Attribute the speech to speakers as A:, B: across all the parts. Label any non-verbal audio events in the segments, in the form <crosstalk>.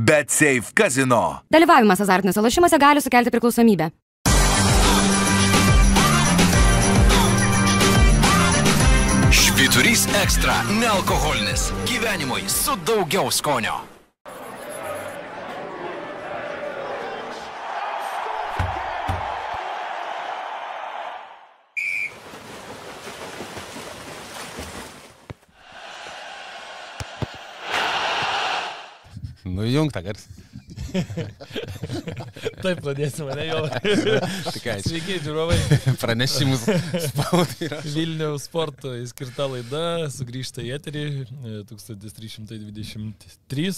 A: Bet Safe Casino.
B: Dalyvavimas azartiniuose lošimuose gali sukelti priklausomybę.
C: Švyturys ekstra - nealkoholinis. Gyvenimui su daugiau skonio.
D: Nujungta garsą. <laughs>
E: Taip, pradėsime, ne jau. <laughs>
D: Tikrai.
E: Sveiki, žiūrovai. <laughs>
D: Pranešimus spaudai.
E: Vilniaus sporto įskirta laida sugrįžta į eterį e, 1323,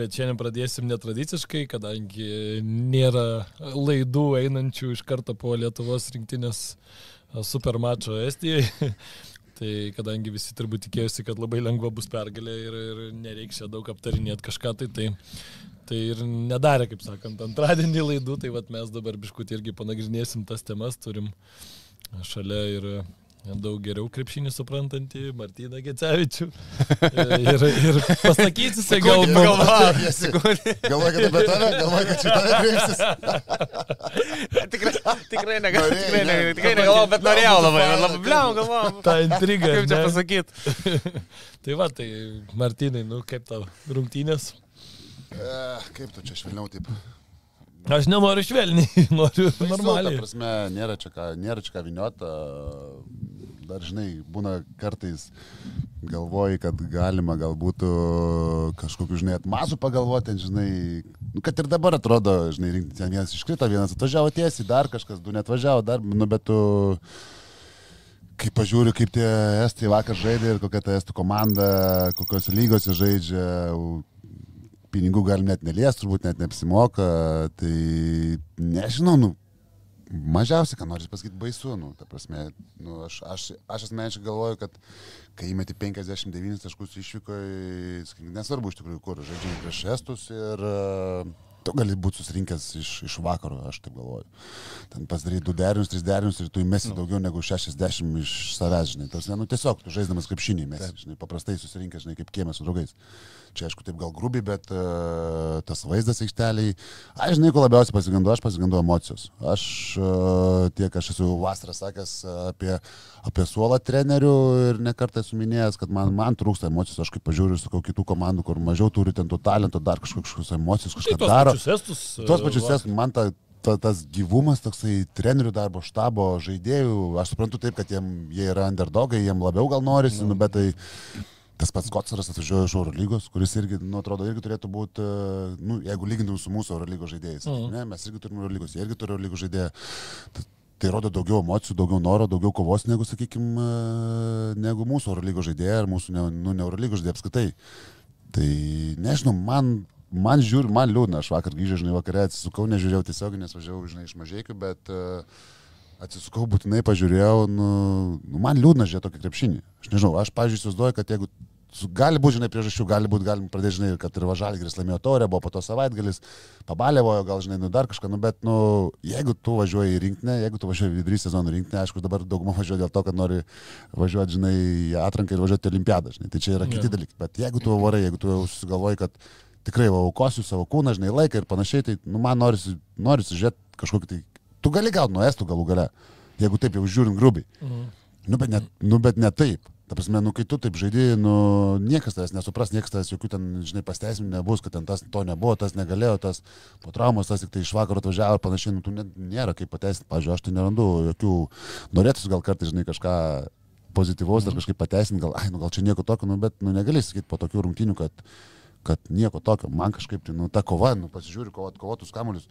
E: bet šiandien pradėsim netradiciškai, kadangi nėra laidų einančių iš karto po Lietuvos rinktinės e, supermačo Estijoje. Tai kadangi visi turbūt tikėjosi, kad labai lengva bus pergalė ir, ir nereiks čia daug aptarinėti kažką, tai, tai, tai ir nedarė, kaip sakant, antradienį laidų, tai vat mes dabar biškutį irgi panagrinėsim tas temas, turim šalia ir daug geriau krepšinį suprantantį Martyną Gecevičių. Ir, ir pasakyti, jisai gal
D: Galvoja, <laughs>
F: Galvoju, kad apie tave, galvoju, kad čia tave kreipsis. <laughs>
D: tikrai, tikrai negalvoju, tikrai,
F: ne.
D: ne, tikrai negalvoju, bet norėjau labai, labai bliau galvoju. <laughs>
E: tą intrigą.
D: Kaip čia pasakyti?
E: Tai va, tai Martynai, nu kaip tau rungtynės?
F: E, Kaip tu čia švelniau taip?
E: Aš nenoriu švelniai, <laughs> noriu
F: Baisu, Ta
E: normaliai.
F: prasme, nėra čia ką, nėra čia ką viniota. Dar, žinai, būna kartais galvoji, kad galima galbūt kažkokiu, žinai, atmazų pagalvoti, žinai, nu, kad ir dabar atrodo, žinai, rinkti ten vienas iškrito, vienas atvažiavo tiesiai, dar kažkas, du net važiavo, dar, nu, bet tu... Kai pažiūriu, kaip tie estai vakar žaidė ir kokia ta estų komanda, kokios lygose žaidžia, pinigų galim net neliesti, turbūt net neapsimoka, tai nežinau, nu, mažiausiai, ką noriu pasakyti, baisu, nu, ta prasme, nu, aš, aš, aš asmeniškai galvoju, kad kai įmeti 59 taškus išvykoje, nesvarbu iš tikrųjų, kur žaidžiai prieš estus ir uh, tu gali būti susirinkęs iš, iš vakaro, aš taip galvoju. Ten pasidaryti du derinius, tris derinius ir tu įmesi daugiau negu 60 iš savęs, žinai. Tas, ne, nu, tiesiog, tu žaisdamas krepšinį įmesi, žinai, paprastai susirinkęs, žinai, kaip kiemė su draugais. Čia, aišku, taip gal grubiai, bet uh, tas vaizdas aikšteliai, aš žinai, ko labiausiai pasigendu, aš pasigendu emocijos. Aš uh, tiek, aš esu vasarą sakęs apie, apie suolą trenerių ir nekartą esu minėjęs, kad man, man trūksta emocijos, aš kaip pažiūriu, sakau, kitų komandų, kur mažiau turi ten to talento, dar kažkokios emocijos, kažką
E: Tai tos
F: daro.
E: pačius estus.
F: Tuos pačius estų, man ta, ta, tas gyvumas, toksai trenerių darbo, štabo, žaidėjų, aš suprantu taip, kad jiem, jie yra underdogai, jiem labiau gal norisi, nu, bet tai tas pats Kotsaras atvažiuoja iš Euro lygos, kuris irgi, nu, atrodo, irgi turėtų būti, nu, jeigu lygintum su mūsų Euro lygos žaidėjais,
E: Mhm.
F: ne, mes irgi turime Euro lygos, jie irgi turi Euro lygos žaidėją. Tai, tai rodo daugiau emocijų, daugiau noro, daugiau kovos negu, sakykime, negu mūsų Euro lygos žaidėjai ar mūsų, nu, ne Euro lygos žaidėjai apskritai. Tai nežinau, man, man žiūri, man liūdna, aš vakar grįžęs, žinai, vakare atsisukau, nežiūrėjau tiesiog, nes važiavau, žinai, iš mažiekių, bet uh, atsisukau, būtinai pažiūrėjau, nu, nu, man liūdna žiūrėti tokį krepšinį. Aš nežinau, aš, pažiūrėjau, įsivaizduoju, kad jeigu gali būti, žinai, priežasčių, gali būti, galim pradėti, žinai, kad ir Važalgris laimėjo taurę, buvo po to savaitgalis, pabalėvojo, gal, žinai, nu dar kažką, nu, bet, nu, jeigu tu važiuoji į rinkinę, jeigu tu važiuoji vidury sezono rinkinę, aišku, dabar dauguma <laughs> važiuoja dėl to, kad nori važiuoti, žinai, į atranką ir važiuoti į olimpiadą, žinai, tai čia yra kiti
E: Jo.
F: dalykai, bet jeigu tu varai, jeigu tu jau susigalvoji, kad tikrai va, aukosiu savo kūną, žinai, laiką ir panašiai, tai, nu, man norisi, norisi žiūrėti kažkokį tai, tu gali gauti nuo estų galų gale, jeigu taip jau žiūrint grubiai.
E: Mhm.
F: Nu, bet ne, nu, bet ne taip. Ta prasme, nu, kai tu taip žaidži, nu, niekas tavęs nesupras, niekas tavęs jokių ten, žinai, pasteisimų nebus, kad ten tas to nebuvo, tas negalėjo, tas po traumos, tas tik tai iš vakaro atvažiavo ir panašiai, nu, tu net, nėra kaip pateisinti. Pavyzdžiui, aš tai nerandu jokių, norėtųsi gal kartais, žinai, kažką pozityvaus ar kažkaip pateisinti, gal, ai, nu, gal čia nieko tokio, nu, bet, nu, negali sakyti po tokių rungtynių, kad, kad nieko tokio. Man kažkaip, tai, nu, ta kova, nu, pasižiūri, kovot, kovotus kamuolius.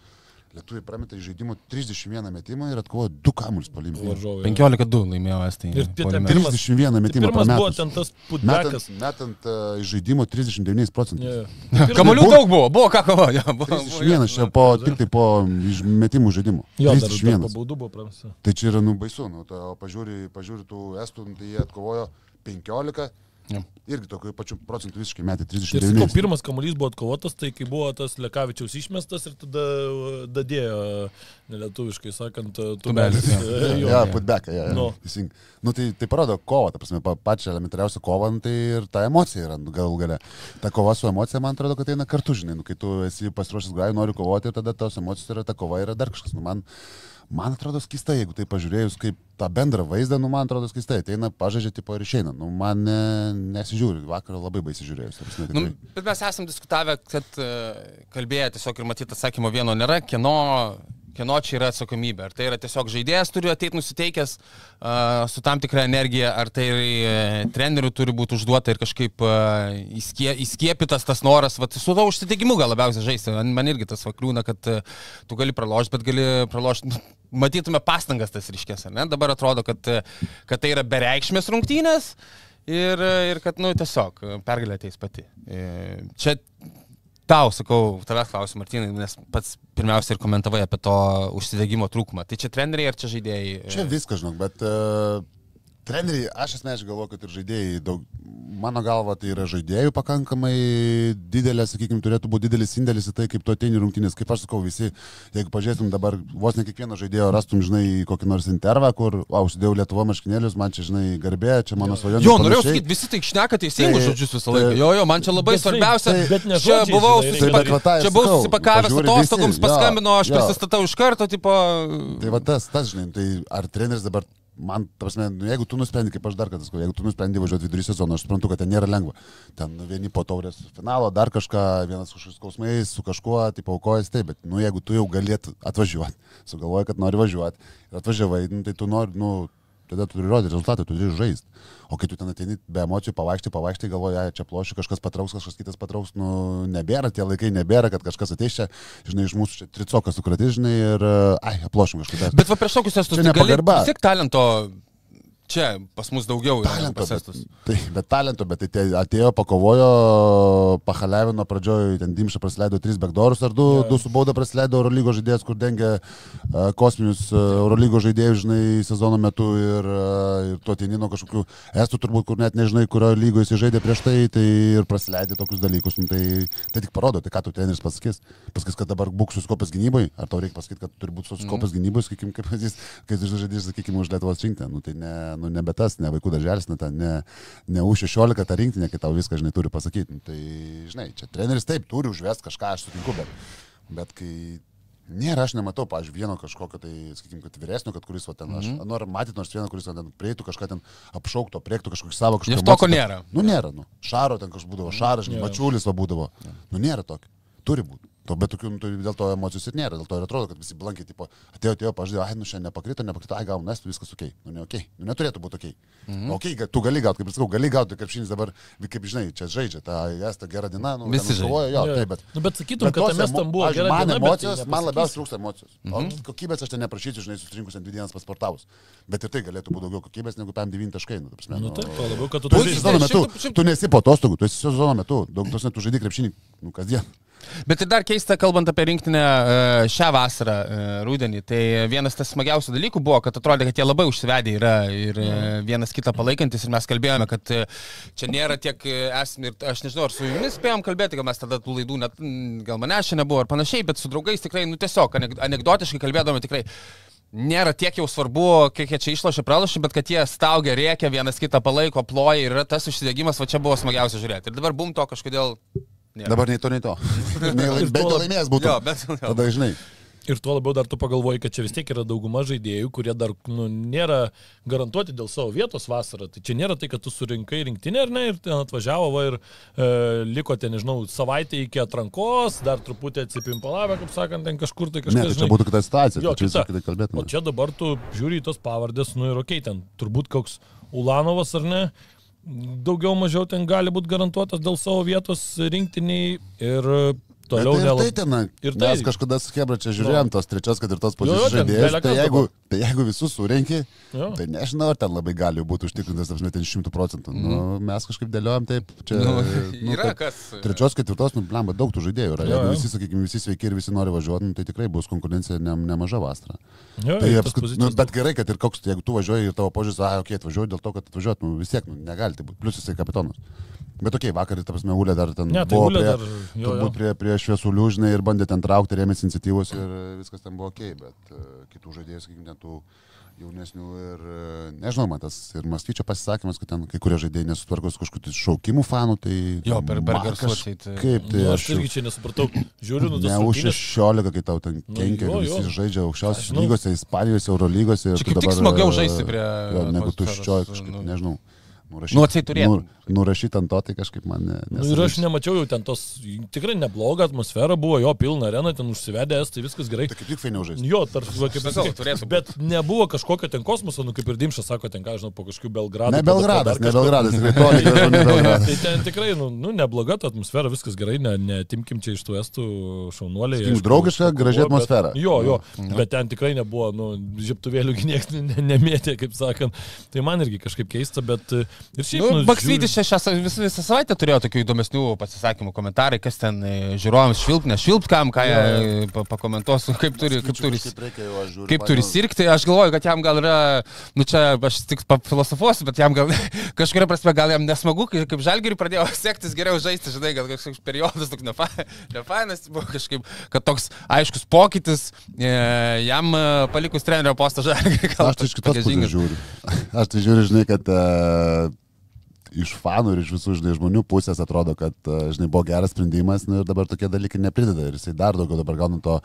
F: Lietuviai prametė iš žaidimo 31 metimą ir atkovojo 2 kamuolius.
E: Varžovai.
D: 15-2 laimėjo Estai.
E: Ir pirmas-
F: 31
E: Tai
F: metimą
E: Pirmas buvo
F: prametus.
E: ten tas
F: Metant,
E: putbekas.
F: metant uh, iš žaidimo 39 procentų.
E: Jo, jo.
D: Kamuolių
F: Buvo-
D: daug buvo, buvo ką kovoti. jo, buvo- buvo-
F: 31 čia po, tik tai po išmetimų žaidimo.
E: Jo, dar, dar
F: 31.
E: pabaudų buvo pramsta.
F: Tai čia yra nu baisu, nu, pažiūri, pažiūri tų estų, nu, tai jie atkovojo 15,
D: Jo.
F: Irgi tokiu pačiu procentu visiškai metė
E: Ir sakau,
F: 39.
E: pirmas kamuolys buvo atkovotas, tai kai buvo tas Lekavičiaus išmestas ir tada uh, dadėjo, nelietuviškai sakant, uh,
D: Tubelis,
E: uh, <laughs> jo.
F: Ja, ja.
E: Nu.
F: No. Nu, tai, tai parodo kovą, ta prasme, pa, pačią elementariausią kovą, nu, tai ir ta emocija yra nu, galų gale. Ta kova su emocija, man atrodo, kad eina kartu, žinai, nu, kai tu esi pasiruošęs grajų, nori kovoti ir tada tos emocijos yra, ta kova yra dar kažkas. Nu, man, man atrodo skistai, jeigu tai pažiūrėjus kaip tą bendrą vaizdą, nu, man atrodo skistai, ateina, pažaidžia tipo ir išeina. Nu, man ne, nesižiūri, vakar labai baisiai žiūrėjus.
D: Nu,
F: tikrai.
D: bet mes esam diskutavę, kad e, kalbėję tiesiog ir matyti atsakymo vieno nėra, kieno, kieno čia yra atsakomybė. Ar tai yra tiesiog žaidėjas turi ateiti nusiteikęs uh, su tam tikra energija, ar tai uh, trenerių turi būti užduota ir kažkaip uh, įskie, įskiepytas tas noras, vat, su to užsiteikimu gal labiausiai žaisti. Man, man irgi tas vakliūna, kad uh, tu gali pralošti, bet gali pralošti. Matytume pastangas tas ryškės, ar ne? Dabar atrodo, kad, uh, kad tai yra bereikšmės rungtynės. Ir, ir kad, nu, tiesiog pergalė ateis pati. E, Čia tau, sakau, tavęs klausiu, Martinai, nes pats pirmiausia ir komentavai apie to užsidegimo trūkumą. Tai čia treneriai ar čia žaidėjai?
F: Čia viskas, žinok, bet uh, treneriai, aš asmeniškai galvoju, kad ir žaidėjai, daug, mano galva, tai yra žaidėjų pakankamai didelė, sakykime, turėtų būti didelis indėlis į tai, kaip tu ateini rungtynės. Kaip aš sakau, visi, jeigu pažiūrėtum dabar, vos ne kiekvieno žaidėjo rastum, žinai, kokį nors intervą, kur, o, užsidėjau Lietuvo marškinėlius, man čia, žinai, garbė, čia mano svajonė.
D: Jo, norėjau sakyti, visi tai šneka teisingus
F: Tai-
D: žodžius visą
F: tai-
D: laiką. Jo, jo, man čia labai
E: Bet
D: svarbiausia.
E: taip, bet ne
D: Čia buvau.
F: Tai
D: susipakavęs
F: pažiūri
D: atostogoms, paskambino, aš prisistatau iš karto, tipo...
F: Tai va tas, tas, žinai, tai ar treneris dabar, man, prasme, nu, jeigu tu nusprendi, kaip aš dar kartą sakau, jeigu tu nusprendi važiuoti vidury sezono, aš suprantu, kad ten nėra lengva. Ten nu, vieni po taurės finalo, dar kažką, vienas kažkokiais skausmais, su kažkuo, tai paukojas, taip, bet, nu, jeigu tu jau galėt atvažiuoti, sugalvoji, kad nori važiuoti atvažiavai, nu, tai tu nori, nu, tada tu turi rodyti rezultatą, tu turi žaisti. O kai tu ten ateini be emocijų, pavaikštai, galvoji, ai, čia plošiu, kažkas patrauks, kažkas kitas patrauks, nu, nebėra, tie laikai nebėra, kad kažkas ateis čia, žinai, iš mūsų tricokas sukratys, žinai, ir, ai, aplošim kažkada.
D: Bet va prieš tokius
F: Čia
D: tai
F: nepagarba.
D: vis tiek talento čia pas mus daugiau.
F: Talento, bet, tai, bet talento, bet tai atėjo, pakovojo, pahalevino pradžioje, ten Dimša praleido 3 backdoorus ar 2,
E: Jo.
F: 2 su bauda praleido Eurolygo žaidėjas, kur dengia uh, kosminius uh, Eurolygo žaidėjus, žinai, sezono metu ir, uh, ir tu ateini nuo kažkokių estų turbūt, kur net nežinai, kurio lygo jis žaidė prieš tai, tai ir praleidė tokius dalykus. Nu, tai, tai tik parodo, tai ką tu treneris pasakys. Pasakys, kad dabar būk suskopęs gynybai, ar tau reikia pasakyti, kad turi būti suskopęs gynybai, sakykime, kaip jis, kai jis žaidėjas, sakykime, už Lietuvos rinktinę. Nu, tai ne, nu, nebe tas, ne vaikų darželis, ne, ta, ne, ne U16 ta rinktinė, kai tau viską, žinai, turi pasakyti. Nu, tai, žinai, čia treneris taip turi užvest kažką, aš sutinku, bet, bet kai Nėra, aš nematau, pavyzdžiui, vieno kažkokio, tai, sakykime, kad vyresnio, kad kuris, va, ten, aš
D: Mhm.
F: noriu matyti nors vieną, kuris ten prieitų kažką ten apšaukto, priektų kažkokį savo kažkokį.
D: Nes toko nėra.
F: Nu, nėra, nu. Šaro ten kažkas būdavo, šaras, žinai, mačiulis va būdavo. Nu, nėra tokio. Turi būti. To, bet tokių, nu, tai dėl to emocijos ir nėra, dėl to ir atrodo, kad visi blankiai, tipo, atėjo, atėjo, pažiūrėjau, ai, nu šiandien nepakrito, nepakrito, ai, nes tu viskas ok. Nu, ne ok. Nu, neturėtų būti ok. Mhm. Ok, ga- tu gali gauti, kaip ir sakau, gali gauti, kaip šiandien dabar, kaip žinai, čia žaidžia, ta esta gera diena, nu,
D: Visi
F: kovoja, jo,
E: Jo.
F: taip, bet.
E: Nu, bet sakytum,
F: Bet
E: kad
F: emo-
E: tam buvo
F: pavyzdžiui,
E: gera
F: man
E: diena, bet tai
F: emocijos, man labiausiai trūksta emocijos. Mhm. O kokybės aš ten neprašysiu, žinai, susirinkus ant dvi dienas pasportavus. Bet ir tai galėtų būti daugiau kokybės negu tam 9 taškai. Nu, ta prasme,
E: Nu,
F: nu,
E: taip, labiau, kad tu
F: Tu
E: turi
F: esi
D: Puikiai,
F: sezono
D: šimtu-
F: metu,
D: šimtu-
F: tu nesi po atostogų, tu esi sezono metu, daug tos metų žaidži krepšinį, nu, kasdien.
D: Bet tai dar keista, kalbant apie rinktinę e, šią vasarą, e, rudenį, tai vienas tas smagiausių dalykų buvo, kad atrodė, kad jie labai užsivedė yra ir e, vienas kitą palaikantis ir mes kalbėjome, kad čia nėra tiek e, esame ir aš nežinau, ar su jumis spėjom kalbėti, gal mes tada tų laidų net, gal manęs čia nebuvo ar panašiai, bet su draugais tikrai, nu tiesiog anegdotiškai kalbėdami tikrai. Nėra tiek jau svarbu, kiek jie čia išlošia, pralošia, bet kad jie staugia, rėkia, vienas kitą palaiko, ploja ir tas užsidegimas, va čia buvo smagiausia žiūrėti. Ir dabar bum to kažkodėl... Nėra.
F: Dabar nei to, nei to. <laughs> Bet laimėjęs būtų.
D: Jo, bet... Jo.
F: Tada žinai.
E: Ir tuo labiau dar tu pagalvoji, kad čia vis tiek yra dauguma žaidėjų, kurie dar nu, nėra garantuoti dėl savo vietos vasarą. Tai čia nėra tai, kad tu surinkai rinktinę ar ne ir ten atvažiavo va, ir e, liko ten, nežinau, savaitę iki atrankos, dar truputį atsipimpalavę, kaip sakant, ten kažkur tai
F: Ne,
E: kažkas.
F: tai čia būtų kita situacija.
E: Jo,
F: tai čia visai kitaip kalbėtume.
E: O čia dabar tu žiūri į tos pavardės, nu ir okei, okay, ten turbūt koks Ulanovas ar ne, daugiau mažiau ten gali būti garantuotas dėl savo vietos rinktiniai ir toliau
F: Bet tai,
E: dėl...
F: ir tai ten,
E: ir tai-
F: mes kažkada su Hebra čia žiūrėjom tos trečios, kad ir tos
E: Jo, jo,
F: žaidėjus.
E: bele
F: Tai jeigu. Tai jeigu visus surenki,
E: Jo.
F: tai nežinau, ar ten labai gali būti užtikrintas, apsmet, ten šimtų procentų. Nu, mes kažkaip dėliojam taip, čia...
D: Nu,
F: nu,
D: yra
F: kad
D: kas.
F: Trečios, ketvirtos, nu, blemba, daug tų žaidėjų yra.
E: Jo,
F: Jeigu
E: jo.
F: visi, sakykime, visi sveiki ir visi nori važiuoti, nu, tai tikrai bus konkurencija ne, nemaža vasara.
E: Jo,
F: Tai apskut, nu, bet gerai, kad ir koks, jeigu tu važiuoji ir tavo požiūris, ah, okei, okay, atvažiuoju dėl to, kad atvažiuot, nu, vis tiek, nu, negali tai būti. Plus jisai kapitonas. Bet okei, okay, vakar, ta prasme, Ulė dar ten
E: Ne, tai
F: buvo
E: Ulė
F: prie,
E: dar- jo, jo.
F: turbūt prie, prie šviesų liūžnai ir bandė ten traukti, rėmėsi iniciatyvos ir e, viskas ten buvo okay, bet uh, kitų žaidėjų, sakykime, tų jaunesnių ir, e, nežinau, man tas ir Mastyčio pasisakymas, kad ten kai kurie žaidėjai nesutvarko su kažkokiu tai šaukimų fanų, tai...
D: Jo, per- per garsus, tai-
F: Kaip tai
E: Nu,
F: aš...
E: irgi čia nesupratau. Žiūriu, nu,
F: Ne už
E: rungtynės-
F: 16, kai tau ten
E: Nu,
F: kenkia,
E: jo,
F: nu, visi
E: jo.
F: žaidžia
E: Aš
F: aukščiausios lygose, Ispanijos, Eurolygose. ir
D: Čia kaip tik
F: dabar,
D: smagiau
F: e,
D: žaisti prie
F: Jo, negu tuščioji kažkaip,
D: nu.
F: nežinau. Nurašyt,
D: Nu, atseit turėtų.
F: nurašyt ant to, tai kažkaip man ne.
E: Nu, ir aš nemačiau jau ten tos, tikrai nebloga atmosfera buvo, jo pilna arena, ten užsivedė, tai viskas gerai.
F: Tai kaip tik fainiau žaisti.
E: Jo, tarp, va, kaip
D: Sakau,
E: sakai,
D: turėtų
E: bet nebuvo kažkokio ten kosmoso, nu kaip ir Dimšas sako, ten ką žinau, po kažkokių Belgradų.
F: Ne Belgradas, ne. Belgradas, tikrai toli gražu ne Belgradas.
E: Tai <laughs> ten tikrai, nu, nu nebloga ta atmosfera, viskas gerai, ne, netimkim čia iš tų estų šaunuoliai. Aišku,
F: draugiška, graži
E: bet-
F: atmosfera.
E: Jo, jo, bet ten tikrai nebuvo, nu, žiptuvėlių niekas ne, nemėtė, kaip sakant. Tai man irgi kažkaip keista, bet ir šiaip...
D: Nu,
E: nu,
D: Baksvytis čia šią sa- visą, visą savaitę turėjo tokių įdomesnių pasisakymų, komentarai, kas ten e, žiūrovams švilp, nešvilp, kam, ką jie e, pa- pakomentuos, kaip turi, kaip turi, kaip turi sirgti. Aš galvoju, kad jam gal yra, nu čia aš tik filosofuosiu, bet jam gal <laughs> kažkuria prasme gal jam nesmagu, kai kaip žalgiriui pradėjo <laughs> sektis geriau žaisti, žinai, gal kažkoks periodas toks nefa- <laughs> nefainas buvo kažkaip, kad toks aiškus pokytis e, jam e, palikus trenerio postą žalgiriui.
F: Aš tai iš kitos pusės žiūriu. Aš tai žiūriu, žinai, kad uh, iš fanų ir iš visų, žinai, žmonių pusės atrodo, kad, uh, žinai, buvo geras sprendimas nu, ir dabar tokie dalykai neprideda ir jisai dar daugiau dabar gauna to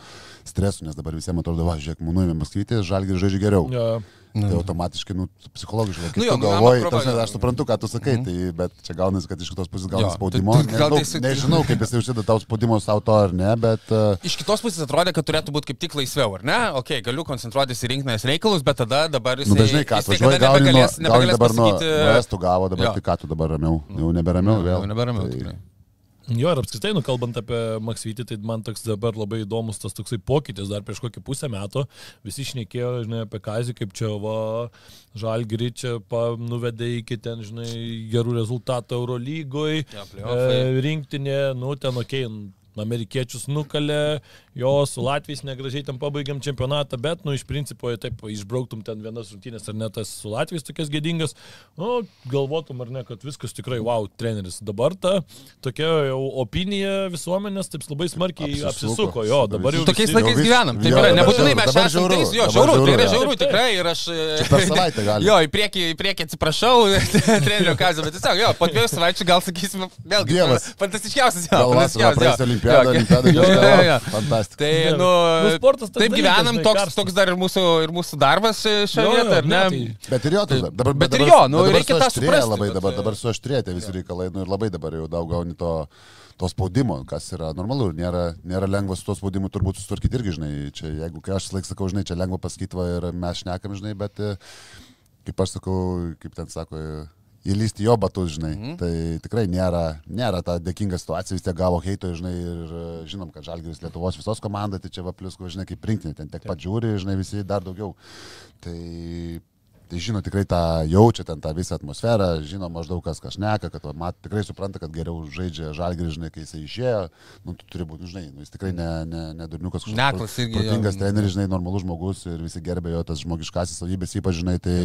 F: streso, nes dabar visiems atrodo, va, žiūrėk, manuojame Maskvytį, žalgi žaidžia geriau.
E: Jo.
F: Tai automatiškai, nu, psichologiškai, kaip
D: Nu
F: nu,
D: jo,
F: tu
D: nu,
F: galvoji, prasme,
D: atrodo-
F: aš suprantu, ką tu sakai, tai, bet čia gaunasi, kad iš kitos pusės gaunasi
D: Jo,
F: spaudimo.
D: tai- tai gal
F: Nežinau,
D: tai
F: nežinau, kaip jisai užsideda tau spaudimo savo to ar ne, bet... Uh,
D: Iš kitos pusės atrodė, kad turėtų būti kaip tik laisviau, ar ne? Ok, galiu koncentruotis į rinkinės reikalus, bet tada dabar jis...
F: Nu, dažnai ką, atvažiuoji, gauni, nuo, gauni dabar nuo, nuo estų gavo, dabar
D: Jo.
F: tai ką tu dabar ramiau, jau neberamiau vėl.
D: Jau neberamiau,
F: Tai-
D: tikrai.
E: Jo, ir apskritai, nu, kalbant apie Maksytį, tai man toks dabar labai įdomus tas toksai pokytis, dar prieš kokį pusę metų visi šnekėjo, žinai, apie Kazį, kaip čia va, Žalgirį čia nuvedė iki ten, žinai, gerų rezultatų Eurolygoje,
D: Jo, playoffai.
E: rinktinė, nu, ten, okei, okay, amerikiečius nukalė, jo su Latvijais negražiai ten pabaigėm čempionatą, bet, nu, iš principo, jei taip išbrauktum ten vienas rungtynės ar ne tas su Latvijais tokias gėdingas, nu, galvotum ar ne, kad viskas tikrai, wow, treneris. Dabar ta tokia jau opinija visuomenės taip labai smarkiai
F: Apsisuko.
E: apsisuko, jo, dabar jau...
D: Tokiais laikais gyvenam. Taip
F: jo,
D: yra, nebūtinai mes esame
F: žiauru.
D: Jo, žiauru, tai yra žiauru tikrai ir aš...
F: Čia per savaitę gali.
D: Jo, į priekį, į priekį atsiprašau, <laughs> trenerio kazio, bet tiesiog, jo, po dviejų savaičių gal sakysime, vėlgi, fantastiškiausias, jo, fantastiškiausias, jo, jo, jo.
F: fantastika.
D: Tai,
E: Ne,
D: nu,
E: nu, sportas
D: taip
E: dalykas,
D: gyvenam,
E: žinai,
D: toks,
E: karštas.
D: toks dar ir mūsų, ir mūsų darbas
E: jo,
D: vietoje, ar ne?
E: tai-
F: Bet ir jo, tas, dabar,
D: bet ir
F: dabar-
D: jo, nu,
F: bet
D: reikia tą suprasti,
F: Labai,
D: bet-
F: dabar, dabar suaštrėja tie visi reikalai, nu ir labai dabar jau daug gauni to, to spaudimo, kas yra normalu ir nėra, nėra lengva su to spaudimu turbūt susitvarkyti irgi, žinai, čia jeigu, kai aš laik sakau, žinai, čia lengva pasakyti va, ir mes šnekam, žinai, bet e, kaip aš sakau, kaip ten sako, e, įlysti jo batus, žinai. Mm. Tai tikrai nėra, nėra ta dėkinga situacija, vis tiek gavo heito, žinai, ir e, žinom, kad Žalgiris Lietuvos visos komanda, tai čia va plus, žinai, kaip rinktinė, ten tiek pat žiūri, žinai, visi dar daugiau. Tai, tai žino tikrai tą jaučia ten tą visą atmosferą, žino maždaug kas kas neka, kad mat, tikrai supranta, kad geriau žaidžia Žalgiris, žinai, kai jisai išėjo, nu, tu turi būti, žinai, nu, jis tikrai ne, ne, ne durniukas, kažkoks protingas treneris, žinai, normalus žmogus ir visi gerbė jo tas žmogiškasis savybės, ypač, žinai, tai...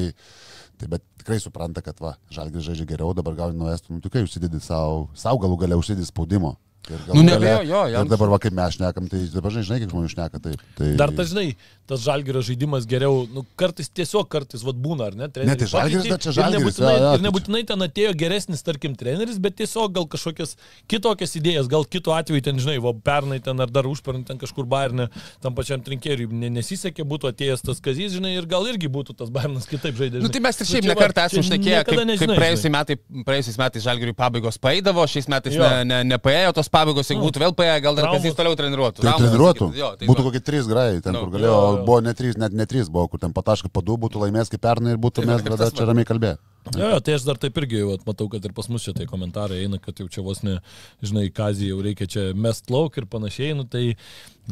F: Tai bet tikrai supranta, kad va, žalgis žaidžia geriau, dabar gauni nuo estų, nu tikrai užsidedi savo, savo galų gale užsidedi spaudimo. Ir
D: Nu, neabejo, jo, jam-
F: Ir dabar va, kaip mes šnekam, tai dabar žinai, žinai, kiek žmonių šneka, taip. Tai...
E: Dar tas, žinai, tas žalgerio žaidimas geriau, nu, kartais tiesiog kartais vad būna, ar ne?
F: Ne, tai
E: pakeitė
F: bet čia
E: ir
F: Žalgiris,
E: nebūtinai,
F: jo, jo,
E: ir
F: tai
E: nebūtinai ten atėjo geresnis, tarkim, treneris, bet tiesiog gal kažkokias kitokias idėjas, gal kitu atveju ten, žinai, va, pernai ten ar dar užpernai ten kažkur Bayernė, tam pačiam trinkeriui ne, nesisekė, būtų atėjęs tas kazys, žinai, ir gal irgi būtų tas Bayernas kitaip žaidęs.
D: Nu, tai mes ir šiaip
E: va,
D: nekartą esame šnekėję, kaip, kaip praėjusiais metais, praėjusiais metais žalgiriui pabaigos paėdavo, šiais metais ne, ne, nepaėjo tos pabaigos, jeigu
E: Nu.
D: būtų vėl paėję, gal dar kas jis toliau treniruotų.
F: Tai treniruotų.
D: jo, tai
F: būtų kokie trys grai, ten
D: Nu.
F: kur galėjo,
E: Jo, jo.
F: buvo ne trys, net ne trys buvo, kur ten pataškai padu būtų laimėjęs kaip pernai ir būtų
D: Tai
F: mes tada čia ramiai kalbėję.
E: Jo, jo, tai aš dar taip irgi vat, matau, kad ir pas mus čia tai komentarai eina, kad jau čia vos ne, žinai, kazį jau reikia čia mest lauk ir panašiai, nu tai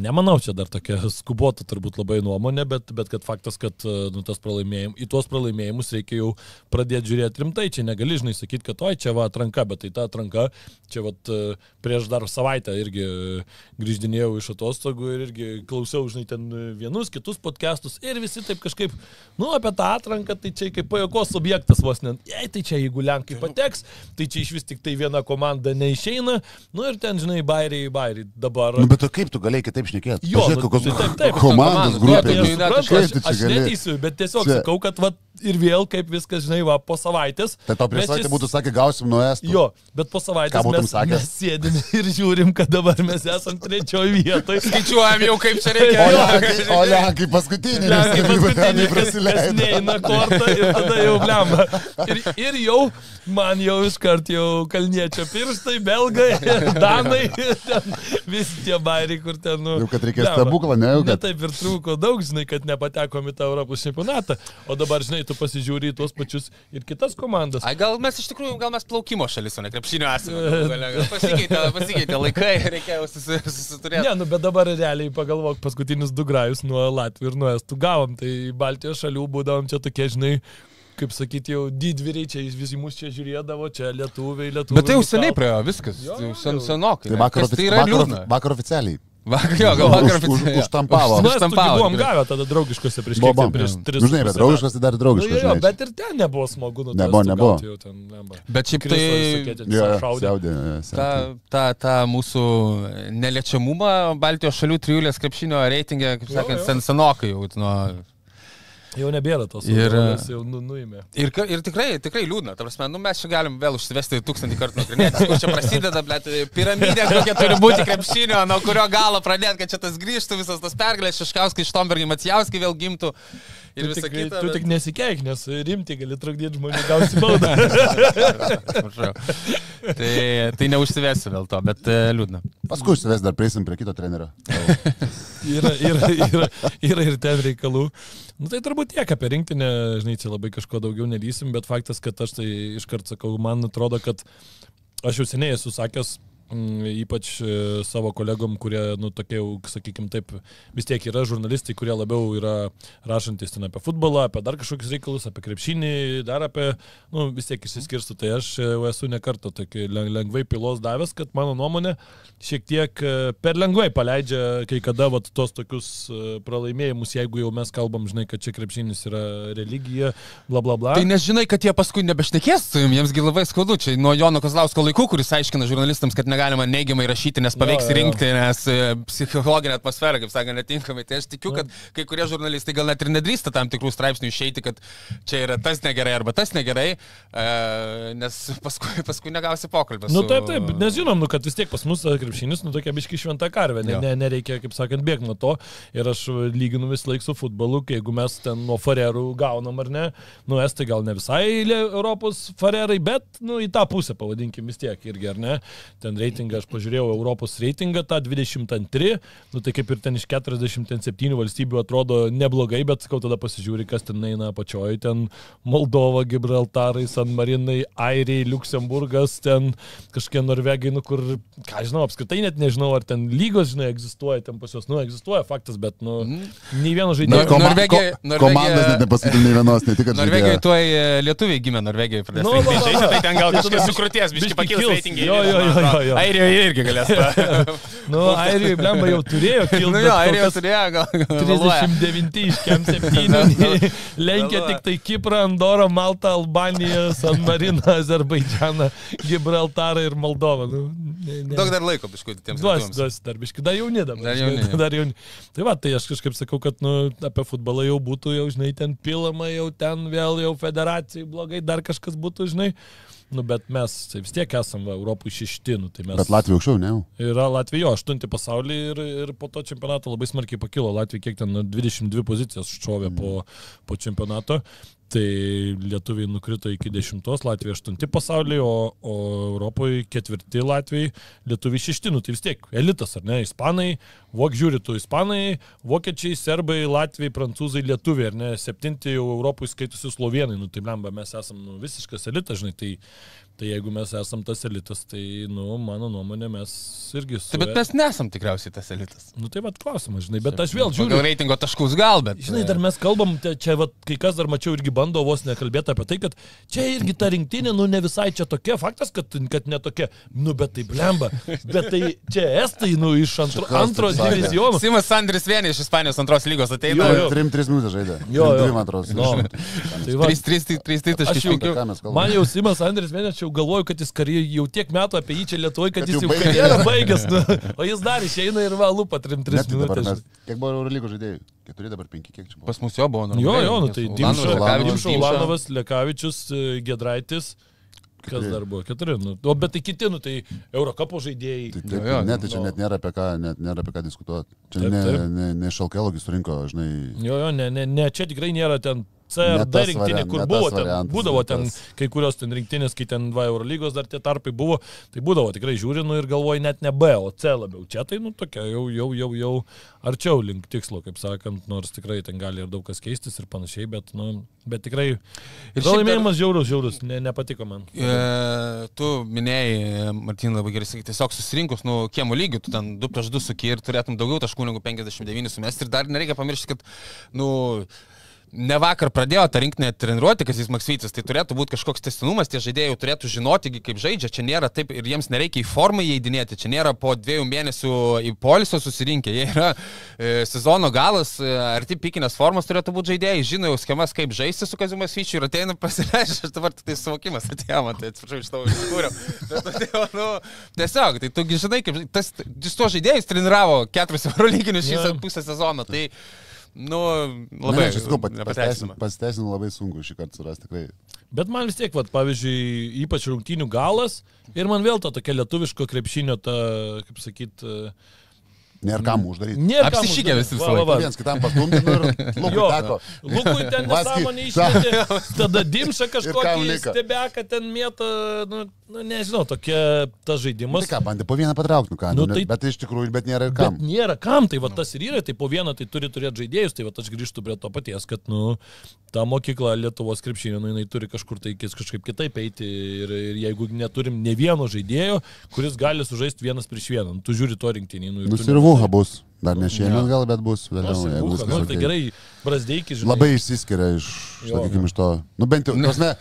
E: nemanau, čia dar tokia skubota turbūt labai nuomonė, bet, bet kad faktas, kad nu, tas pralaimėjim, į tuos pralaimėjimus reikia jau pradėti žiūrėti rimtai, čia negali, žinai, sakyti, kad oi, čia va atranka, bet tai ta atranka, čia va prieš dar savaitę irgi grįždinėjau iš atostogų ir irgi klausiau, žinai, ten vienus, kitus podcastus ir visi taip kažkaip, nu, apie tą atranką, tai čia kaip pajokos objektas vos ne, jei tai čia jeigu Lenkai pateks, tai čia iš vis tik tai viena komanda neišeina, nu ir ten, žinai, bairiai, bairiai dabar.
F: Nu, bet tu kaip tu galėjai kitaip šnekėti?
E: Jo,
F: Pažiūrėk,
E: nu,
F: kokios
E: tai taip, taip,
F: komandos
E: komandos,
F: grupė.
E: tai suprantu,
F: Kaip
E: aš, aš neteisiu, bet tiesiog
F: Čia-
E: sakau, kad va, ir vėl kaip viskas, žinai, va, po savaitės.
F: Tai to prieš savaitę būtų sakę, gausim nuo estų.
E: Jo, bet po savaitės mes,
F: sakęs?
E: mes sėdim ir žiūrim, kad dabar mes esam trečioje vietoje.
D: Skaičiuojam jau kaip čia reikia.
F: O Lenkai paskutiniai.
E: Lenkai kas
F: prasileido.
E: neina kortą ir tada jau blemba. Ir, ir jau, man jau iškart jau kalniečio pirštai, belgai, danai, ten, visi tie bairiai, kur ten, nu.
F: Jau kad reikės stebuklą, ne jau
E: Ne
F: kad.
E: taip ir trūko daug, žinai, kad nepatekom į tą Europos čempionatą. O dabar, žinai, tu pasižiūri į tuos pačius ir kitas komandas.
D: Ai, gal mes iš tikrųjų, gal mes plaukimo šalis, o ne krepšinio esame. Pasikeitė, pasikeitė laikai, <laughs> reikėjo susi- susiturėti.
E: Ne, nu bet dabar realiai pagalvok, paskutinius du grajus nuo Latvijos ir nuo Estų gavom, tai Baltijos šalių būdavom čia tokie, žinai, kaip sakyti, jau didvyriai čia visi mus čia žiūrėdavo, čia lietuviai, lietuviai.
D: Bet tai jau seniai praėjo viskas.
E: Jo,
D: Jau sen, senokai.
F: Tai vakar,
D: tai
F: ofici-
D: yra
F: vakar, vakar oficialiai.
D: Vakar, jo, gal vakar
F: Už- už-.
E: Nu, estų
D: Užštampavo,
E: buvom gavę tada draugiškose prieš kiek
F: buvo.
E: prieš tris.
F: Nu, žinai, bet draugiškas tai dar
E: metų. Nu,
F: draugiškas.
E: jo, jo,
F: žinai.
E: bet ir ten nebuvo smagu, nu,
F: Nebuvo, nebuvo.
E: ten, blemba.
D: Bet šiaip tai
E: šaudė.
D: ta, ta, ta mūsų neliečiamumą Baltijos šalių trijulės krepšinio reitingė, kaip sakant, senokai jau. Nuo,
E: Jau nebėra tos.
D: Ir-
E: Ir jau nu, nuėmė.
D: Ir, ir tikrai, tikrai liūdna. Prasme, nu, mes čia galim vėl užsivesti tūkstantį kartų nagrinėti, kur čia prasideda, bet piramidė, kokia turi būti krepšinio, nuo kurio galo pradėti, kad čia tas grįžtų, visas tas pergalės, Šeškauskai, Štombergai, Macijauskai vėl gimtų. Ir
E: Tu
D: visą
E: tik,
D: kitą.
E: tu
D: bet-
E: tik nesikeik, nes rimti gali trukdyti žmonių gauti baudą.
D: Tai, tai neužsivesiu vėl to, bet e, liūdna.
F: Paskui užsives dar prieisim prie kito trenerio.
E: yra, yra, yra, yra ir ten reikalų. Nu tai turbūt tiek apie rinktinę, žinai, čia labai kažko daugiau nelysim, bet faktas, kad aš tai iškart sakau, man atrodo, kad aš jau seniai esu sakęs, ypač e, savo kolegom, kurie, nu, tokie, sakykime taip, vis tiek yra žurnalistai, kurie labiau yra rašantis ten apie futbolą, apie dar kažkokius reikalus, apie krepšinį, dar apie, nu, vis tiek išsiskirstu, tai aš esu nekartą tokį len- lengvai pilos davęs, kad mano nuomonė šiek tiek e, per lengvai paleidžia kai kada vat, tos tokius e, pralaimėjimus, jeigu jau mes kalbam, žinai, kad čia krepšinis yra religija, bla bla bla.
D: Tai nes žinai, kad jie paskui nebešnekės su jums, jiems labai skaudu. Čia nuo Jono Kozlausko laikų, kuris aiškina žurnalistams, kad negalima neigiamai rašyti, nes paveiks rinkti, nes e, psichologinė atmosfera, kaip sakė, netinkamai. Tai aš tikiu, kad kai kurie žurnalistai gal net ir nedrįsta tam tikrų straipsnių išeiti, kad čia yra tas negerai arba tas negerai, e, nes paskui, paskui negausi pokalbį.
E: Nu
D: su-
E: taip, taip, nes žinom, nu, kad vis tiek pas mus krepšinis, nu tokia biški šventa karvė, ne, ne, nereikia, kaip sakant, bėgti nuo to. Ir aš lyginu vis laik su futbolu, jeigu mes ten nuo farerų gaunam ar ne, nu estai gal ne visai Europos farerai, bet, nu, į tą pusę pavadinkim vis tiek irgi, ar ne. Ten reitingą aš pažiūrėjau Europos reitingą, tą 22, nu tai kaip ir ten iš 47 valstybių atrodo neblogai, bet sakau, tada pasižiūri, kas ten eina apačioje, ten Moldova, Gibraltarai, San Marinai, Airiai, Luksemburgas, ten kažkokie Norvegai, nu kur, ką žinau, apskritai net nežinau, ar ten lygos, žinai, egzistuoja ten pas juos, nu, egzistuoja faktas, bet, nu, nei vieno
D: Na,
E: žaidėjo.
D: ko- Norvegija-
F: ko,
D: Norvegija-
F: komandas net nepasakytum nei vienos, ne tik kad
D: Norvegijoje tuoj e, lietuviai gimė, Norvegijoje pradės.
E: Nu,
D: Nu,
E: va, va, va.
D: tai ten gal kažkas biški
E: biškį
D: pakils
E: kils.
D: reitingai.
E: Jo, jo, jo, jo, jo.
D: Airijoje irgi galės. <laughs>
E: Nu, Airijoje, blemba, jau turėjo kilti.
D: Nu jo, Airijoje turėjo, gal. gal vėluoja.
E: 39 iš kem 7. <laughs> Lenkia tik tai Kiprą, Andorą, Maltą, Albaniją, San Mariną, <laughs> Azerbaidžianą, Gibraltarą ir Moldovą. Nu, ne, ne.
D: Daug dar laiko, biškui, tiems
E: Duos, duos, dar biški, dar jauni dabar.
D: Dar jauni.
E: Dar jauni. Tai va, tai aš kažkaip sakau, kad nu, apie futbolą jau būtų, jau žinai, ten pilama, jau ten vėl jau federacijai blogai, dar kažkas būtų, žinai. Nu, bet mes tai vis tiek esame Europų šeštinų. Tai mes...
F: Bet Latvija aukščiau, ne?
E: Yra Latvija, aštunti pasaulyje ir, ir po to čempionato labai smarkiai pakilo. Latvija kiek ten nu, 22 pozicijas šovė po, po čempionato. Tai lietuviai nukrito iki dešimtos, Latvija aštunti pasaulyje, o, o Europoje ketvirti Latvijai, lietuviai šešti, nu tai vis tiek elitas, ar ne, ispanai, vok žiūri tu, ispanai, vokiečiai, serbai, latviai, prancūzai, lietuviai, ar ne, septinti jau Europoje skaitusi slovenai, nu tai lemba, mes esame nu, visiškas elitas, žinai, tai Tai jeigu mes esam tas elitas, tai, nu, mano nuomonė, mes irgi su...
D: Taip, bet mes nesam tikriausiai tas elitas.
E: Nu, tai vad klausimas, žinai, bet aš vėl žiūriu.
D: Gal reitingo taškus gal, bet.
E: Žinai, dar mes kalbam, te- čia, vat, kai kas dar mačiau irgi bando vos nekalbėti apie tai, kad čia irgi ta rinktinė, nu, ne visai čia tokia, faktas, kad, kad netokia, nu, bet tai blemba, bet tai čia estai, nu, iš antro,
F: Čia
E: antro diviziono.
D: Simas Sandris Vienė iš Ispanijos antros lygos ateina.
E: Jo, jo.
F: 3-3 minutės žaidė.
E: Jo, jo.
F: 3 man atrodo.
E: No. Tai va,
D: 3-3
E: Aš jau-
F: Apie ką mes kalbame?
E: Man jau Simas Andris Vienas, jau galvoju, kad jis karjerą jau tiek metų apie jį čia Lietuvoje, kad
F: Kad
E: jis
F: jau
E: jau karjerą baigęs, nu, o jis dar išeina ir va, lupa 3
F: Net tai dabar
E: minutės.
F: mes. Kiek buvo Eurolygo žaidėjų? 4 dabar 5, kiek čia buvo?
D: Pas mus jo buvo.
E: Jo, jo, nu, tai Dimša. Ulanovas, Lekavičius, e, Gedraitis. Kas dar buvo? Keturi. Nu, o bet tai kiti, nu, tai Eurocapo žaidėjai.
F: Tai taip,
D: jo,
F: ne, tai čia
E: nu.
F: net nėra apie ką, net nėra apie ką diskutuoti. Čia
E: Taip,
F: ne,
E: taip.
F: ne, ne šalkelogis surinko, žinai.
E: Jo, jo, ne, ne, ne, čia tikrai nėra ten CRD rinktinė, kur buvo ten,
F: variantas,
E: būdavo ten
F: tas.
E: kai kurios ten rinktinės, kai ten va Eurolygos dar tie tarpai buvo, tai būdavo tikrai žiūrinu ir galvoju net ne B, o C labiau. Čia tai, nu, tokia jau, jau, jau, jau arčiau link tikslo, kaip sakant, nors tikrai ten gali ir daug kas keistis ir panašiai, bet, nu, bet tikrai
D: Ir šiaip dar-
E: žiaurus, žiaurus, ne, nepatiko man.
D: E, tu minėjai, Martin, labai gerai sakai, tiesiog susirinkus, nu, kiemo lygių, tu ten 2 prieš 2 suki ir turėtum daugiau taškų negu 59 sumesti. Ir dar nereikia pamiršti, kad, nu, ne vakar pradėjo tą rinkinį treniruoti, kas jis Maksytis, tai turėtų būti kažkoks testinumas, tie žaidėjai turėtų žinoti, kaip žaidžia, čia nėra taip ir jiems nereikia į formą įeidinėti, čia nėra po dviejų mėnesių į polisio susirinkę, jie yra e, sezono galas, e, arti pikinės formos turėtų būti žaidėjai, žino jau schemas, kaip žaisti su Kazimas Fyčiu ir ateina pasileidžia, aš dabar tai suvokimas atėjo, man tai atsiprašau, iš tavo iškūriau. Bet atėjo, nu, tiesiog, tai tu žinai, kaip tas, jis to žaidėjais treniravo keturis <laughs> eurolyginius šį
E: Jo.
D: pusę sezono, tai, nu, labai
F: pat-
D: nepateisinama.
F: pasiteisino pasiteisino labai sunku šį kartą surasti tikrai.
E: Bet man vis tiek, vat, pavyzdžiui, ypač rungtynių galas ir man vėl ta tokia lietuviško krepšinio, ta, kaip sakyt, e,
F: Nėra kam uždaryti.
E: nėra kam
D: Apsišykę visi visą laiką.
E: va.
F: Viens kitam pastumdino ir <laughs> lūpų
E: Jo,
F: teko.
E: Lukui ten <laughs> nesąmonė išmetė, <laughs> tada Dimša kažkokį stebeką ten mėta, nu, nu nežinau, tokia tas žaidimas.
F: Tai ką, bandė po vieną patraukti, nu ką,
E: Nu,
F: nu,
E: tai-
F: bet iš tikrųjų, bet nėra ir
E: Bet
F: kam.
E: nėra kam, tai va tas ir yra, tai po vieną tai turi turėti žaidėjus, tai va aš grįžtu prie to paties, kad, nu, ta mokykla Lietuvos krepšinio, nu, jinai turi kažkur tai kažkaip kitaip eiti ir, ir jeigu neturim ne vieno žaidėjo, kuris gali sužaisti vienas prieš vieną, nu, tu žiūri to rinktinį. Nu, ir tu
F: Nusirvuha bus. Dar ne šiemet gal, bet bus vėliau.
E: Nors ir
F: jeigu viskas
E: nu, tai gerai, Brasdeikis, žinai.
F: Labai išsiskiria iš, sakykime, iš to. Nu bent jau, nors ne,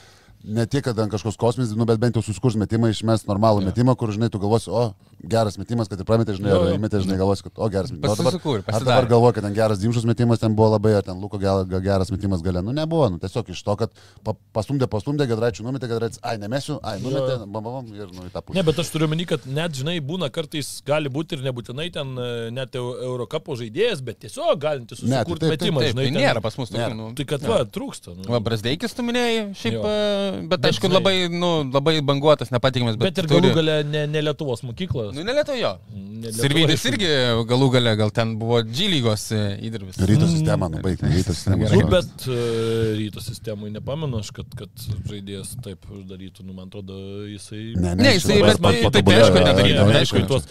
F: ne tiek, kad ten kažkoks kosminis, nu, bet bent jau suskurs metimą, išmes normalų
E: Jo.
F: metimą, kur, žinai, tu galvosi, o, geras metimas, kad ir prametė, žinai,
E: Jo, jo.
F: įmetė, žinai, galvosi, kad, o, geras metimas. Dabar- Ar dabar galvoju, kad ten geras dimšus metimas ten buvo labai, ar ten Luko gal- gal geras metimas gale. Nu, nebuvo, nu, tiesiog iš to, kad pa, pastumdė, pastumdė, Gedraičių numetė, Gedraičių, ai, nemesiu, ai, numetė, bam, bam, bam, ir, nu, į tą pusę.
E: Ne, bet aš turiu meni, kad net, žinai, būna kartais gali būti ir nebūtinai ten e, net Eu- Eurocapo žaidėjas, bet tiesiog galinti
F: tai
E: susikurti
F: taip, taip,
E: metimą, žinai.
D: tai nėra pas mus tokių. Nu,
E: Tai kad va, trūksta. Nu.
D: Va, Brasdeikis tu minėjai, šiaip, bet
E: Bet
D: aišku, labai, nu, labai banguotas, nepatikimas, bet,
E: Bet ir
D: turi-
E: galų gale ne, ne Lietuvos mokyklos.
D: Nu.
E: Ne Lietuvos
D: Sirvidis irgi galų gale, gal ten buvo G lygos e, įdirbis.
F: Ryto sistema, nu, baigti, ryto sistema.
E: Nu, bet uh, ryto sistemui nepamenu aš, kad, kad žaidėjas taip darytų, nu, man atrodo, jisai...
F: Ne,
D: Ne, jisai-
F: labai
D: bet
F: smarkiai
D: tai- tai
F: patobulėjo,
D: aišku, nedarytų, bet aišku,
E: tuos-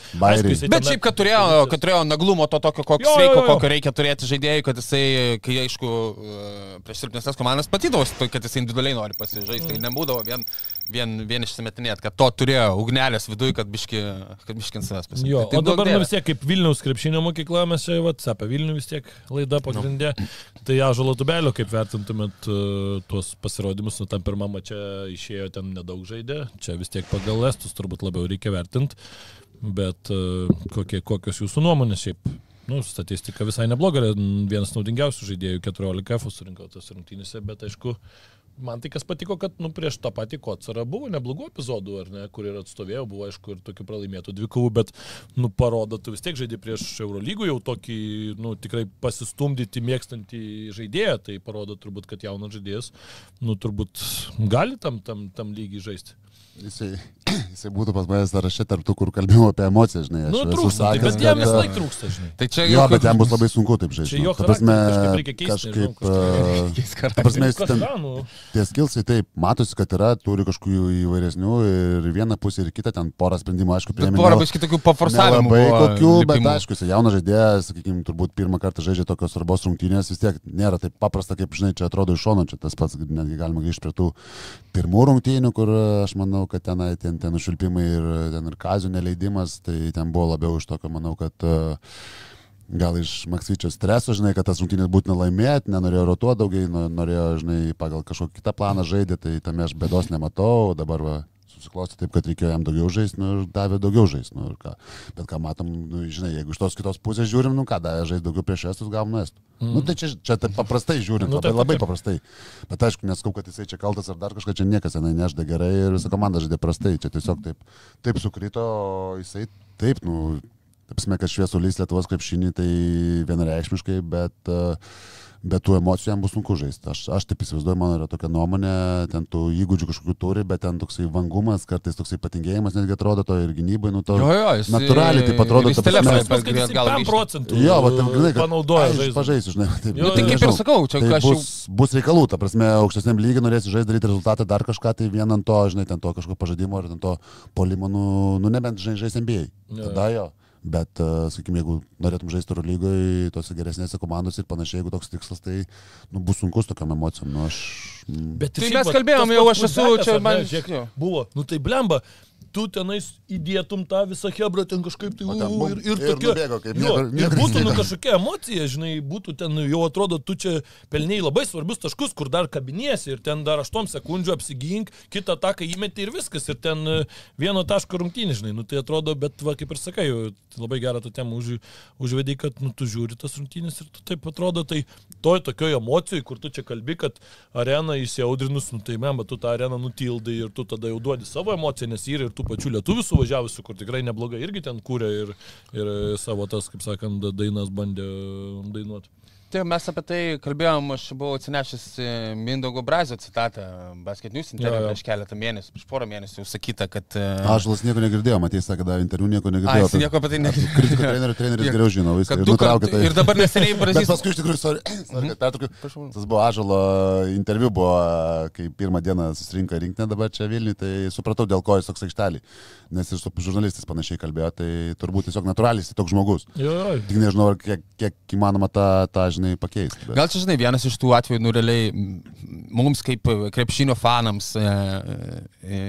E: jisai
D: Bet šiaip, kad turėjo, kad turėjo naglumo to tokio,
E: jo,
D: sveiko, kokio reikia turėti žaidėjai, kad jisai, kai aišku, e, prieš silpnesnės komandas patydavo, kad jisai individualiai nori pasižaisti, tai nebūdavo vien, vien, vien išsimetinėti, kad to turėjo ugnelės viduje, kad biški, kad biškint savęs pasiekti.
E: Jo, o dabar nu, vis tiek kaip Vilniaus krepšinio mokykla, mes čia, va, apie Vilnių vis tiek laida pagrindė. Tai Ažalo Tubelio, kaip vertintumėt uh, tuos pasirodymus, nu tam pirmam čia išėjo ten nedaug žaidė, čia vis tiek pagal estus turbūt labiau reikia vertinti, bet uh, kokie, kokios jūsų nuomonės šiaip? Nu, statistika visai nebloga, vienas naudingiausių žaidėjų 14 F surinko tas rungtynėse, bet aišku, Man tai kas patiko, kad nu, prieš tą patį Kocarą buvo neblogų epizodų, ar ne, kur ir atstovėjo, buvo aišku ir tokių pralaimėtų dvikovų, bet, nu, parodo, tu vis tiek žaidži prieš Eurolygų jau tokį, nu, tikrai pasistumdyti, mėgstantį žaidėją, tai parodo turbūt, kad jaunas žaidėjas, nu, turbūt gali tam, tam, tam lygiai žaisti.
F: jisai, <clears throat> jisai būtų pas mane sąraše tarp tų, kur kalbėjau apie emocijas, žinai. aš
E: Nu, trūksta,
F: sakęs,
E: bet jam
F: e,
E: laiką trūksta, žinai.
D: Tai čia
F: Jo,
D: jau
F: bet jam bus labai sunku taip žaisti.
E: Čia jo.
F: Ta prasme,
E: kažkaip reikia keisti, nežinau,
F: kažkaip, e, ta prasme, jis ten,
E: nu,
F: tie skilsai taip, matosi, kad yra, turi kažkokių įvairesnių ir vieną pusę ir kitą, ten porą sprendimų, aišku, priėmė.
D: porą biškai tokių paforsavimų. Buvo
F: kokių, bet aišku, jis jaunas žaidėjas, sakykime, turbūt pirmą kartą žaidžia tokios svarbos rungtynės, vis tiek nėra taip paprasta, kaip, žinai, čia atrodo iš šono, čia tas pats, netgi galima grįžti prie tų pirmų rungtynių, kur aš manau, kad tenai ten, ten užšilpimai ir ten ir kazio neleidimas, tai ten buvo labiau iš tokio, manau, kad e, gal iš Maksvyčio streso, žinai, kad tas rungtynės būtina laimėti, nenorėjo rotuoti daugiai, no- norėjo, žinai, pagal kažkokį kitą planą žaidė, tai tame aš bėdos nematau, dabar va, susiklosti taip, kad reikėjo jam daugiau žaisti, nu, ir davė daugiau žaisti. Nu, ką. Bet ką matom, nu, žinai, jeigu iš tos kitos pusės žiūrim, nu ką, davė žaisti daugiau prieš estus, gavom estų. Mm. Nu, tai čia, čia taip paprastai žiūrint,
E: Nu,
F: labai, labai paprastai. Bet aišku, neskau, kad jisai čia kaltas ar dar kažką, čia niekas tenai nežda gerai ir visa komanda žaidė prastai. Čia tiesiog taip, taip sukrito, jisai taip, nu, taip smė, kad šviesulys Lietuvos krepšinį, tai vienareikšmiškai, bet uh, Bet tų emocijų jam bus sunku žaisti. Aš, aš taip įsivaizduoju, mano yra tokia nuomonė, ten tų įgūdžių kažkokių turi, bet ten toksai vangumas, kartais toksai patingėjimas netgi atrodo to ir gynybai, nu to.
D: Jo, jo, jis,
F: natūraliai taip atrodo,
D: jis
F: ta
D: telefoną
F: prasme-
E: Pas, kad
D: galės
E: jis
D: gal
E: 5
D: grįžti.
E: procentų
F: Jo, va, taip kad
E: panaudoja.
F: Pažaisiu, žinai, taip.
E: Jo,
D: Nu, tai kaip ir
F: nežinau.
D: sakau, čia
F: tai
D: aš jau-
F: bus, bus reikalų, ta prasme, aukštesniam lygiai norėsi žaisti, daryti rezultatą, dar kažką, tai vien ant to, žinai, ten to kažkokio pažadimo ar ten to polimo, nu, nu nebent, žinai, žaisti NBA.
E: Jo,
F: Tada jo. Bet, uh, sakykime, jeigu norėtum žaisti Euro lygoje, tose geresnėse komandose ir panašiai, jeigu toks tikslas, tai nu, bus sunkus tokiam emocijom. Nu, aš, mm,
E: Bet
D: Tai
E: šiaip
D: mes kalbėjom, jau aš esu čia, man-
E: žiūrėk. Buvo, nu tai blemba, tu tenais įdėtum tą visą hebrą ten kažkaip tai
F: ten bum,
E: ir, ir,
F: ir
E: tokia,
F: nubėgo, kaip
E: jo,
F: niekur- niekur
E: būtų nu kažkokia emocija, žinai, būtų ten jau atrodo, tu čia pelniai labai svarbius taškus, kur dar kabiniesi ir ten dar 8 sekundžių apsigink, kitą taką įmeti ir viskas, ir ten e, vieno taško rungtynį, žinai, nu tai atrodo, bet va, kaip ir sakai, labai gerą tą temą už, užvedai, kad nu, tu žiūri tas rungtynės ir tu taip atrodo, tai toj tokioj emocijai, kur tu čia kalbi, kad arena įsiaudrinus, nu tai bet tu tą areną nutildai ir tu tada jau duodi savo emociją, nes yra ir tų pačių lietuvių suvažiavusių, kur tikrai neblogai irgi ten kūrė ir, ir savo tas, kaip sakant, dainas bandė dainuoti.
D: Tai mes apie tai kalbėjom, aš buvau atsinešęs e, Mindaugo Brazio citatą, Basket News interviu prieš keletą mėnesių, prieš porą mėnesių jau sakyta, kad... e,
F: Aš las nieko negirdėjau, matei, sakė, kad interviu nieko
D: Ai,
F: negirdėjau.
D: jis nieko apie tai negirdėjo.
F: Kritikų trenerių, treneris <laughs>
D: Ir-
F: geriau žino, viską. Ir
D: kartus.
F: tai.
D: Ir dabar neseniai <laughs>
F: Bet
D: Brazys.
F: paskui iš tikrųjų, sorry, <coughs> sorry kad pertraukiu. Tas buvo Ažalo interviu, buvo, kai pirmą dieną susirinko rinktinė dabar čia Vilniui, tai supratau, dėl ko jis toks aikštelį. Nes ir su žurnalistais panašiai kalbėjo, tai turbūt tiesiog natūraliai jis toks žmogus.
E: Jo, jo.
F: Tik nežinau, ar kiek, kiek įmanoma tą, tą žinai, pakeisti. Bet...
D: Gal čia, žinai, vienas iš tų atvejų, nu, realiai, mums kaip e, krepšinio fanams e, e,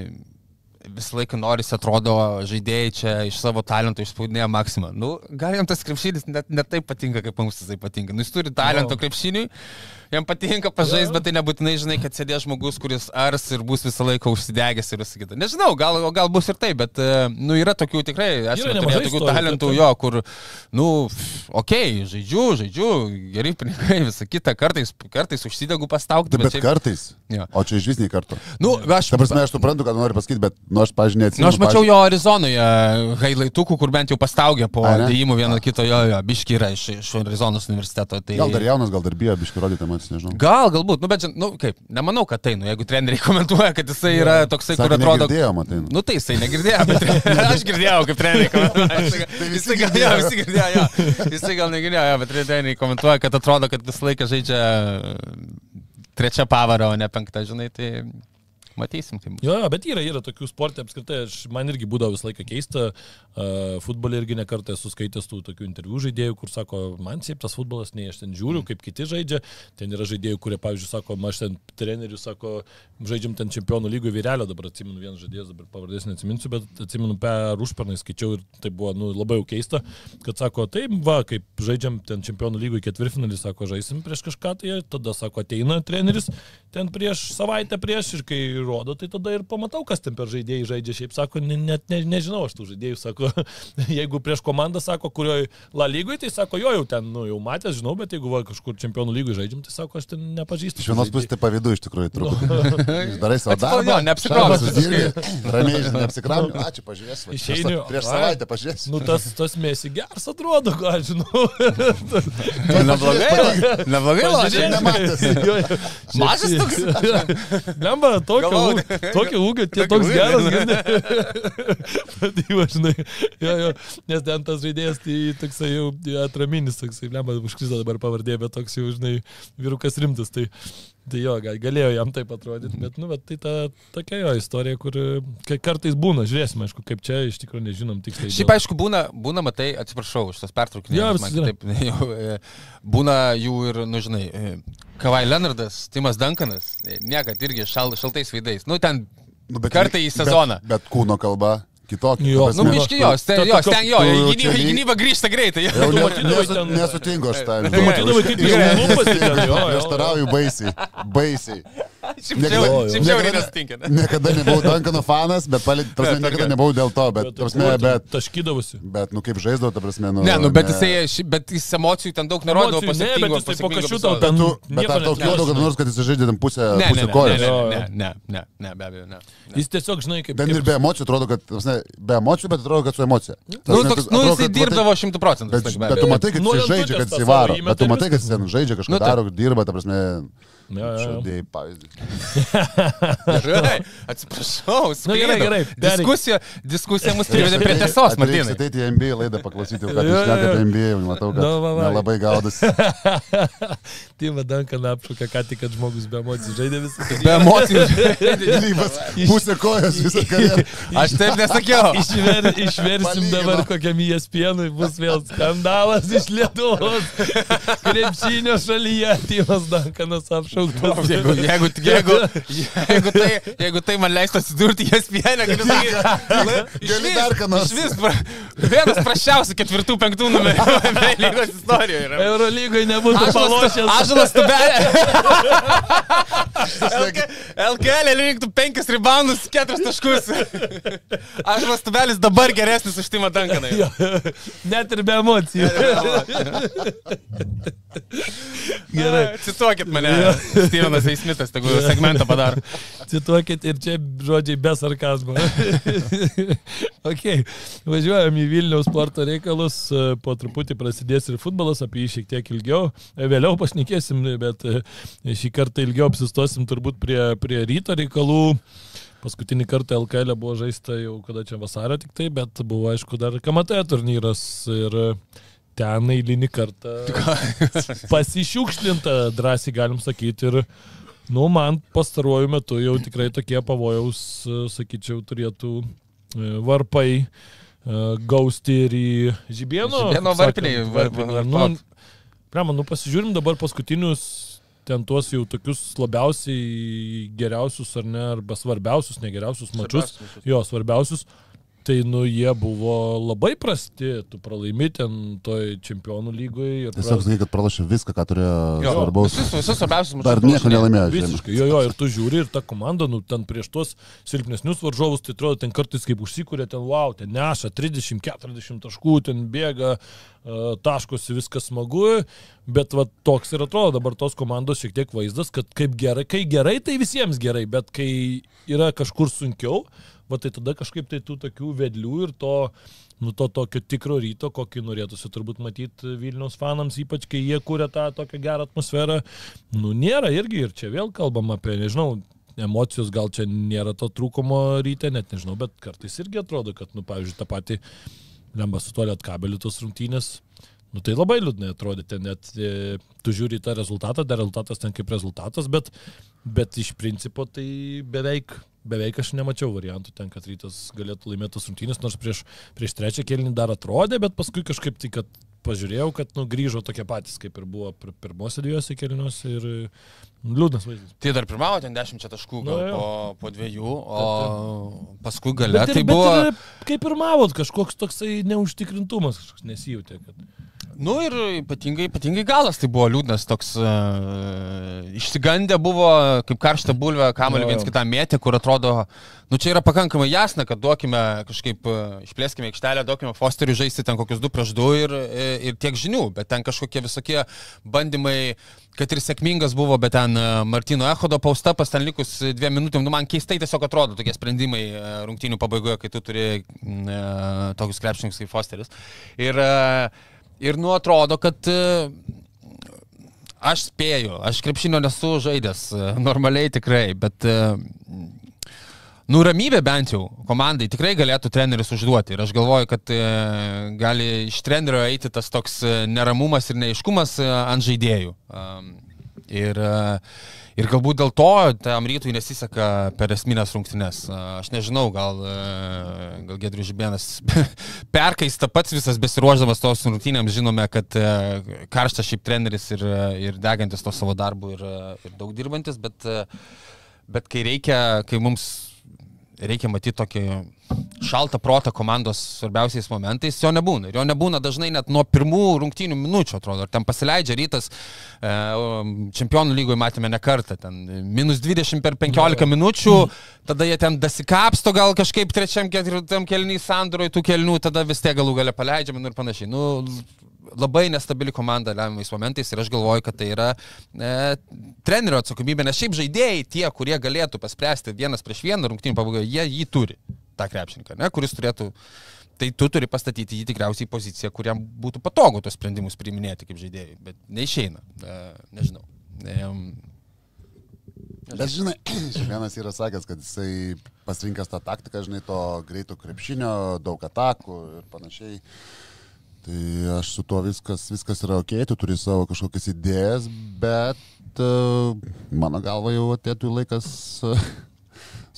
D: visą laiką norisi, atrodo, žaidėjai čia iš savo talento išspaudinėja maksimą. Nu, gal jam tas krepšinis net, net taip patinka, kaip mums jisai patinka. Nu, jis turi talento
E: Jo.
D: krepšiniui, jam patinka pažaisti, bet tai nebūtinai, žinai, kad sėdės žmogus, kuris ars ir bus visą laiką užsidegęs ir visą kitą. Nežinau, gal, gal bus ir taip, bet, e, nu, yra tokių tikrai, esame
E: nemažai
D: turėję tokių talentų,
E: taip,
D: jo, kur, nu, okei, okay, žaidžiu, žaidžiu, geri pinigai, visą kitą, kartais, kartais užsidegu pastaukti,
F: Bet, bet kartais.
D: Jo.
F: O čia iš vis nei karto.
D: Nu, aš,
F: Ta prasme, aš suprantu, ką nori pasakyti, bet, nu, aš, pažiūrėjau,
D: nu, aš mačiau jo Arizonoje hailaitukų, kur bent jau pastaugė po dėjimų vieno kito, jo, jo, biški yra iš, iš Arizonos universiteto. Tai...
F: Gal dar jaunas, gal dar bijo, biškai rodyti emocijas, nežinau.
D: Gal, galbūt, nu, bet, nu, kaip, nemanau, kad tai, nu, jeigu treneriai <laughs> komentuoja, kad jisai yra toksai, kur
F: Sakė,
D: atrodo...
F: negirdėjo, matai.
D: Nu tai jisai negirdėjo, bet <laughs> <laughs> aš girdėjau, kaip treneriai komentuoja.
F: Tai visi girdėjo.
D: visi girdėjo, jo. Jisai gal negirdėjo, jo, bet treneriai komentuoja, kad atrodo, kad visą laiką žaidžia trečia pavara, o ne penkta, žinai, tai matysim, kaip bus.
E: Jo, bet yra, yra tokių sportė apskritai, aš, man irgi būdavo visą laiką keista, uh, futbolė irgi nekartą esu skaitęs tų tokių interviu žaidėjų, kur sako, man šiaip tas futbolas, nei aš ten žiūriu, kaip kiti žaidžia, ten yra žaidėjų, kurie, pavyzdžiui, sako, aš ten trenerių, sako, žaidžiam ten čempionų lygų vyrelio, dabar atsimenu vienas žaidėjas, dabar pavardės neatsiminsiu, bet atsimenu per užpernai skaičiau ir tai buvo, nu, labai jau keista, kad sako, taip, va, kaip žaidžiam ten čempionų lygų ketvirtfinalį, sako, žaisim prieš kažką, tai tada, sako, ateina treneris ten prieš savaitę prieš ir kai rodo, tai tada ir pamatau, kas ten per žaidėjai žaidžia. Šiaip sako, ne, net ne, nežinau aš tų žaidėjų, sako, <laughs> jeigu prieš komandą, sako, kurioje La lygoje, tai sako, jo jau ten, nu, jau matęs, žinau, bet jeigu va, kažkur čempionų lygoje žaidžiam, tai sako, aš ten nepažįstu.
F: Iš vienos pusės tai pavydu iš tikrųjų truputį. <laughs> Darai savo darbą. uždirbi, Ramiai, žinai, neapsikrauni. Ačiū, pažiūrėsiu. va,
E: Išeini,
F: prieš- Prieš
E: ai.
F: savaitę pažiūrėsiu.
E: Nu, tas, tas mėsi geras atrodo, ką aš žinau.
D: Neblogai, neblogai, lošia.
F: nematęs.
D: Mažas toks.
E: Lemba, tokio,
D: Galvojau,
E: ūgio, tokio ūgio, tie
D: Tokio
E: toks geras,
D: ne?
E: gana. <laughs> Patyva, žinai. Jo, jo, nes ten tas žaidėjas, tai toksai jau atraminis, toksai, lemba, užkristo dabar pavardė, bet toks jau, žinai, vyrukas rimtas. Tai, tai jo, gal- galėjo jam taip atrodyti, bet, nu, bet tai ta tokia jo istorija, kur kai kartais būna, žiūrėsime, aišku, kaip čia iš tikrųjų nežinom tiksliai.
D: Šiaip aišku, būna, būna matai, atsiprašau, už tas pertraukinėjimas. kitaip, <laughs> jau, e, būna jų ir, nu žinai, e, Kavai Leonardas, Timas Duncanas, e, niekad irgi šal, šaltais veidais. Nu, ten
F: Nu, bet-
D: kartą į sezoną.
F: Bet, bet kūno kalba kitokia.
E: Jo,
D: Nu, biški jos, ten,
E: tokio-
D: ten jo,
F: lyg-
D: gynybą grįžta greitai. <laughs>
F: Jau ne,
E: ten-
F: nesutinku aš tą.
E: Tu matydavai, kaip
F: Aš- <laughs>
E: lūpas ten, jo, jo, jo.
F: Prieštarauju baisiai. Baisiai.
D: Šiaip žiauriai
F: niekada-
D: ne?
F: Nebuvau Dankano fanas, bet palit, prasme, <laughs>
D: Bet,
F: niekada nebuvau dėl to, bet, prasme, bet,
E: Taškydavusi.
F: bet, nu kaip žaisdavo, ta prasme, nu.
D: Ne, nu, bet jisai, šiaip- bet jis emocijų ten daug nerodavo po
E: ne, bet jisai
D: po septyngos
E: tau ten-
F: bet ar tau kilo
E: žinai.
F: nors, kad jis žaidė ten pusę,
D: Ne, ne,
F: pusę
D: ne, ne,
F: kojos?
D: ne, ne, ne, ne, ne, be abejo, ne. ne.
E: Jis tiesiog, žinai, kaip...
F: Ten ir be emocijų atrodo, kad, prasme, be emocijų, bet atrodo, kad su emocija.
D: Nu, toks, nu, jisai dirbdavo šimtų procentų.
F: Bet,
D: be
F: bet tu matai, kad jis žaidžia, kad jis įvaro. Bet tu matai, kad jis ten žaidžia, kažką
D: Nu, taip.
F: daro, dirba, ta prasme,
E: Jo, jo.
F: žaidėjai pavyzdį. <laughs>
D: Gerai, atsiprašau.
E: Nu, gerai, gerai, pereik.
D: Diskusija, diskusija mus privedė prie tiesos, Martynai.
F: Ateiti į NBA laidą paklausyti,
E: Jo,
F: jūs šnekate apie NBA, matau, kad
E: Nu, va, va.
F: nelabai gaudas. <laughs>
E: Timą Dankaną apšūkė, ką tik, kad žmogus be emocijų žaidė visą.
D: Be emocijų.
F: Gynybas, <laughs> pusė kojos visą karjerą.
D: Aš taip nesakiau.
E: Išver, išversim dabar kokiam ESPN, bus vėl skandalas iš Lietuvos. Krepšinio šalyje Timas Dankanas apšauktas.
D: Jeigu, jeigu, <laughs> jeigu, jeigu, tai, jeigu tai man leistų atsidurti, jas pienė, galiu sakyti. <laughs>
F: Gali dar ką nors.
D: Vis, pra, vienas prašiausių ketvirtų, penktų numerių lygos istorijoje yra.
E: Eurolygoje nebūtų palošęs.
D: ažalas tubelė. LKL <laughs> rinktų penkis reboundus, keturis taškus. Ažalas tubelis dabar geresnis už Timą Dankaną.
E: Net ir be emocijų. Gerai.
D: Cituokit mane. Stevenas <laughs> Eismitas, tegu segmentą padaro.
E: Cituokit ir čia žodžiai be sarkazmo. <laughs> ok, važiuojam į Vilniaus sporto reikalus, po truputį prasidės ir futbolas, apie jį šiek tiek ilgiau. Vėliau pašnekėsim, bet e, šį kartą ilgiau apsistosim turbūt prie, prie ryto reikalų. Paskutinį kartą LKL buvo žaista jau kada čia vasario tik tai, bet buvo aišku dar KMT turnyras ir ten eilinį kartą <laughs> pasišiukšlinta, drąsiai galim sakyti. Ir, nu, man pastaruoju metu jau tikrai tokie pavojaus, e, sakyčiau, turėtų e, varpai e, gausti ir į Žibėno.
D: Žibėno
E: kaip
D: varpiniai,
E: sakant,
D: var-
E: varpiniai.
D: var-
E: Nu, prema, nu pasižiūrim dabar paskutinius ten tuos jau tokius labiausiai geriausius ar ne, arba svarbiausius, negeriausius mačius. Jo, svarbiausius. Tai, nu, jie buvo labai prasti, tu pralaimi ten toj čempionų lygoje. ir
F: Tiesiog sakai, kad pralašė viską, ką turėjo svarbaus.
D: Visus, visus svarbiausius
F: Dar nieko nelaimėjo.
E: Visiškai, jo, jo, ir tu žiūri, ir ta komanda, nu, ten prieš tuos silpnesnius varžovus, tai atrodo, ten kartais kaip užsikūrė, ten wow, ten neša 30-40 taškų, ten bėga, uh, taškosi, viskas smagu, bet va toks ir atrodo dabar tos komandos šiek tiek vaizdas, kad kaip gerai, kai gerai, tai visiems gerai, bet kai yra kažkur sunkiau, va tai tada kažkaip tai tų tokių vedlių ir to, nu, to tokio tikro ryto, kokį norėtųsi turbūt matyti Vilniaus fanams, ypač kai jie kūrė tą tokią gerą atmosferą, nu, nėra irgi ir čia vėl kalbam apie, nežinau, emocijos gal čia nėra to trūkumo ryte, net nežinau, bet kartais irgi atrodo, kad, nu, pavyzdžiui, tą patį lemba su tuo lietkabeliu tos rungtynės. Nu tai labai liūdnai atrodė, ten net e, tu žiūri tą rezultatą, dar rezultatas ten kaip rezultatas, bet, bet iš principo tai beveik, beveik aš nemačiau variantų ten, kad rytas galėtų laimėti tos rungtynės, nors prieš, prieš trečią kėlinį dar atrodė, bet paskui kažkaip tai, kad pažiūrėjau, kad nu, grįžo tokie patys, kaip ir buvo pir pirmose dviejose kėliniuose ir e, liūdnas vaizdas.
D: Tai dar pirmavo ten 10 taškų gal
E: Nu,
D: po, po dviejų, o paskui gale
E: Bet, ir,
D: tai
E: bet
D: buvo...
E: ir, kaip pirmavot, kažkoks toksai neužtikrintumas, kažkoks nesijūtė. Kad...
D: Nu ir ypatingai, ypatingai galas tai buvo liūdnas, toks uh, išsigandę buvo, kaip karšta bulvė,
E: jo.
D: viens kitą mėtė, kur atrodo, nu čia yra pakankamai jasna, kad duokime kažkaip, uh, išplėskime aikštelę, duokime Fosteriui žaisti ten kokius du prieš du ir, ir tiek žinių, bet ten kažkokie visokie bandymai, kad ir sėkmingas buvo, bet ten Martino Echodo paustapas, ten likus dviem minutėm, nu man keistai tiesiog atrodo tokie sprendimai rungtynių pabaigoje, kai tu turi uh, tokius krepšininkus kaip Fosteris. Ir uh, Ir nu atrodo, kad e, aš spėju, aš krepšinio nesu žaidęs, e, normaliai tikrai, bet e, Nu, ramybė bent jau komandai tikrai galėtų treneris užduoti. Ir aš galvoju, kad gali iš trenerio eiti tas toks neramumas ir neiškumas ant žaidėjų. Ir, e, ir galbūt dėl to tam rytui nesiseka per esminės rungtynes. Aš nežinau, gal, e, gal Gedrius Žibėnas <laughs> perkaista pats visas besiruoždamas tos rungtynėms. Žinome, kad e, karštas šiaip treneris ir, e, ir degantis to savo darbu ir, ir daug dirbantis, bet, bet kai reikia, kai mums reikia matyti tokį šaltą protą komandos svarbiausiais momentais, jo nebūna. Ir jo nebūna dažnai net nuo pirmų rungtynių minučių, atrodo. Ar ten pasileidžia rytas, e, čempionų lygoje matėme ne kartą, ten minus 20 per 15 minučių, tada jie ten dasikapsto gal kažkaip trečiam, ketvirtam kelniui sandoroj tų kelnių, tada vis tiek galų gale paleidžiam ir panašiai. Nu, labai nestabili komanda lemiamais momentais ir aš galvoju, kad tai yra e, trenerio atsakomybė, nes šiaip žaidėjai, tie, kurie galėtų paspręsti vienas prieš vieną rungtynį pabaigoje, jie jį turi, tą krepšininką, ne, kuris turėtų, tai tu turi pastatyti jį tikriausiai į poziciją, kuriam būtų patogu tos sprendimus priiminėti kaip žaidėjai, bet neišeina, e, nežinau.
F: Bet žinai, <clears throat> vienas yra sakęs, kad jisai pasirinkęs tą taktiką, žinai, to greito krepšinio, daug atakų ir panašiai. Tai aš su tuo viskas, viskas yra ok, tu turi savo kažkokias idėjas, bet uh, mano galva jau atėtų laikas <laughs> uh,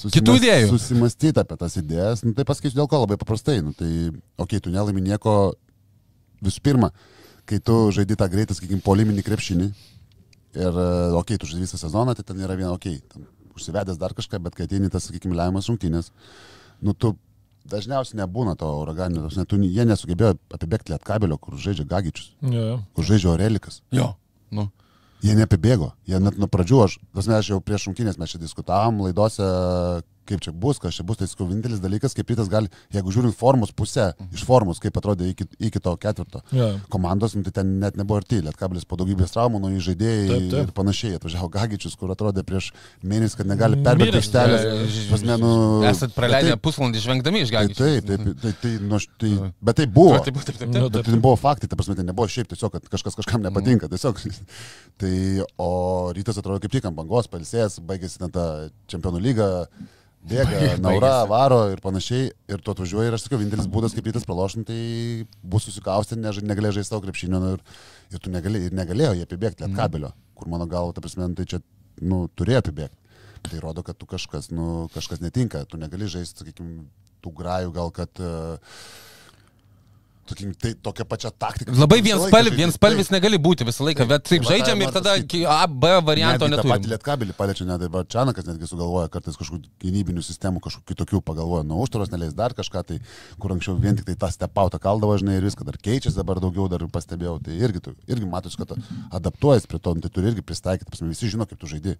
D: idėjų.
F: susimastyti apie tas idėjas. Nu, tai pasakysiu dėl ko labai paprastai. Nu, tai ok, tu nelaimi nieko visų pirma, kai tu žaidži tą greitą, sakykime, poliminį krepšinį. Ir, uh, ok, tu žaidži visą sezoną, tai ten yra viena, ok, ten užsivedęs dar kažką, bet kai ateini tas, sakykime, lemiamas rungtynės, nu tu dažniausiai nebūna to uraganio, tos net jie nesugebėjo apibėgti lietkabelio, kur žaidžia Gagičius,
E: Jo, jo.
F: kur žaidžia Orelikas.
D: jo, nu.
F: Jie neapibėgo, jie net nuo pradžių, aš, tas mes jau prieš rungtynės mes čia diskutavom laidose, kaip čia bus, kas čia bus, tai sakau, vienintelis dalykas, kaip rytas gali, jeigu žiūrint formos pusę, iš formos, kaip atrodė iki, iki to ketvirto
E: Jo.
F: komandos, nu, tai ten net nebuvo arti, lietkabilis po daugybės traumų, nuo žaidėjai
E: Taip, taip.
F: ir panašiai, atvažiavo Gagičius, kur atrodė prieš mėnesį, kad negali perbėgti
E: Miręs,
F: aikštelės.
D: E,
F: Prasme, nu,
D: Esat praleidę
F: bet
D: pusvalandį žvengdami iš
F: Tai,
D: gagių.
F: taip, taip, tai, tai, nu, aš- tai, bet tai buvo.
D: Taip, taip, taip, taip.
E: Nu,
F: Bet
E: taip.
F: tai buvo faktai, ta prasme, tai nebuvo šiaip tiesiog, kad kažkas kažkam nepatinka, tiesiog. Tai, o rytas atrodo kaip tik ant bangos, palsės, baigėsi ten ta čempionų lyga, bėga, naura, varo ir panašiai. Ir tu atvažiuoji ir aš sakiau, vienintelis būdas, kaip rytas pralošti, tai bus susikausti, negalėjai žaisti savo krepšinio nu, ir, ir tu negali, ir negalėjo jie apibėgti ant kabelio, kur mano galva, ta prasme, nu, tai čia, nu, turėjo apibėgti. Tai rodo, kad tu kažkas, nu, kažkas netinka, tu negali žaisti, sakykime, tų grajų gal, kad... Uh, Sakykim, tai tokia pačia taktika.
D: Labai vienspalvis, vienspalvis
F: Taip.
D: negali būti visą laiką, bet taip
F: Tai va,
D: žaidžiam ir
F: noriu
D: tada A, B varianto
F: Netgi tą patį
D: neturime.
F: lietkabelį paliečia, net dabar Čianakas netgi sugalvoja kartais kažkokių gynybinių sistemų, kažkokių kitokių pagalvoja, nuo užtvaros neleis dar kažką, tai kur anksčiau vien tik tai tą stepautą kaldavo, žinai, ir viską dar keičiasi, dabar daugiau dar pastebėjau, tai irgi, tu, irgi matosi, kad adaptuojas prie to, nu, tai turi irgi pristaikyti, prasme, visi žino, kaip tu žaidži.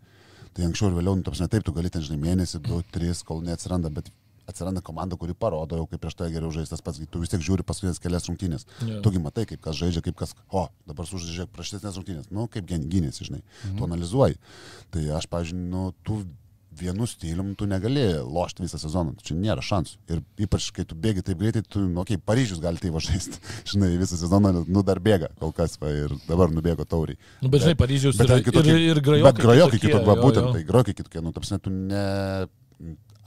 F: Tai anksčiau ir vėliau, nu, taip, tu gali ten, žinai, mėnesį, du, tris, kol neatsiranda, bet atsiranda komanda, kuri parodo, jau kaip prieš tai geriau žaistas pats, tu vis tiek žiūri paskutinės kelias rungtynės.
E: Jo.
F: Tugi matai, kaip kas žaidžia, kaip kas, o, dabar sužaidžia praštesnės rungtynės, nu, kaip gyn- gynėsi, žinai, mhm. tu analizuoji. Tai aš, pažiūrėjau, nu, tu vienu stilium tu negali lošti visą sezoną, čia nėra šansų. Ir ypač, kai tu bėgi taip greitai, tu, nu, kaip Paryžius gali tai važaisti, <laughs> žinai, visą sezoną, nu, dar bėga kol kas, va, ir dabar nubėgo tauriai.
E: Nu, bet žinai, Paryžiaus
F: Bet
E: yra
F: kitokie-
E: ir, ir grajokai.
F: Bet grajokai
E: kitokie,
F: kitokie,
E: jo,
F: būtent
E: jo.
F: tai grajokai kitokie, nu, tapsne, tu ne...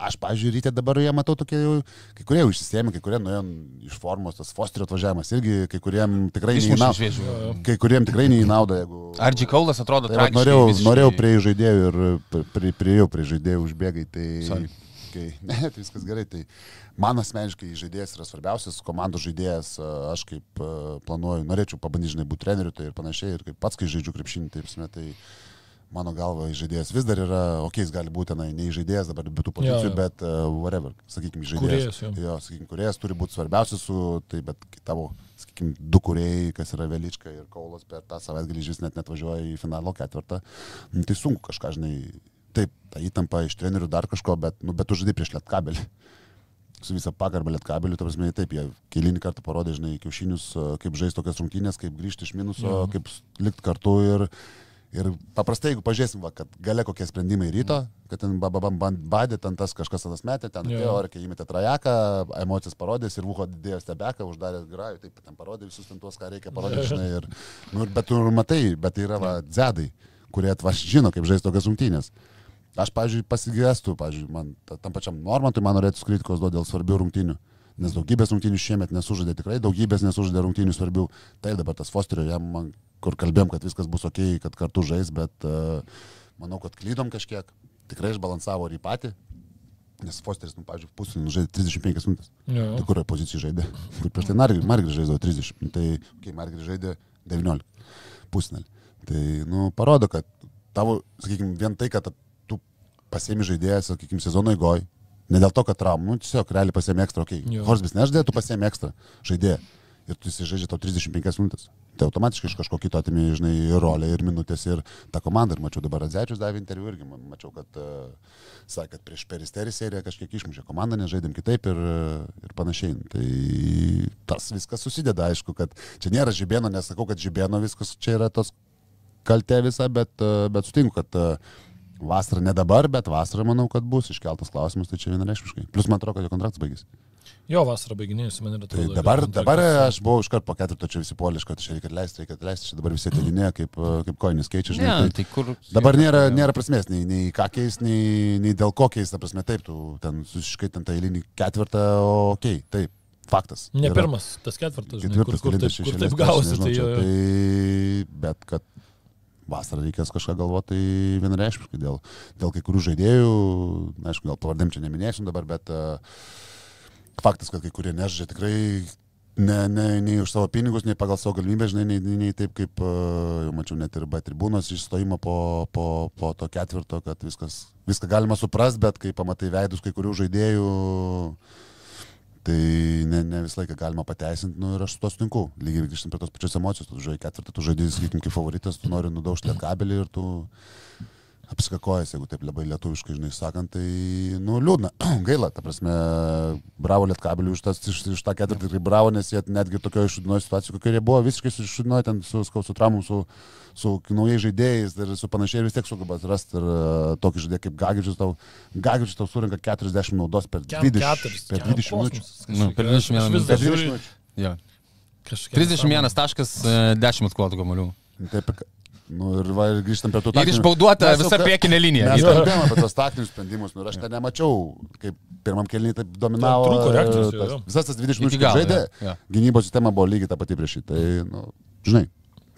F: Aš, pažiūrėjau, ryte dabar jie matau tokie jau, kai kurie išsisėmė, kai kurie nuėjo iš formos, tas Fosterio atvažiavimas irgi, kai kuriem tikrai neįnauda. Kai kuriem tikrai neįnauda, jeigu...
D: Argi Kaulas atrodo
F: Tai
D: tragiškai.
F: norėjau,
D: visiškai-
F: norėjau prie žaidėjų ir prie, prieėjau prie žaidėjų užbėgai, tai...
D: Sorry.
F: Kai, <laughs> ne, tai viskas gerai, tai man asmeniškai žaidėjas yra svarbiausias, komandos žaidėjas, aš kaip planuoju, norėčiau pabandyti, žinai, būti treneriu, tai ir panašiai, ir kaip pats, kai žaidžiu krepšinį, taip, prasme, tai mano galva žaidėjas vis dar yra, okei, jis gali būti, na, ne žaidėjas dabar be tų pozicijų,
E: jo.
F: bet uh, whatever, sakykime, žaidėjas.
E: Kūrėjas, jo.
F: jo, sakykime, kuriejas turi būti svarbiausias su, tai bet tavo, sakykime, du kuriejai, kas yra Velička ir Kaulas per tą savaitgalį vis net net važiuoja į finalo ketvirtą, nu, tai sunku kažką, žinai, taip, ta įtampa iš trenerių dar kažko, bet, nu, bet tu žaidai prieš lietkabelį. Su visą pagarbą lietkabeliu, ta prasme, taip, jie keilinį kartą parodė, žinai, kiaušinius, a, kaip žaisti tokias rungtynės, kaip grįžti iš minuso,
E: Jo.
F: kaip likti kartu ir, Ir paprastai, jeigu pažiūrėsim, va, kad gale kokie sprendimai ryto, kad ten bababam badė, ten tas kažkas tas metė, ten
E: Jo.
F: atėjo, ar kai įmetė trajeką, emocijas parodės ir vuho didėjo stebeką, uždarė grajų, taip ten parodė visus ten tuos, ką reikia parodyti, žinai. Ir, nu, bet tu matai, bet tai yra va, dzedai, kurie atvaž žino, kaip žaisti tokias rungtynės. Aš, pavyzdžiui, pasigėstu, pavyzdžiui, man ta- tam pačiam Normantui man norėtų kritikos duoti dėl svarbių rungtynių. Nes daugybės rungtynių šiemet nesužaidė tikrai, daugybės nesužaidė rungtynių svarbių. Tai dabar tas Fosterio, jam, man, kur kalbėjom, kad viskas bus ok, kad kartu žais, bet uh, manau, kad klydom kažkiek. Tikrai išbalansavo ir į patį. Nes Fosteris, nu, pavyzdžiui, pusė žaidė 35 minutės. Tai kurioje pozicijoje žaidė? Kur prieš tai Margris Margri žaidė 30. Nu, Tai, kai Margris žaidė 19. Pusnelį. Tai, nu, parodo, kad tavo, sakykime, vien tai, kad tu pasiemi žaidėją, sakykime, sezono įgoj, ne dėl to, kad traum, nu, tiesiog realiai pasiemi ekstra, okei. Okay. Horsbis nežaidė, tu pasiemi ekstra žaidėją. Ir tu jisai žaidžia tau 35 minutės. Tai automatiškai iš kažko kito atimi, žinai, ir rolę, ir minutės, ir tą komandą. Ir mačiau dabar Radzečius davė interviu irgi, ma- mačiau, kad, uh, sakė, kad prieš peristerį seriją kažkiek išmušė komandą, nes žaidėm kitaip ir, uh, ir panašiai. Tai tas viskas susideda, aišku, kad čia nėra žibėno, nesakau, kad žibėno viskas čia yra tos kaltė visa, bet, uh, bet sutinku, kad vasara ne dabar, bet vasara manau, kad bus iškeltas klausimas, tai čia vienareiškiškai. Plus man atrodo, kad jo kontraktas baigėsi.
E: Jo, vasarą baiginėjusi, man yra
F: Tai dabar, dabar aš buvau iškart po ketvirto čia visi poliš, kad čia reikia leisti, reikia leisti, čia dabar visi atidinėja, kaip, kaip koinis keičia, žinai.
D: Ne,
F: tai,
D: tai kur...
F: Dabar nėra, nėra prasmės, nei, nei ką keis, nei, nei dėl ko keis, ta prasme, taip, tu ten susiškai ten tą eilinį ketvirtą, okei, okay, taip, faktas.
E: Ne
F: Yra
E: pirmas, tas ketvirtas, žinai, kur,
F: Ketvirtas,
E: kur,
F: kelintas
E: taip, kur taip
F: tai
E: gausi. Tai, jo, jo.
F: tai, bet kad vasarą reikės kažką galvoti, tai vienareiškiškai dėl, dėl kai kurių žaidėjų, aišku, gal pavardėm čia neminėsim dabar, bet uh, faktas, kad kai kurie nežaidžia tikrai ne, ne, nei už savo pinigus, nei pagal savo galimybę, žinai, nei, nei, nei taip kaip, uh, jau mačiau, net ir B tribūnos išstojimo po, po, po to ketvirto, kad viskas, viską galima suprasti, bet kai pamatai veidus kai kurių žaidėjų, Tai ne, ne visą laiką galima pateisinti, nu ir aš su to sutinku. Lygiai grįžtant prie tos pačios emocijos, tu žaidži ketvirtą, tu žaidži, sakykim, kaip favoritas, tu nori nudaužti lietkabelį ir tu apskakojas, jeigu taip labai lietuviškai, žinai, sakant, tai, nu, liūdna, <clears throat> gaila, ta prasme, bravo lietkabelį už, tas, iš, iš tą ketvirtį, tikrai bravo, nes jie netgi tokioje iššudinoje situacijoje, kokie jie buvo, visiškai iššudinoje ten su, su, su traumų, su, su naujais žaidėjais ir su panašiai ir vis tiek sugeba rasti ir uh, tokį žaidėją kaip Gagičius, tau, Gagičius tau surinka 40 naudos per
E: Kem
F: 20,
E: keturis,
F: per
E: kem
F: 20 minučių.
D: Nu, per
E: kažkokia.
D: 21
E: Aš vis
D: minutę.
E: dar
F: Per 20
E: žiūriu
F: minučių.
D: Jo.
E: kažkokia
D: 31 taškas, e, 10 atkovotų kamuolių.
F: Taip, nu, ir, va, ir grįžtam prie tų
D: Ir išbauduota
F: Mes
D: visa priekinė linija.
F: Mes
E: Jo.
F: kalbėjome apie tos taktinius sprendimus, nu, ir aš ten nemačiau, kaip pirmam kelniui taip dominavo.
E: Ten trūko reakcijos, jo,
F: tas-. Visas tas 20
D: Iki
F: minučių žaidė,
D: jo, jo.
F: gynybos sistema buvo lygiai ta pati prieš šį. Tai, nu, žinai,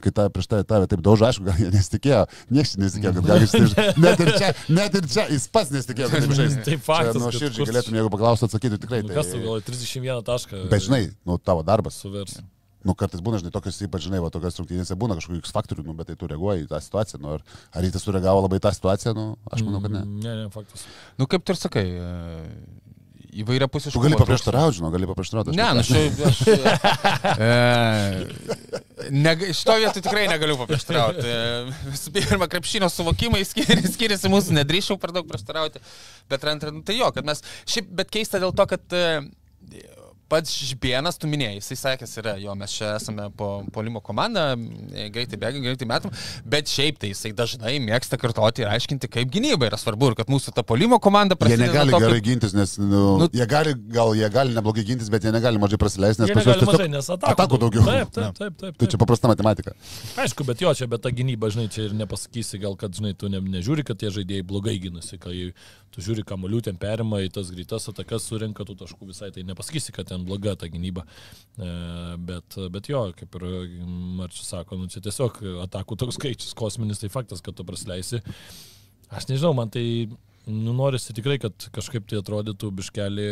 F: kai ta prieš tai tave taip daužo, aišku, gal jie nesitikėjo, niekas nesitikėjo, kad gali išsitikėti. <laughs> Net ir čia, net ir čia, jis pats nesitikėjo, kad taip žais.
E: Tai faktas,
F: Nu,
E: kad
F: širdžiai galėtum, jeigu paklaustų, atsakyti tikrai.
E: Nu,
F: Tai,
E: Kas tu galvoji, 31 tašką.
F: bet žinai, nu, tavo darbas.
E: Suvers.
F: Nu, kartais būna, žinai, tokios, ypač, žinai, va, tokios rungtynėse būna kažkokių X faktorių, nu, bet tai tu reaguoji į tą situaciją. Nu, ar, ar jis sureagavo labai tą situaciją, nu, aš manau, kad ne.
E: Ne, ne, faktas.
D: Nu, kaip tu ir sakai, įvairia pusiškai.
F: Tu gali paprieštarauti, žinau, gali paprieštarauti. aš
D: Ne, nu šiaip aš. <laughs> E, neg, šito vietu tikrai negaliu paprieštarauti. E, Visų pirma, krepšinio suvokimai skiriasi, skiriasi mūsų, nedrįščiau per daug prieštarauti. Bet antra, nu, tai jo, kad mes. Šiaip, bet keista dėl to, kad e, pats Žibienas, tu minėjai, jisai sakęs yra, jo, mes čia esame po polimo komanda, e, greitai bėgam, greitai metam, bet šiaip tai jisai dažnai mėgsta kartoti ir aiškinti, kaip gynyba yra svarbu ir kad mūsų ta polimo komanda
F: Jie
D: prasideda.
F: negali
D: nuo to,
F: gerai gintis, nes nu,
D: Nu-
F: nu, jie gali, gal jie gali neblogai gintis, bet jie negali mažai prasileisti, nes
E: Jie
F: pas juos
E: negali mažai,
F: tiesiog
E: nes atakų,
F: atakų daugiau.
E: Taip, taip, taip. taip,
F: Tai čia paprasta matematika.
E: Aišku, bet jo, čia bet ta gynyba, žinai, čia ir nepasakysi, gal kad, žinai, tu ne, nežiūri, kad tie žaidėjai blogai gynasi, kai tu žiūri kamolių ten perima į tas greitas atakas, surinka tų taškų visai, tai nepasakysi, kad ten bloga ta gynyba. E, bet, bet jo, kaip ir Marčius sako, nu čia tiesiog atakų toks skaičius kosminis, tai faktas, kad tu prasileisi. Aš nežinau, man tai nu, norisi tikrai, kad kažkaip tai atrodytų biškelį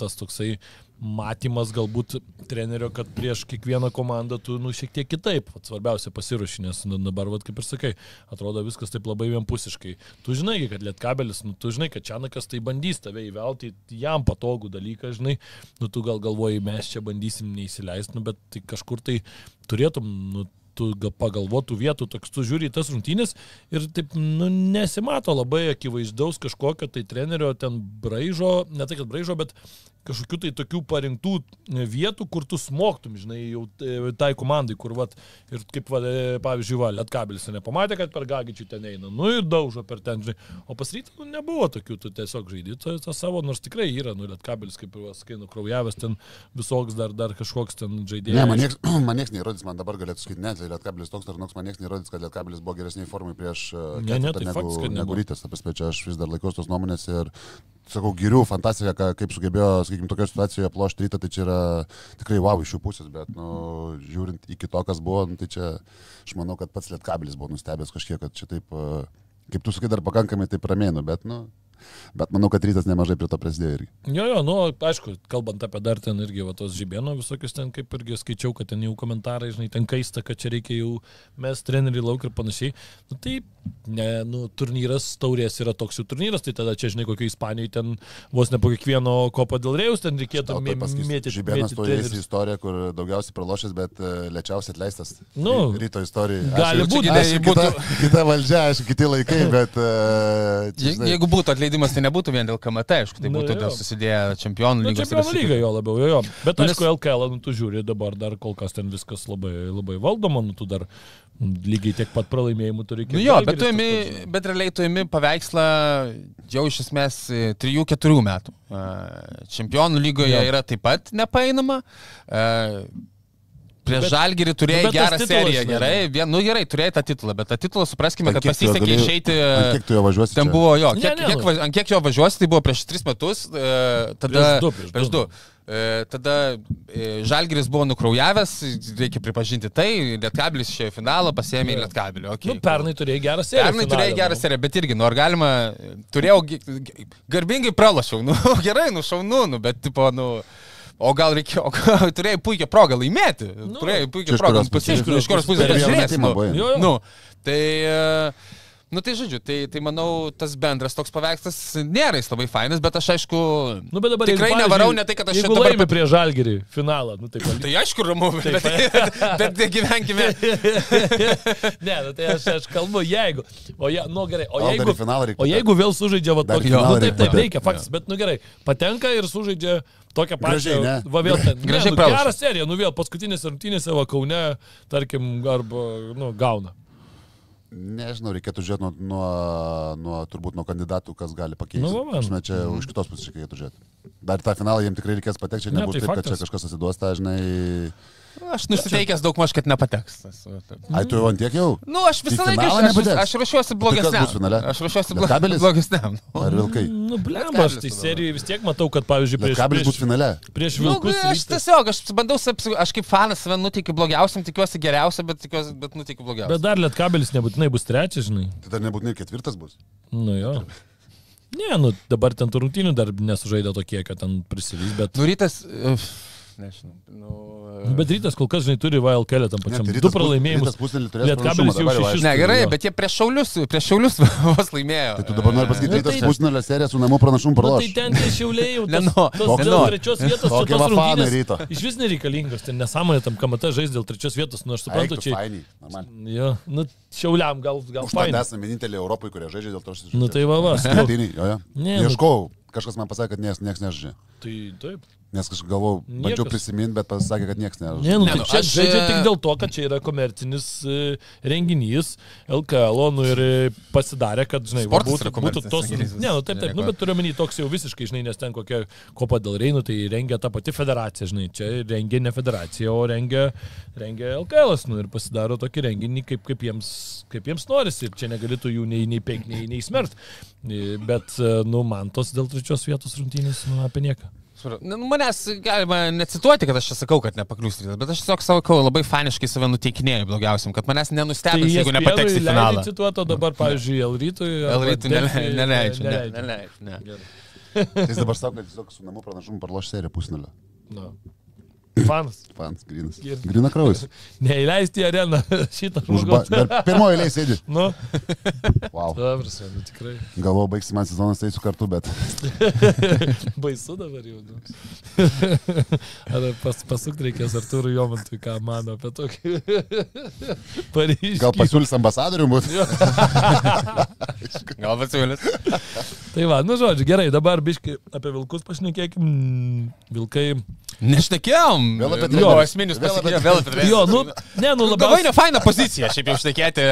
E: tas toksai matymas galbūt trenerio, kad prieš kiekvieną komandą tu nu, šiek tiek kitaip, vat, svarbiausia pasiruoši, nes nu, dabar, vat, kaip ir sakai, atrodo viskas taip labai vienpusiškai. Tu žinai, kad lietkabelis, nu, tu žinai, kad Čianakas tai bandys tave įvelti, jam patogų dalyką, žinai, nu, tu gal galvoji, mes čia bandysim neįsileisti, nu, bet tai kažkur tai turėtum, nu, tu gal pagalvotų vietų, toks tu žiūri į tas rungtynės ir taip nu, nesimato labai akivaizdaus kažkokio tai trenerio ten braižo, ne tai kad braižo, bet kažkokių tai tokių parinktų e, vietų, kur tu smoktum, žinai, jau e, tai komandai, kur, vat, ir kaip, va, e, pavyzdžiui, va, Lietkabelis nepamatė, kad per Gagičių ten eina, nu ir daužo per ten, žinai, o pas rytą nu, nebuvo tokių, tu tiesiog žaidži tą, savo, nors tikrai yra, nu, Lietkabelis, kaip ir, sakai, nukraujavęs ten visoks dar, dar kažkoks ten žaidėjas.
F: Ne, man nieks, <clears throat> man nieks neįrodys, man dabar galėtų sakyti, ne, tai Lietkabelis toks ar noks, man nieks neįrodys, kad Lietkabelis buvo geresniai formai prieš
E: Ne, ne, tai faktas,
F: negu,
E: kad nebuvo.
F: negu rytas. Ta prasme, čia aš vis dar laikausi tos nuomonės ir, sakau, geriau fantastika, kaip sugebėjo, sakykime, tokioje situacijoje plošti rytą, tai čia yra tikrai wow iš jų pusės, bet, nu, žiūrint į to, kas buvo, nu, tai čia, aš manau, kad pats Lietkabelis buvo nustebęs kažkiek, kad čia taip, uh, kaip tu sakai, dar pakankamai taip ramėnu, bet, nu, bet manau, kad rytas nemažai prie to prisidėjo irgi.
E: Jo, jo, nu, aišku, kalbant apie dar ten irgi va, tos žibėno visokius ten, kaip irgi skaičiau, kad ten jau komentarai, žinai, ten kaista, kad čia reikia jau mes treneriai lauk ir panašiai. Nu, tai, ne, nu, turnyras taurės yra toks jau turnyras, tai tada čia, žinai, kokio Ispanijoje ten vos ne po kiekvieno kopo dėl rėjus ten reikėtų
F: tai
E: mė- mėtyti.
F: Žibėnas to
E: trenerius.
F: istoriją, kur daugiausiai pralošęs, bet uh, lėčiausiai atleistas.
E: Nu,
F: Ry- ryto istorija.
E: gali
F: Aišku,
E: būt,
F: čia
D: bet
F: kita,
D: būtų-
F: kita valdžia, aišku, kiti laikai, bet... Uh,
D: Je, jeigu būtų atleidimas, tai nebūtų vien dėl KMT, aišku, tai
E: Nu,
D: būtų dėl susidėję čempionų
E: Nu,
D: lygos.
E: čempionų lyga jo labiau, jo, jo. Bet
D: Nu,
E: aišku, LKL, nu, tu žiūri dabar dar kol kas ten viskas labai, labai valdoma, nu, tu dar lygiai tiek pat pralaimėjimų turi. kiek
D: Nu jo, bet tu imi, bet realiai tu imi paveikslą jau iš esmės 3-4 metų. E, Čempionų lygoje
E: Jo.
D: yra taip pat nepainama. Prieš Žalgirį turėjai
E: nu,
D: gerą
E: titulas,
D: seriją, gerai. Vien, nu gerai, turėjai tą titulą, bet tą titulą supraskime, kad
F: kiek tu jo
D: pasisekė
F: gali-
D: išeiti.
F: ant Kiek tu jo važiuosi?
D: Ten
F: čia?
D: buvo jo,
E: Ne,
D: kiek,
E: ne,
D: kiek,
E: nu.
D: va- ant kiek jo važiuosi, tai buvo prieš 3 metus. E, tada,
E: Prieš du, prieš
D: prieš
E: du.
D: du. E, tada e, Žalgiris buvo nukraujavęs, reikia pripažinti tai, Lietkabilis išėjo į finalą, pasėmė
E: Jo.
D: Lietkabilių. Okay,
E: Nu, pernai turėjai gerą seriją.
D: Pernai
E: finale,
D: turėjai gerą
E: nu.
D: seriją, bet irgi, nu ar galima, turėjau, garbingai pralašiau, <laughs> nu gerai, nu šaunu, nu, bet tipo, nu, o gal reikėjo, o gal <laughs> turėjai puikią progą laimėti, nu, turėjai puikią progą, pasižiūrėjau, iš kurios pusės,
F: metimą
D: nu, tai, e, nu tai žodžiu, tai, tai manau, tas bendras toks paveikslas nėra jis labai fainas, bet aš aišku,
E: Nu, bet dabar
D: tikrai
E: jeigu,
D: nevarau, ne tai, kad aš
E: jeigu
D: dabar...
E: prie žalgerį finalą, nu tai.
D: Tai aišku, ramu, bet, <laughs> bet, bet gyvenkime. <laughs>
E: ne, nu, tai aš, aš kalbu, jeigu. O, je, nu, gerai, o jeigu, o jeigu vėl sužaidžia va tokį, nu, taip,
F: reikia
E: taip,
F: patekt.
E: reikia, faktas, bet, nu gerai, patenka ir sužaidžia tokią pačią.
F: Gražiai, ne?
E: Va vėl ten. <laughs>
D: Gražiai
E: ne, nu. Gerą seriją, nu vėl paskutinėse rungtynėse va Kaune, tarkim, arba, nu, gauna.
F: Nežinau, reikėtų žiūrėti nuo, nuo, nuo, turbūt nuo kandidatų, kas gali pakeisti.
E: Nu, va.
F: Žinai, čia už kitos pusės reikėtų žiūrėti. Dar tą finalą jiems tikrai reikės patekti, čia
E: Ne,
F: nebus
E: tai
F: taip, kad čia
E: faktas.
F: kažkas asiduos, tą, žinai.
D: Aš nusiteikęs daug maž, kad nepateks.
F: Ai, tu jau ant tiek jau?
D: Nu, aš visą laiką aš, aš, aš ruošiuosi
F: Tai
D: blogesniam. Aš ruošiuosi blogesniam.
F: Ar vilkai?
E: Nu, blemba, aš tai serijai vis tiek matau, kad, pavyzdžiui, prieš,
F: Lietkabelis bus
E: prieš,
F: finale.
E: prieš
D: Nu,
E: Vilkus.
D: aš
E: rytas-
D: tiesiog, aš bandau, aš kaip fanas save nuteikiu blogiausiam, tikiuosi geriausia, bet, tikiuosi, bet nuteikiu blogiausiam.
E: Bet dar Lietkabelis nebūtinai bus trečias, žinai.
F: Tai dar nebūtinai ketvirtas bus.
E: Nu jo. Ne, nu dabar ten tų rungtynių dar nesužaidė tokie, kad ten prisivys, bet...
D: Nu, rytas, uf, nežinau. Nu,
E: Nu, bet rytas kol kas, žinai, turi VL kelią tam
F: Ne,
E: pačiam.
F: tai
E: Du pralaimėjimus. Lietkabelis jau šešis.
D: ne, gerai, bet jie prieš šiaulius, prieš šiaulius <laughs> vos laimėjo.
F: Tai tu dabar nori pasakyti,
E: Nu,
F: rytas
E: tai-
F: pusfinalio seriją su namų pranašumu
E: Na, tai
F: praloš.
E: ten tie šiauliai jau <laughs> tos dėl trečios vietos,
F: Kokie
E: tos
F: va fanai
E: rungtynės
F: ryto.
E: iš vis nereikalingos, ten nesąmonė tam kamata žais dėl trečios vietos, nu aš suprantu, čia... Jo, nu, šiauliam gal, gal
F: Už tai esame vieninteliai Europoje, kurie žaidžia dėl to šis.
E: Nu tai va, va.
F: Rungtyniai, jo, jo.
E: Ne, nu-
F: Ieškau, kažkas man pasakė, kad niekas nežaidžia.
E: Tai taip.
F: Nes kažkaip galvojau, bandžiau prisiminti, bet pasakė, kad niekas nežaidžia.
E: Ne, nu,
D: Ne,
E: tai
D: nu,
E: čia
D: aš,
E: žaidžia
D: e,
E: tik dėl to, kad čia yra komercinis e, renginys LKL, nu ir pasidarė, kad, žinai, va, būtų, būtų tos...
D: renginys,
E: Ne, nu taip, taip, nu, bet turiu menį toks jau visiškai, žinai, nes ten kokia kopa dėl Reinų, tai rengia ta pati federacija, žinai, čia rengia ne federacija, o rengia, rengia LKL, nu ir pasidaro tokį renginį, kaip, kaip, jiems, kaip jiems norisi ir čia negalėtų jų nei, nei peik, nei, nei smert. E, Bet, nu, man tos dėl trečios vietos rungtynės, nu, apie nieką.
D: Nu, manęs galima necituoti, kad aš čia sakau, kad nepaklius rytas, bet aš tiesiog sakau, labai faniškai save nuteikinėjau blogiausiam, kad manęs nenustebins, jeigu nepateks į finalą.
E: Cituoto dabar, pavyzdžiui, L rytui.
D: L rytų neleidžiu, ne, neleidžiu. ne.
F: Tai jis dabar sako, kad tiesiog su namų pranašumu praloš seriją pusfinalio.
E: Nu. Fanas.
F: Fans, grinas. Grina kraujas. <laughs>
E: Neįleisti į areną <laughs> šitą.
F: Dar pirmoji eilė sėdi. <laughs>
E: Nu,
F: Wow.
E: dabar, nu tikrai.
F: Galvoju, baigsi man sezonas eisiu kartu, bet
E: Baisu dabar jau. Nu. Ar pas, pasukti reikės Arturų Jomantui, ką mano apie tokį Paryžių.
F: gal pasiūlys ambasadorių būti.
D: Gal pasiūlys.
E: Tai va, nu žodžiu, gerai, dabar biški apie vilkus pašnekėkim. Vilkai.
D: Nešnekėjom.
F: Vėl apie
D: Jo,
F: trenerius.
D: esminius
F: Vėl apie
D: pasakė, vėl apie trenerius.
E: Jo, nu, ne, nu
D: Labai
E: labiausiai.
D: ne faina pozicija, šiaip jau šnekėti.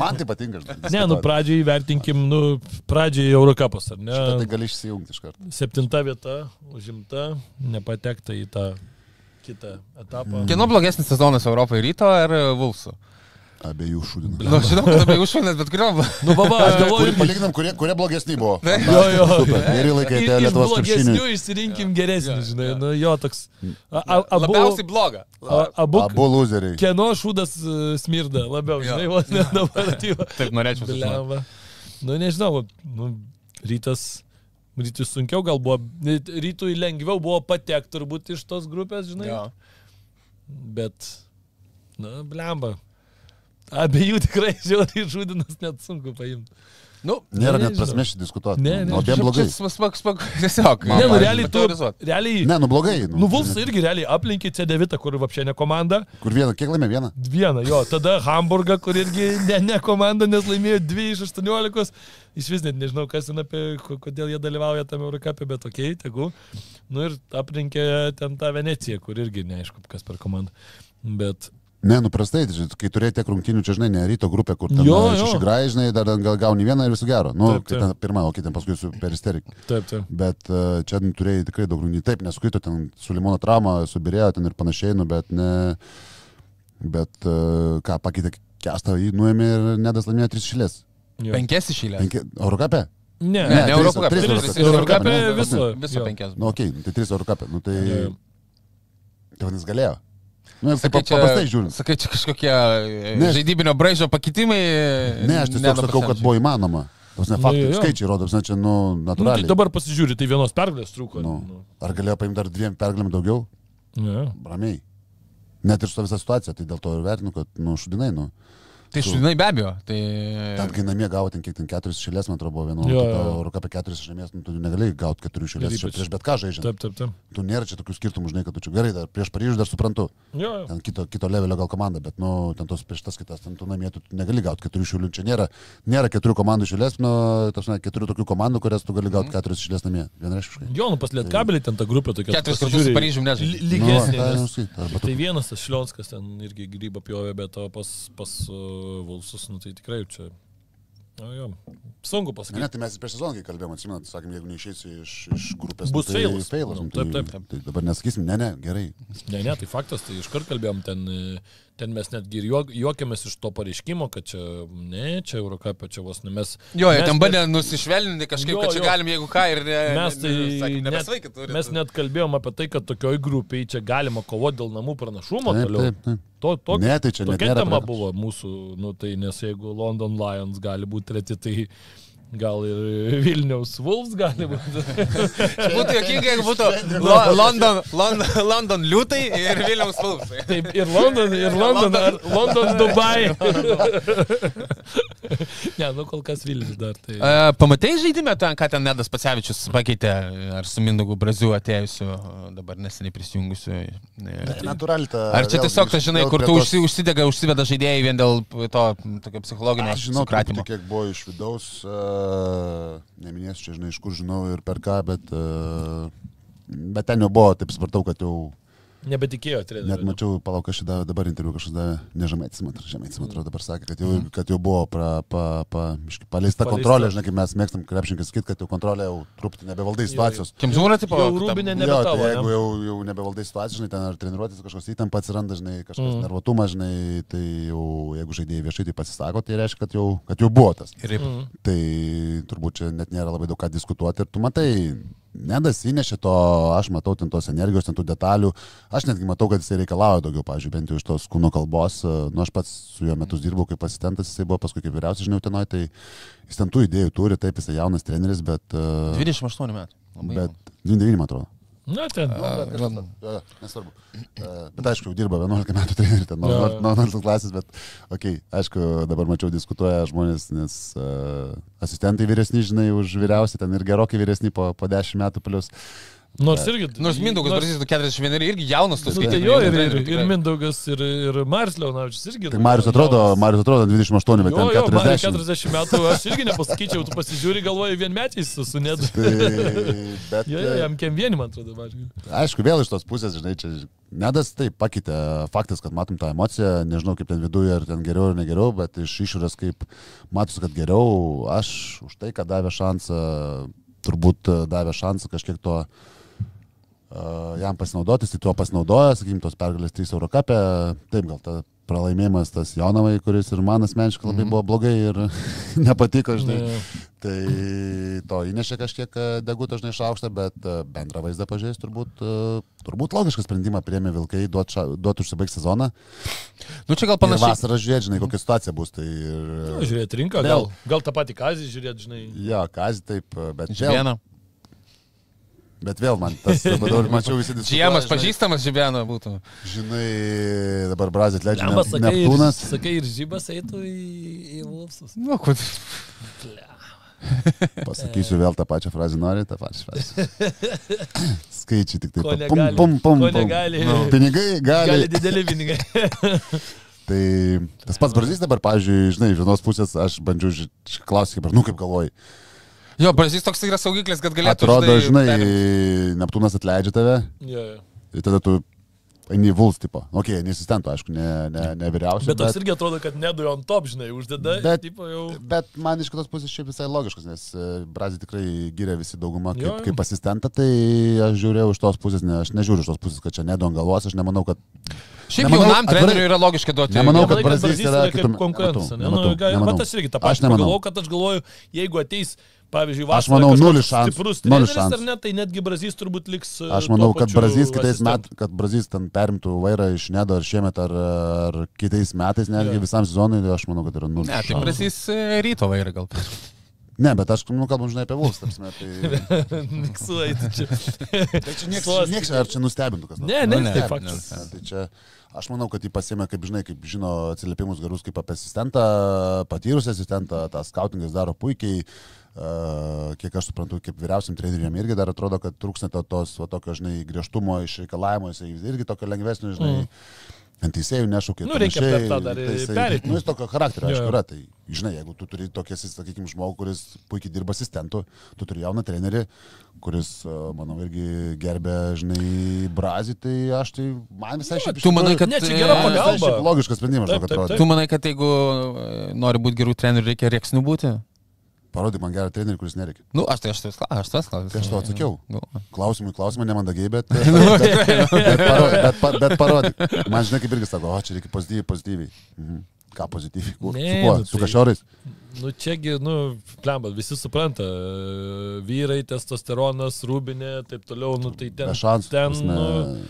F: Man tai patinka. žinai,
E: Ne, nu pradžiai įvertinkim, nu, pradžiai Eurocapas, ar
F: Šitą Tai
E: ne?
F: gali išsijungti iš karto.
E: Septinta vieta, užimta, nepatekta į tą kitą etapą.
D: Kieno blogesnis sezonas Europoje ryto ar Vulsų?
F: Abiejų šūdinų.
D: Nu, žinau, kad apie užšūnės, bet kurio.
E: Nu, baba, aš galvoju,
F: Palyginam, kurie, kurie blogesni buvo.
E: Jo, jo.
F: Super. Geri laikai
E: iš
F: Lietuvos krepšiniui.
E: blogesnių išsirinkim geresnį, žinai, nu jo toks. A, a, abu,
D: Labiausiai bloga.
E: a, abu,
F: Abu loseriai.
E: kieno šūdas e, smirda labiau,
D: Jo.
E: žinai, vos ne dabar atėjo. <laughs>
D: Taip norėčiau.
E: Bliamba. Nu, nežinau, nu, rytas. Rytui sunkiau gal buvo, rytui lengviau buvo patekti turbūt iš tos grupės, žinai.
D: Jo.
E: Bet, na, blemba. Abiejų tikrai žiauriai žudinas net sunku paimti.
D: Nu,
F: Nėra net prasmės šį diskutuoti.
E: Ne, ne,
F: O abiem blogai.
D: Smak, smak, <laughs> tiesiog.
F: Man,
E: Ne, nu realiai tu, realiai,
F: Ne, nu blogai.
E: nu Vulfs irgi realiai aplinkė C9, kur apšė ne komanda.
F: Kur vieną, kiek laimė vieną?
E: Vieną, jo, tada Hamburgą, kur irgi ne, ne komanda, nes laimėjo 2 iš 18. Iš vis net nežinau, kas ten apie, ko- kodėl jie dalyvauja tame Eurocapė, bet okei, okay, tegu. Nu ir aplinkė ten tą Veneciją, kur irgi neaišku, kas per komandą. Bet,
F: Ne, nu prastai, tai žinai, kai turėjai tiek rungtynių, čia žinai, ne ryto grupė, kur ten
E: jo.
F: šeši graižnai, dar ten gal gauni vieną ir visų gero. Nu,
E: Taip,
F: taip, pirmą, o kitą paskui su peristerik.
E: taip, taip.
F: Bet e, čia nu, turėjai tikrai daug rungtynių. Taip, nesukrito ten su limono trauma, subirėjo ten ir panašiai, nu, bet ne... Bet e, ką pakeitė kestą, jį nuėmė ir nedas laimėjo tris šilės.
D: Penkias išėlė.
F: Penki... Eurocapė?
E: Ne,
D: Ne, ne Eurocapė
F: ne?
E: viso.
D: Viso penkias.
F: Nu, okei, okay, tai trys Eurocapė. Nu, tai...
E: Jo.
F: Tai vadinasi galėjo. Nu,
D: Sakai, čia,
F: paprastai žiūrint.
D: sakai, čia kažkokie e,
F: Ne,
D: žaidybinio braižo pakitimai.
F: Ne, aš tiesiog sakau, kad buvo įmanoma. Ne
E: Nu,
F: faktai,
E: jo, jo.
F: skaičiai rodo, ne čia, nu,
E: Nu, tai
F: natūraliai.
E: dabar pasižiūri, tai vienos pergalės trūko.
F: Nu.
E: Nu.
F: Ar galėjo paimti dar dviem pergalėm daugiau?
E: Ja.
F: Ramiai. Net ir su ta visa situacija, tai dėl to ir vertinu, kad, nu, šudinai, nu.
D: Tai šudinai be abejo. Tai...
F: Ten, kai namie gavo ten kiek ten keturis šilės, man atrodo, buvo vienu. Eurų apie keturis šilės, nu, tu negali gauti keturių šilės
E: ypač-
F: prieš bet ką žaidžiant.
E: Taip, taip, taip.
F: Tu nėra čia tokių skirtumų, žinai, kad tu čia gerai, dar prieš Paryžių dar suprantu.
E: Jo, jo.
F: Ten kito, kito levelio gal komanda, bet, nu, ten tos prieš tas kitas, ten tu namie tu negali gauti keturių šiulių. Čia nėra, nėra keturių komandų šilės, nu, tas ne, keturių tokių komandų, kurias tu gali gauti
E: Mhm.
F: keturis šilės namie. Vienareiškiškai.
E: Jo, nu paslėt kabelį, ten ta grupė tokia.
D: Keturis
E: tu
D: kartus su
E: pasižiūri,
D: Paryžium nežaidė.
E: ly- Lygesnė.
F: Nu, tai,
E: Tai vienas tas Šlionskas ten irgi grybą pjovė, bet pas, pas uh, Vulsus, nu tai tikrai čia. O jo, sunku
F: Ne, ne,
E: pasakyti.
F: tai mes prieš sezoną, kai kalbėjome, atsimenat, sakėm, jeigu neišeisi iš, iš grupės,
E: Bus
F: nu, tai
E: failas.
F: failas.
E: Nu,
F: nu, tai,
E: taip, taip.
F: Tai dabar nesakysim, ne, ne, gerai.
E: Ne, ne, tai faktas, tai iškart kalbėjom, ten, ten mes netgi ir juok- juokėmės iš to pareiškimo, kad čia, ne, čia Eurocapė, čia vos ne mes.
D: Jo, jie
E: mes
D: ten bandė nusišvelninti kažkaip,
E: Jo,
D: kad čia
E: jo.
D: galim, jeigu ką, ir ne,
E: Mes tai
D: sakė,
E: net,
D: nebesvaikit turi.
E: mes net kalbėjom apie tai, kad tokioj grupiai čia galima kovoti dėl namų pranašumo
F: Taip,
E: toliau.
F: taip, taip.
E: To, to,
F: Ne, tai čia
E: tokia tema buvo mūsų, nu tai nes jeigu London Lions gali būti treti, tai gal ir Vilniaus Wolves gali būti.
D: Būtų jokinga, jeigu būtų Lo, London, London, London liūtai ir Vilniaus Vulfai.
E: Taip, ir London, ir London, ar London, Dubai. ne, nu kol kas Vilnius dar. Tai...
D: Uh, pamatai žaidimą, ten, ką ten Nedas Pacevičius pakeitė, ar su Mindogu Braziu atėjusiu, dabar neseniai prisijungusiu.
F: Tai Natūraliai.
D: Ar čia tiesiog, ta, žinai, kur tu
F: tos-
D: užsi, užsidega, užsiveda žaidėjai vien dėl to tokio psichologinio
F: Aš žinau, kiek buvo iš vidaus, uh, neminėsiu čia, žinai, iš kur žinau ir per ką, bet, uh, bet ten jau buvo, taip supratau, kad jau
E: Nebetikėjo treneriu.
F: Net mačiau, palauk, aš davė, dabar interviu kažkas davė, nežemaitis, man atrodo, žemaitis, man atrodo, dabar sakė, kad jau, kad jau buvo pra, pa, pa, paleista
E: Paleista.
F: kontrolė, žinai, kaip mes mėgstam krepšininkai sakyti, kad jau kontrolė jau truputį nebevaldai situacijos.
D: Kimzūra, tipo,
E: Jau Rūbinė
F: Jo,
E: nebe
F: tai jeigu jau, jau nebevaldai situacijos, žinai, ten ar treniruotis kažkoks įtampa atsiranda, žinai, kažkoks
E: Mm.
F: mm. nervotumas, žinai, tai jau, jeigu žaidėjai viešai tai pasisako, tai reiškia, kad jau, kad jau buvo tas.
D: Ir
E: Mm.
F: Tai turbūt čia net nėra labai daug ką diskutuoti ir tu matai, nedas įnešė to, aš matau ten tos energijos, ten tų detalių, aš netgi matau, kad jisai reikalauja daugiau, pavyzdžiui, bent jau iš tos kūno kalbos, nu aš pats su juo metus dirbau kaip asistentas, jisai buvo paskui kaip vyriausias žinau tenoj, tai jis ten tų idėjų turi, taip jisai jaunas treneris, bet... uh,
D: 28 metų. Labai
F: Bet 29, man atrodo.
E: Na, ten.
F: Jo, jo, nesvarbu. E, Bet aišku, dirba 11 metų <laughs> trenerių, ten nuo
E: Jo, jo.
F: nuo 11 klasės, bet, okei, okay, aišku, dabar mačiau diskutuoja žmonės, nes uh, asistentai vyresni, žinai, už vyriausiai, ten ir gerokai vyresni po, po 10 metų plus.
E: Nors irgi.
D: Nors Mindaugas
E: nors-
D: Brazys 41 irgi jaunas, tu
E: Nu, tai jo, ir, ir, ir Mindaugas, ir, ir Marius Leonavičius irgi.
F: Tai Marius atrodo, Marius atrodo 28, bet
E: Jo, jo,
F: ten
E: Marius
F: 40.
E: 40 metų, aš irgi nepasakyčiau, tu pasižiūri, galvoji, vien metais su, su nedu.
F: Tai, bet,
E: Jo, jo, jam kiem vieni, man atrodo, Marius.
F: Aišku, vėl iš tos pusės, žinai, čia nedas taip pakeitė faktas, kad matom tą emociją, nežinau kaip ten viduje, ar ten geriau ar negeriau, bet iš išorės kaip matosi, kad geriau, aš už tai, kad davė šansą, turbūt e, davė šansą kažkiek to uh, jam pasinaudoti, jis tai tuo pasinaudojo, sakykim, tos pergalės 3 euro kapė, taip gal ta pralaimėjimas tas Jonavai, kuris ir man asmeniškai labai buvo blogai ir <laughs> nepatiko, žinai.
E: Jo.
F: Tai to įnešė kažkiek e, deguto žinai šaukštą, bet e, bendrą vaizdą pažiūrėjus turbūt, e, turbūt logišką sprendimą priemė Vilkai duoti duot užsibaigti sezoną.
D: Nu čia gal panašiai.
F: vasarą žiūrėti, žinai, kokia situacija bus. Tai ir...
E: Nu, žiūrėti rinką, gal, gal tą patį kazį žiūrėti, žinai.
F: Jo, kazį taip, bet vėl,
D: Žibėną.
F: Bet vėl man tas, <laughs> dabar mačiau visi diskutuoja,
D: Žiemas pažįstamas Žibėną būtų.
F: Žinai, dabar Brazė atleidžia
E: Lemba, sakai, ir,
F: Neptūnas.
E: sakai, ir žybas eitų į, į Vulfsus.
D: Nu, kur.
F: Pasakysiu vėl tą pačią frazę, nori tą pačią frazę. <laughs> Skaičiai tik taip. Pum, pum, pum, pum.
E: negali.
F: Nu, Pinigai gali.
E: Gali dideli pinigai. <laughs>
F: Tai tas pats Brazys dabar, pavyzdžiui, žinai, iš vienos pusės aš bandžiau ži- klausyti, nu kaip galvoji.
D: Jo, Brazys toks yra saugiklis, kad galėtų.
F: Atrodo, žinai,
D: perimt.
F: Neptūnas atleidžia tave
E: jo, jo.
F: ir tada tu eini Vuls, tipo. Ok, neasistentų, aišku, ne, ne, ne vyriausias.
E: Bet toks irgi atrodo, kad nedu on top, žinai, uždeda.
F: Bet-
E: tipo, jau...
F: Bet man iš kitos pusės šiaip visai logiškas, nes e, Brazį tikrai gyrė visi dauguma kaip,
E: Jo, jo.
F: kaip asistentą, tai aš žiūrėjau iš tos pusės, ne, aš nežiūriu iš tos pusės, kad čia nedu ant galvos, aš nemanau, kad...
D: Šiaip
F: Nemanau,
D: jaunam treneriui yra logiška duoti.
F: Nemanau, kad Brazys yra
E: kaip
F: kitum-
E: konkurentas. nu, gal,
F: nemanau.
E: bet aš irgi tą
F: Aš
E: patį
F: nemanau.
E: pagalvoju, kad aš galvoju, jeigu ateis, pavyzdžiui,
F: Aš
E: vasarą
F: manau,
E: kažkoks
F: nulis šansų,
E: Stiprus
F: nulis
E: treneris ar
F: šansų.
E: ne, tai netgi Brazys turbūt liks. e,
F: Aš
E: tuo
F: manau, kad Brazys kitais metais, kad Brazys ten perimtų vairą iš Nedo ar šiemet ar, ar kitais metais, netgi
E: Jo.
F: visam sezonui, tai aš manau, kad yra nulis.
D: Ne, tai
F: šansų.
D: Brazys e, ryto vairą gal.
F: Ne, bet aš, nu, kalbam, žinai, apie Vuls, tarsi, tai... <laughs>
E: Miksuoji tu čia. <laughs>
F: Tai čia nieks, nieks, ar čia nustebintų kas nors?
E: Ne, ne,
D: Nu, ne,
E: tai faktas.
F: Ne, tai čia, aš manau, kad jį pasėmė, kaip žinai, kaip žino atsiliepimus gerus kaip apie asistentą, patyrusį asistentą, tą skautingas daro puikiai. Uh, kiek aš suprantu, kaip vyriausiam treneriam irgi dar atrodo, kad trūksta to, tos, va, tokio, žinai, griežtumo iš reikalavimo, jisai irgi tokio lengvesnio, žinai, mm. ant teisėjų nešūkė.
E: Nu, reikia per tą dar pereit.
F: Nu, jis tokio charakterio, aišku, yra. Tai, žinai, jeigu tu turi tokį, sakykime, žmogų, kuris puikiai dirba asistentu, tu turi jauną trenerį, kuris, uh, manau, irgi gerbė, žinai, brazį, tai aš tai, man visai šiaip...
D: Tu manai, kad...
E: Ne, čia gera
D: e,
F: Man visai
E: pagalba.
F: Logiškas sprendimas, žinok,
E: taip,
F: atrodo.
D: Tu manai, kad jeigu e, nori būti gerų trenerių, reikia rėksnių būti?
F: Parodyk man gerą trenerį, kuris nereikia.
D: Nu, aš tai aš tas aš tas klausiu.
F: Tai aš to atsakiau.
D: Nu.
F: Klausimui klausimą nemandagiai, bet, <laughs> bet, bet, bet, paro, bet, bet parodyk. Man žinai, kaip irgi sako, o čia reikia pozityviai, pozityviai. Mhm. Ką pozityviai? Kur?
E: Ne,
F: Su kuo?
E: nu
F: Su
E: tai-
F: kažorais?
E: Nu, čiagi, nu, plemba, visi supranta, vyrai, testosteronas, rūbinė, taip toliau, nu, tai ten.
F: Šansų.
E: Ten,
F: prasme.
E: nu,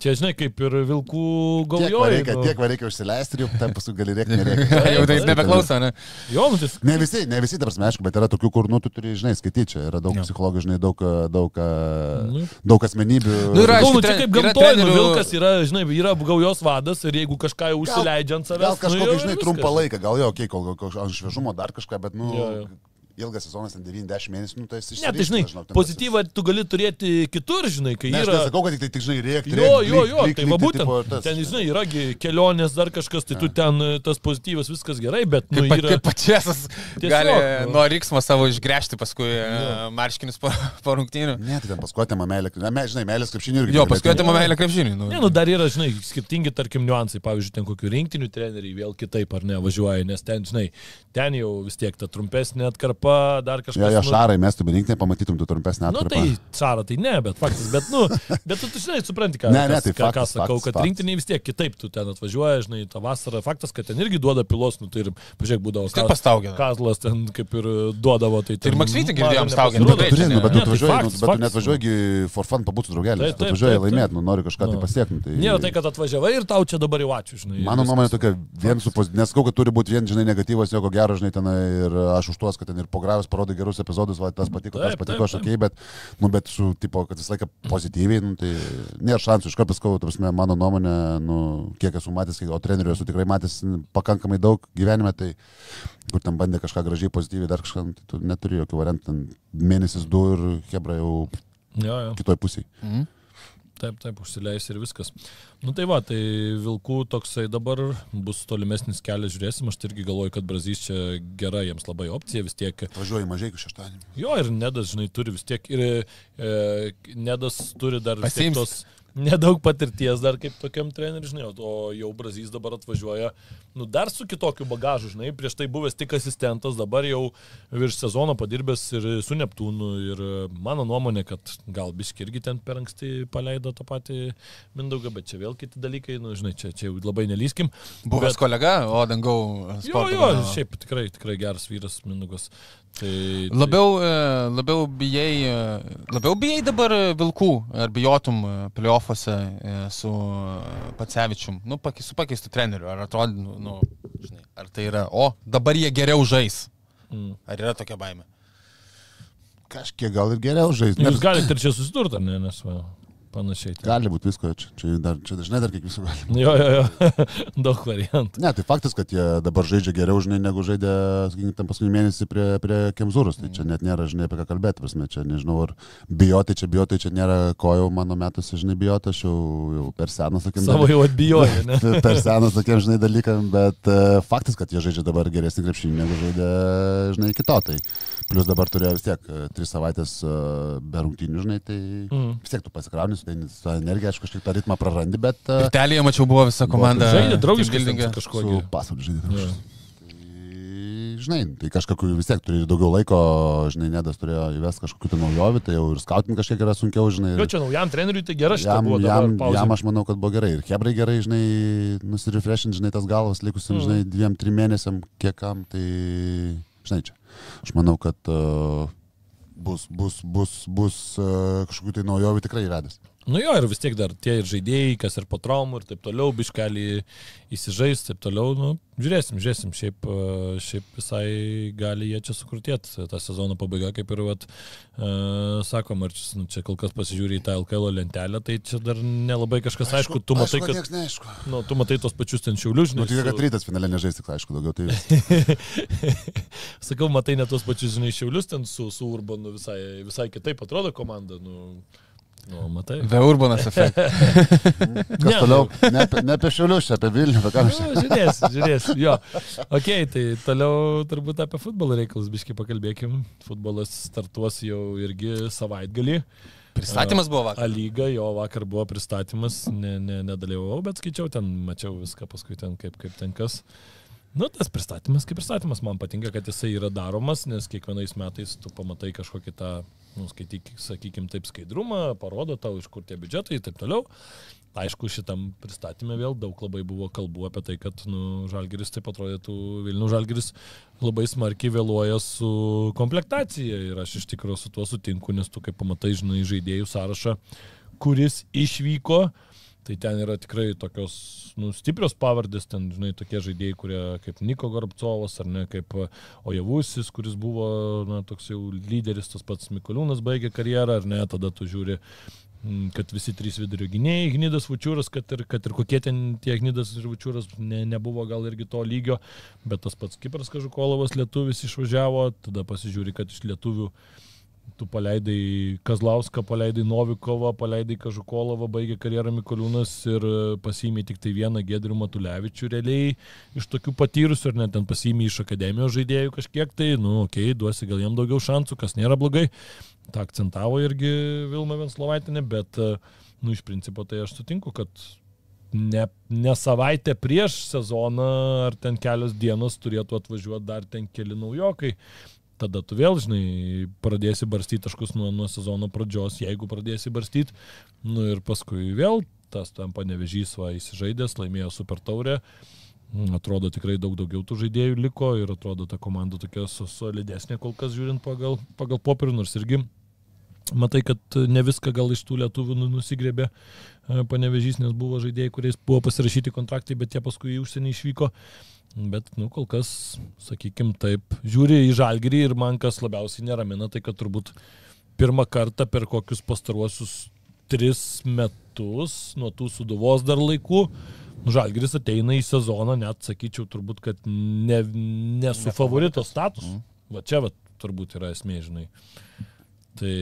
E: čia, žinai, kaip ir vilkų
F: Tiek va
E: gaujoj.
F: reikia,
E: nu.
F: tiek va reikia užsileisti ir jau ten paskui gali rėkti, nereikia. <laughs>
D: Jau tai jis nebeklauso, ne?
E: Jo, nu, tai
F: Ne visi, ne visi, ta prasme, aišku, bet yra tokių, kur, nu, tu turi, žinai, skaityti, čia yra daug
D: Jo.
F: psichologų, žinai, daug, daug,
E: Nu.
F: daug asmenybių.
D: Nu, yra,
E: Nu,
D: aišku,
E: nu, čia kaip gamtoje, nu,
D: trenerių-
E: vilkas yra, žinai, yra gaujos vadas ir jeigu kažką jau užsileidžia ant savęs.
F: Gal
E: nu,
F: kažkokį,
E: ir
F: žinai, trumpą laiką, gal jo, okay, kol kol ant šviežumo dar kažką, bet, nu,
E: Jo, jo.
F: Ilgas sezonas, ten 90 mėnesių, nu, tai esi
E: Ne, tai žinai, pozityvą tu gali turėti kitur, žinai, kai
F: Ne, aš
E: yra...
F: nesakau, kad tik tai, tik, žinai, rėkti.
E: Jo, jo, jo, tai va būtent. Ten, žinai, yragi kelionės dar kažkas, tai tu ten e, tas pozityvas viskas gerai, bet, nu,
D: Kaip,
E: yra...
D: kaip pačiasas
E: Tiesiog,
D: gali
E: nu.
D: nuo riksmo savo išgręžti paskui e, marškinius po, <laughs> po rungtynių.
F: Ne, tai ten paskui atėmė meilę. Ne, žinai, meilės krepšinių irgi.
D: Jo, paskui atėmė meilę krepšiniui. Nu.
E: Ne, nu dar yra, žinai, skirtingi, tarkim, niuansai. Pavyzdžiui, ten kokių rinktinių treneriai vėl kitaip ar ne važiuoja, nes ten, žinai, ten jau vis tiek ta trumpesnė atkarpa, dar kažkas.
F: Jo, jo,
E: nu,
F: šarai, mes tu berinkti, pamatytum tu trumpesnę
E: Nu
F: atkarpą.
E: tai Sara, tai ne, bet faktas, bet, nu, <laughs> bet tu, tu žinai, supranti, ką,
F: Ne, ne,
E: kas,
F: tai
E: ką, ką
F: faktas,
E: sakau,
F: faktas,
E: kad
F: faktas.
E: rinktiniai vis tiek kitaip, tu ten atvažiuoja, žinai, tą vasarą, faktas, kad ten irgi duoda pilos, nu tai ir, pažiūrėk, būdavo
D: tiek pastaugina.
E: Kazlas ten kaip ir duodavo, tai
D: Tai ir
E: ten
D: Maksvytį
E: maža
D: girdėjom staugiant,
E: nepasirodo.
D: tikrai.
F: Turi, nu, bet tu
E: tai
F: atvažiuoji, nu,
E: faktas,
F: bet tu
E: faktas.
F: netvažiuoji for fun draugeliais.
E: Taip,
F: Tu atvažiuoji laimėti, nu, nori kažką tai
E: Nu.
F: pasiekti. nu, Tai...
E: Nėra tai, kad atvažiavai ir tau čia dabar jau ačiū, žinai.
F: Mano nuomonė tokia, vien su nesakau, kad turi būti vien, žinai, negatyvas, jokio gero, žinai, ten ir aš už tuos, kad ten ir pogravęs parodai gerus epizodus, va, tas patiko, tas
E: Taip,
F: patiko,
E: taip,
F: aš okei, bet, nu, bet su, tipo, kad visą laiką pozityviai, nu, tai nėra šansų, iš karto sakau, tu prasme, mano nuomonė, nu, kiek esu matęs, kiek- o trenerių esu tikrai matęs pakankamai daug gyvenime, tai kur ten bandė kažką gražiai, pozityviai, dar kažką, nu, tai tu neturi jokių variantų, ten mėnesis du ir Hebra jau
E: Jo, jo.
F: kitoj pusėje.
D: Mhm.
E: Taip, taip, užsileis ir viskas. Nu tai va, tai Vilkų toksai dabar bus tolimesnis kelias, žiūrėsim, aš tai irgi galvoju, kad Brazys čia gera jiems labai opcija, vis tiek.
F: Važiuoju mažai iki šeštadienį.
E: Jo, ir Nedas, žinai, turi vis tiek, ir e, Nedas turi dar tos nedaug patirties dar kaip tokiam treneriui, žinai, o jau Brazys dabar atvažiuoja, nu dar su kitokiu bagažu, žinai, prieš tai buvęs tik asistentas, dabar jau virš sezono padirbęs ir su Neptūnu ir e, mano nuomonė, kad gal biški irgi ten per anksti paleido tą patį Mindaugą, bet čia vėl kiti dalykai, nu žinai, čia, čia jau labai nelyskim.
D: Buvęs
E: Bet-
D: kolega, o dangau.
E: Jo, jo, šiaip tikrai, tikrai geras vyras Mindaugas. Tai, tai-
D: Labiau, e, labiau, bijai, e, labiau bijai dabar e, vilkų, ar bijotum e, playoffuose e, su Pacevičium, nu, su pakeistu treneriu, ar atrodo, nu, nu, žinai, ar tai yra, o dabar jie geriau žais.
E: Mm.
D: Ar yra tokia baime?
F: Kažkiek gal ir geriau žaisti.
E: Jūs galite ir čia susidurti, ne, nes va, panašiai. tai-
F: Gali būti visko, čia, čia, dar, čia dažnai dar kiek visų gali.
E: Jo, jo, jo, <laughs> daug variantų.
F: Ne, tai faktas, kad jie dabar žaidžia geriau, žinai, negu žaidė, sakykime, tam paskutinį mėnesį prie, prie Kemzūros. Tai čia net nėra, žinai, apie ką kalbėti. Prasme, čia nežinau, ar bijotai, čia bijotai, čia nėra ko jau mano metuose, žinai, bijoti, aš jau, jau per senas, sakykime.
E: Savo jau atbijojo, <laughs> ne?
F: per senas tokiem, žinai, dalykam, bet uh, faktas, kad jie žaidžia dabar geresnį krepšinį negu žaidė, žinai, iki to. Tai plus dabar turėjo vis tiek uh, tris savaitės uh, be rungtynių, žinai, tai
E: Mm.
F: vis tiek tu pasikrauni su su ta energija, aišku, kažkiek tą ritmą prarandi, bet
D: Ir telėje mačiau buvo visa komanda.
E: Žaidė draugiškai gi.
F: pasauliu žaidė. Draugiškai. Tai, žinai, tai kažkokiu vis tiek turi daugiau laiko, žinai, Nedas turėjo įvesti kažkokiu tai naujovių, tai jau ir skautin kažkiek yra sunkiau, žinai.
E: Jo, čia naujam treneriui tai gerai šitą
F: Jam,
E: buvo
F: jam, jam aš manau, kad buvo gerai. Ir Hebrai gerai, žinai, nusirefreshint, žinai, tas galvas likusim,
E: Mm.
F: žinai, dviem, trim mėnesiam, kiekam, tai, žinai, čia. Aš manau, kad uh, bus, bus, bus, bus uh, kažkokių tai naujovių tikrai radęs.
E: Nu jo, ir vis tiek dar tie ir žaidėjai, kas ir po traumų ir taip toliau, biškelį įsižais, taip toliau, nu, žiūrėsim, žiūrėsim, šiaip, e, šiaip visai gali jie čia sukurtėti tą sezono pabaigą, kaip ir, vat, uh, sakom, ar čia, nu, čia kol kas pasižiūri į tą LKL lentelę, tai čia dar nelabai kažkas aišku, tu matai, kad,
F: Niekas neaišku.
E: nu, tu matai tos pačius ten šiaulius,
F: Nu,
E: žinai.
F: tik,
E: su-
F: kad rytas finale nežais, tik aišku, daugiau tai <laughs>
E: Sakau, matai net tos pačius, žinai, šiaulius ten su, su Urbanu visai, visai kitaip atrodo komanda, nu, nu matai.
D: Ve Urbanas efektas. <laughs>
F: kas
E: Ne,
F: toliau. Ne, apie- ne apie Šiaulius, čia apie Vilnių, apie ką čia.
E: Nu, žiūrės, žiūrės, jo. Ok, tai toliau turbūt apie futbolo reikalus biškai pakalbėkim. Futbolas startuos jau irgi savaitgalį.
D: Pristatymas buvo vakar.
E: A lyga, jo vakar buvo pristatymas, ne, ne, nedalyvavau, bet skaičiau ten, mačiau viską paskui ten kaip, kaip ten kas. Nu, tas pristatymas kaip pristatymas, man patinka, kad jisai yra daromas, nes kiekvienais metais tu pamatai kažkokį tą, nu, skaityk, sakykim, taip skaidrumą, parodo tau, iš kur tie biudžetai ir taip toliau. Aišku, šitam pristatymė vėl daug labai buvo kalbų apie tai, kad nu, Žalgeris taip atrodytų, Vilnių Žalgeris labai smarkiai vėluoja su komplektacija ir aš iš tikrųjų su tuo sutinku, nes tu kaip pamatai, žinai, žaidėjų sąrašą, kuris išvyko, tai ten yra tikrai tokios nu, stiprios pavardės, ten, žinai, tokie žaidėjai, kurie kaip Niko Gorbcovas ar ne, kaip Ojavusis, kuris buvo, na, toks jau lyderis, tas pats Mikoliūnas baigė karjerą, ar ne, tada tu žiūri kad visi trys vidurio gynėjai, Gnydas Vučiūras, kad ir, kad ir kokie ten tie Gnydas ir Vučiūras ne, nebuvo gal irgi to lygio, bet tas pats Kipras Kažukolovas lietuvis išvažiavo, tada pasižiūri, kad iš lietuvių tu paleidai Kazlauską, paleidai Novikovą, paleidai Kažukolovą, baigė karjerą Mikoliūnas ir e, pasiėmė tik tai vieną Gedrių Matulevičių realiai iš tokių patyrusių, ar net ten pasiėmė iš akademijos žaidėjų kažkiek tai, nu, okei, okay, duosi gal jam daugiau šansų, kas nėra blogai. Ta akcentavo irgi Vilma Venslovaitinė, bet, e, nu, iš principo tai aš sutinku, kad ne, ne savaitę prieš sezoną ar ten kelios dienos turėtų atvažiuoti dar ten keli naujokai. Tada tu vėl, žinai, pradėsi barstyti taškus nuo, nuo sezono pradžios, jeigu pradėsi barstyti. Nu ir paskui vėl tas tam panevežys va įsižaidęs, laimėjo super taurę. Mm, Atrodo tikrai daug daugiau tų žaidėjų liko ir atrodo ta komanda tokia solidesnė kol kas žiūrint pagal, pagal popierių, nors irgi matai, kad ne viską gal iš tų lietuvių nu- nusigrėbė e, panevežys, nes buvo žaidėjai, kuriais buvo pasirašyti kontraktai, bet jie paskui į užsienį išvyko. Bet, nu, kol kas, sakykim, taip, žiūri į žalgerį ir man kas labiausiai neramina, tai kad turbūt pirmą kartą per kokius pastaruosius tris metus, nuo tų suduvos dar laikų, nu, žalgeris ateina į sezoną, net sakyčiau, turbūt, kad ne, ne su favorito statusu. Va čia, va, turbūt yra esmė, žinai. Tai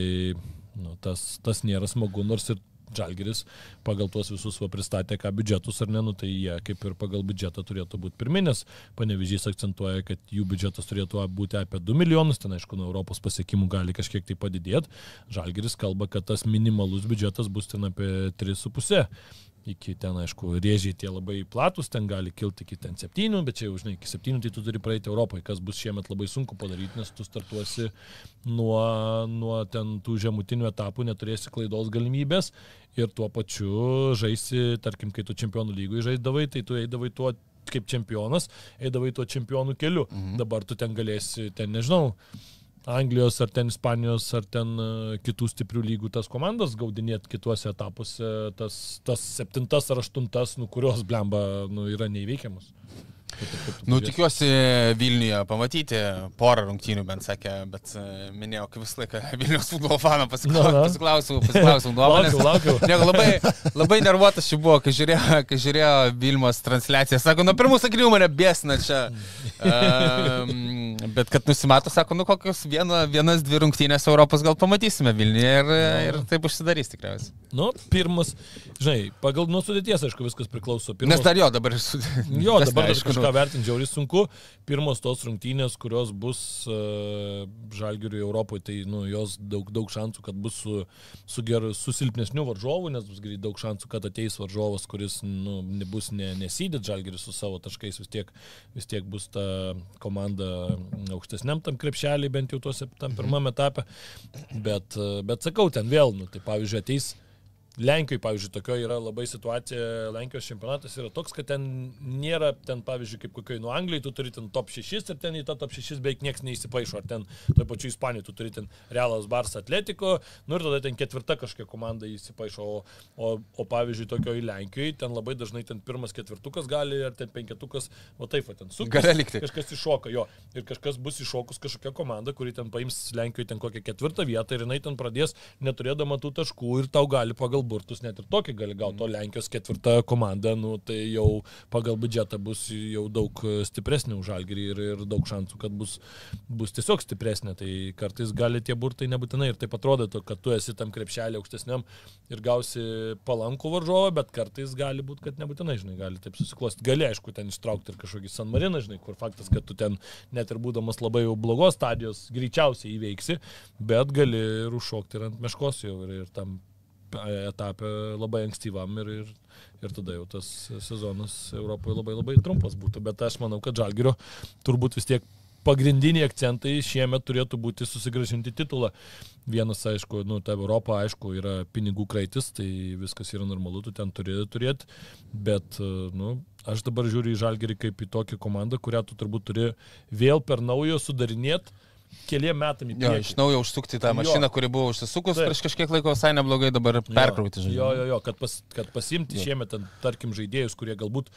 E: Nu, tas, tas nėra smagu, nors ir Žalgeris pagal tuos visus va pristatė, ką biudžetus ar ne, nu, tai jie kaip ir pagal biudžetą turėtų būti pirminės. Panevežys akcentuoja, kad jų biudžetas turėtų būti apie 2 milijonus, ten aišku, nuo Europos pasiekimų gali kažkiek tai padidėti. Žalgeris kalba, kad tas minimalus biudžetas bus ten apie 3,5 iki ten, aišku, rėžiai tie labai platus, ten gali kilti iki ten septynių, bet čia jau, žinai, iki septynių tai tu turi praeiti Europoje, kas bus šiemet labai sunku padaryti, nes tu startuosi nuo, nuo ten tų žemutinių etapų, neturėsi klaidos galimybės ir tuo pačiu žaisi, tarkim, kai tu čempionų lygui žaisdavai, tai tu eidavai tuo kaip čempionas, eidavai tuo čempionų keliu. Mhm. Dabar tu ten galėsi, ten nežinau, Anglijos ar ten Ispanijos ar ten uh, kitų stiprių lygų tas komandas gaudinėti kituose etapuose, tas, tas septintas ar aštuntas, nu, kurios blemba nu, yra neįveikiamus.
D: Nu, tikiuosi Vilniuje pamatyti porą rungtynių, bent sakė, bet e, minėjau, kaip visą laiką <laughs> Vilnius futbolo faną pasiklausiau, pasiklausiau, nuomonės.
E: Laukiu, laukiu. <laughs>
D: Ne, labai, labai nervuotas čia buvo, kai žiūrėjo, kai žiūrėjo Vilmos transliaciją. Sako, nuo pirmų sakinių mane bėsina čia. <laughs> Um, bet kad nusimato, sako, nu kokios viena, vienas, dvi rungtynės Europos gal pamatysime Vilniuje ir, ir taip užsidarys tikriausiai.
E: Nu, pirmas, žinai, pagal nuo sudėties, aišku, viskas priklauso. Pirmas,
D: Nes dar jo dabar ir su...
E: Jo, <laughs> dabar
D: neaišku,
E: kažką
D: nu.
E: vertinti žiauriai sunku. Pirmos tos rungtynės, kurios bus uh, Žalgiriui Europoje, tai nu, jos daug, daug šansų, kad bus su, su, ger, su silpnesniu varžovu, nes bus daug šansų, kad ateis varžovas, kuris nu, nebus ne, nesydėt Žalgiris su savo taškais, vis tiek, vis tiek bus ta komanda aukštesniam tam krepšelį, bent jau tuose tam pirmame etape. Bet, bet sakau, ten vėl, nu, tai pavyzdžiui, ateis Lenkijoje, pavyzdžiui, tokio yra labai situacija, Lenkijos čempionatas yra toks, kad ten nėra, ten, pavyzdžiui, kaip kokioje nuo Anglijai, tu turi ten top 6 ir ten į tą top 6 beveik niekas neįsipaišo, ar ten toj pačioj Ispanijoje tu turi ten Realas Bars Atletiko, nu ir tada ten ketvirta kažkokia komanda įsipaišo, o, o, o pavyzdžiui, tokioje Lenkijoje ten labai dažnai ten pirmas ketvirtukas gali, ar ten penketukas, o taip, va, ten su
D: Gali likti.
E: kažkas iššoka jo. Ir kažkas bus iššokus kažkokia komanda, kuri ten paims Lenkijoje ten kokią ketvirtą vietą ir jinai ten pradės neturėdama tų taškų ir tau gali pagal burtus net ir tokį gali gauti. O Lenkijos ketvirta komanda, nu, tai jau pagal biudžetą bus jau daug stipresnė už Žalgirį ir, ir daug šansų, kad bus, bus tiesiog stipresnė. Tai kartais gali tie burtai nebūtinai ir taip atrodytų, kad tu esi tam krepšelį aukštesniam ir gausi palankų varžovą, bet kartais gali būti, kad nebūtinai, žinai, gali taip susiklosti. Gali, aišku, ten ištraukti ir kažkokį San Mariną, žinai, kur faktas, kad tu ten net ir būdamas labai jau blogos stadijos greičiausiai įveiksi, bet gali ir užšokti ir ant meškos jau ir, ir tam etapė labai ankstyvam ir, ir, ir tada jau tas sezonas Europoje labai labai trumpas būtų. Bet aš manau, kad Žalgirio turbūt vis tiek pagrindiniai akcentai šiemet turėtų būti susigražinti titulą. Vienas, aišku, nu, ta Europa, aišku, yra pinigų kraitis, tai viskas yra normalu, tu ten turi turėti, bet, nu, aš dabar žiūriu į Žalgerį kaip į tokią komandą, kurią tu turbūt turi vėl per naujo sudarinėti keliem metam į
D: Jo,
E: priekį.
D: iš naujo užsukti tą
E: Jo.
D: mašiną, kuri buvo užsisukus
E: Taip.
D: prieš kažkiek laiko visai neblogai, dabar perkrauti
E: Jo,
D: žaidimą.
E: jo, jo, kad, pas, kad pasimti
D: Jo.
E: šiemet, ten, tarkim, žaidėjus, kurie galbūt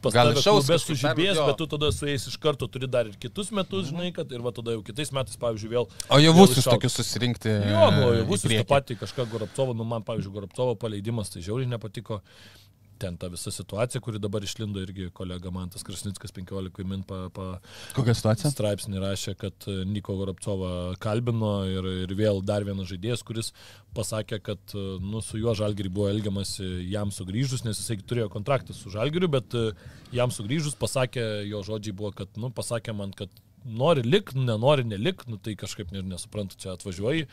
E: pas
D: Gal
E: tave
D: iššaus
E: klube sužibės,
D: jo.
E: bet tu tada su jais iš karto turi dar ir kitus metus, žinai, kad ir va tada jau kitais metais, pavyzdžiui, vėl...
D: O jau visus tokius susirinkti.
E: Jo, nu, jau bus tą patį kažką Goropcovo, nu man, pavyzdžiui, Goropcovo paleidimas tai žiauriai nepatiko. Ten ta visa situacija, kuri dabar išlindo irgi kolega Mantas Krasnickas 15 min pa, pa
D: Kokia situacija?
E: straipsnį rašė, kad e, Niko Goropcovą kalbino ir, ir vėl dar vienas žaidėjas, kuris pasakė, kad e, nu, su juo Žalgiriui buvo elgiamasi jam sugrįžus, nes jisai turėjo kontraktą su Žalgiriu, bet e, jam sugrįžus pasakė, jo žodžiai buvo, kad, nu, pasakė man, kad nori lik, nenori nelik, nu tai kažkaip ne, nesuprantu, čia atvažiuoji.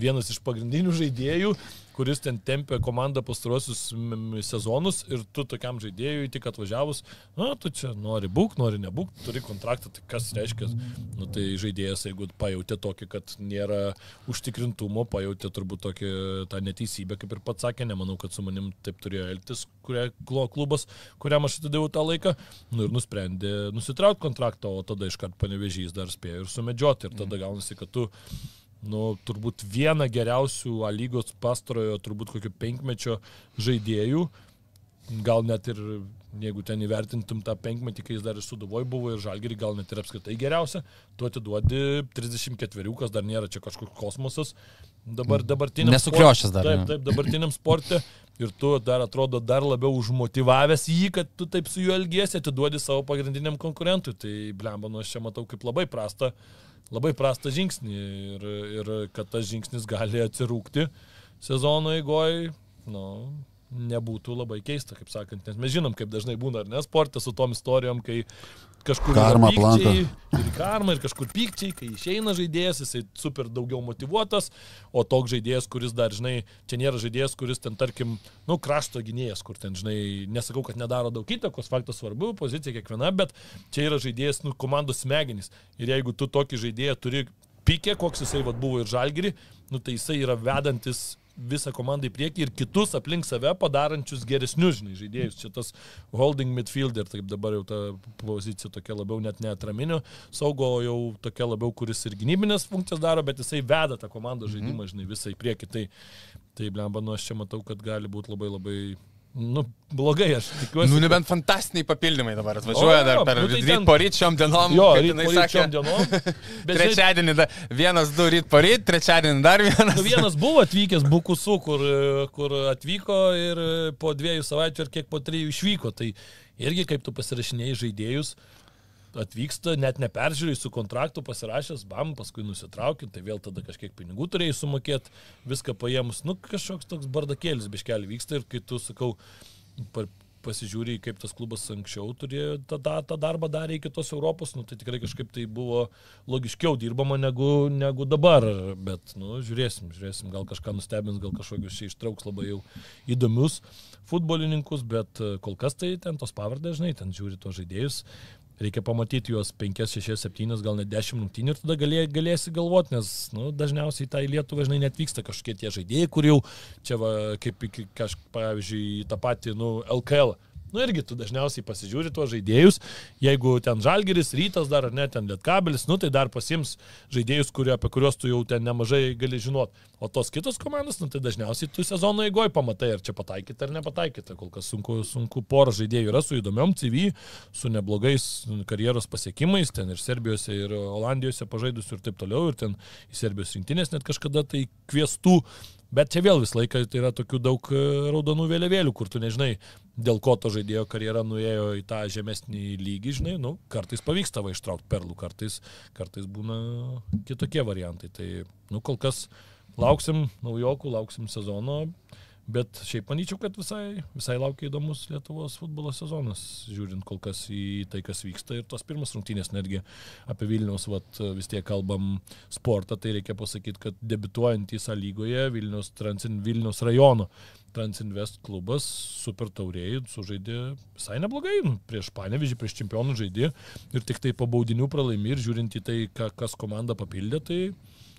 E: Vienas iš pagrindinių žaidėjų, kuris ten tempė komandą pastarosius sezonus ir tu tokiam žaidėjui tik atvažiavus, na, tu čia nori būk, nori nebūk, turi kontraktą, tai kas reiškia, nu tai žaidėjas, jeigu pajutė tokį, kad nėra užtikrintumo, pajutė turbūt tokį tą neteisybę, kaip ir pats sakė, nemanau, kad su manim taip turėjo elgtis, kuria klo- klubas, kuriam aš atidėjau tą laiką, nu ir nusprendė nusitraukti kontraktą, o tada iškart panevežys dar spėjo ir sumedžioti ir tada gaunasi, kad tu nu, turbūt vieną geriausių A lygos pastarojo, turbūt kokio penkmečio žaidėjų gal net ir jeigu ten įvertintum tą penkmetį, kai jis dar ir suduvoj buvo ir žalgerį, gal net ir apskritai geriausia, tu atiduodi 34, kas dar nėra čia kažkoks kosmosas. Dabar dabartiniam
D: Nesukriošęs dar,
E: Taip, taip, dabartiniam sporte. Ir tu dar atrodo dar labiau užmotivavęs jį, kad tu taip su juo elgiesi, atiduodi savo pagrindiniam konkurentui. Tai blemba, nu aš čia matau kaip labai prastą, labai prastą žingsnį. Ir, ir kad tas žingsnis gali atsirūkti sezono eigoje, nu, nebūtų labai keista, kaip sakant, nes mes žinom, kaip dažnai būna, ar ne, sportė su tom istorijom, kai kažkur
F: Karma
E: pykčiai, ir karma, ir kažkur pykčiai, kai išeina žaidėjas, jisai super daugiau motivuotas, o toks žaidėjas, kuris dar, žinai, čia nėra žaidėjas, kuris ten, tarkim, nu, krašto gynėjas, kur ten, žinai, nesakau, kad nedaro daug įtakos, faktas svarbu, pozicija kiekviena, bet čia yra žaidėjas, nu, komandos smegenys. Ir jeigu tu tokį žaidėją turi pikė, koks jisai vat, buvo ir žalgiri, nu, tai jisai yra vedantis visą komandą į priekį ir kitus aplink save padarančius geresnius, žinai, žaidėjus. Čia tas holding midfielder, taip dabar jau ta pozicija tokia labiau net neatraminio saugo, jau tokia labiau, kuris ir gynybinės funkcijas daro, bet jisai veda tą komandos žaidimą, žinai, visą į priekį. Tai, tai blemba, nu aš čia matau, kad gali būti labai labai, nu, blogai, aš tikiuosi.
D: Nu, nebent fantastiniai papildymai dabar atvažiuoja
E: O,
D: dar
E: jo,
D: per
E: nu, tai
D: ryt
E: ten-
D: po ryt šiom dienom.
E: Jo, ryt
D: jinai
E: po ryt
D: sakė.
E: šiom dienom. <laughs> Bet
D: Trečiadienį da, vienas, du ryt po ryt, trečiadienį dar vienas.
E: Nu, <laughs> vienas buvo atvykęs Bukusu, kur, kur atvyko ir po dviejų savaičių ir kiek po trijų išvyko. Tai irgi kaip tu pasirašinėjai žaidėjus, atvyksta, net neperžiūrėjai su kontraktu pasirašęs, bam, paskui nusitraukint, tai vėl tada kažkiek pinigų turėjai sumokėti, viską paėmus, nu kažkoks toks bardakėlis biškeli vyksta ir kai tu, sakau, pasižiūri, kaip tas klubas anksčiau turėjo tą, tą, tą darbą darė iki tos Europos, nu, tai tikrai kažkaip tai buvo logiškiau dirbama negu, negu dabar. Bet, nu, žiūrėsim, žiūrėsim, gal kažką nustebins, gal kažkokius čia ištrauks labai jau įdomius futbolininkus, bet e, kol kas tai ten tos pavardės, žinai, ten žiūri tos žaidėjus. Reikia pamatyti juos 5, 6, 7, gal net 10 rungtynių ir tada galė, galėsi galvoti, nes nu, dažniausiai tai Lietuvai žinai netvyksta kažkokie tie žaidėjai, kur jau čia va, kaip kažkaip, pavyzdžiui, tą patį nu, LKL. Nu irgi tu dažniausiai pasižiūri tuos žaidėjus, jeigu ten Žalgeris, Rytas dar ar ne, ten Lietkabelis, nu tai dar pasims žaidėjus, kurie, apie kuriuos tu jau ten nemažai gali žinot. O tos kitos komandos, nu tai dažniausiai tu sezono eigoje pamatai, ar čia pataikyti ar nepataikyti. Kol kas sunku, sunku porą žaidėjų yra su įdomiom CV, su neblogais karjeros pasiekimais, ten ir Serbijose, ir Olandijose pažaidusių ir taip toliau, ir ten į Serbijos rinktinės net kažkada tai kviestų. Bet čia vėl visą laiką tai yra tokių daug e, raudonų vėliavėlių, kur tu nežinai, dėl ko to žaidėjo karjera nuėjo į tą žemesnį lygį, žinai, nu, kartais pavyksta va ištraukti perlų, kartais, kartais būna kitokie variantai. Tai, nu, kol kas lauksim naujokų, lauksim sezono, bet šiaip manyčiau, kad visai, visai laukia įdomus Lietuvos futbolo sezonas, žiūrint kol kas į tai, kas vyksta. Ir tos pirmas rungtynės netgi apie Vilniaus, vat, vis tiek kalbam sportą, tai reikia pasakyti, kad debituojantys A lygoje Vilniaus, Transin, Vilniaus rajono Transinvest klubas super tauriai sužaidė visai neblogai, nu, prieš Panevižį, prieš čempionų žaidė ir tik tai po baudinių pralaimi ir žiūrint į tai, kas komanda papildė, tai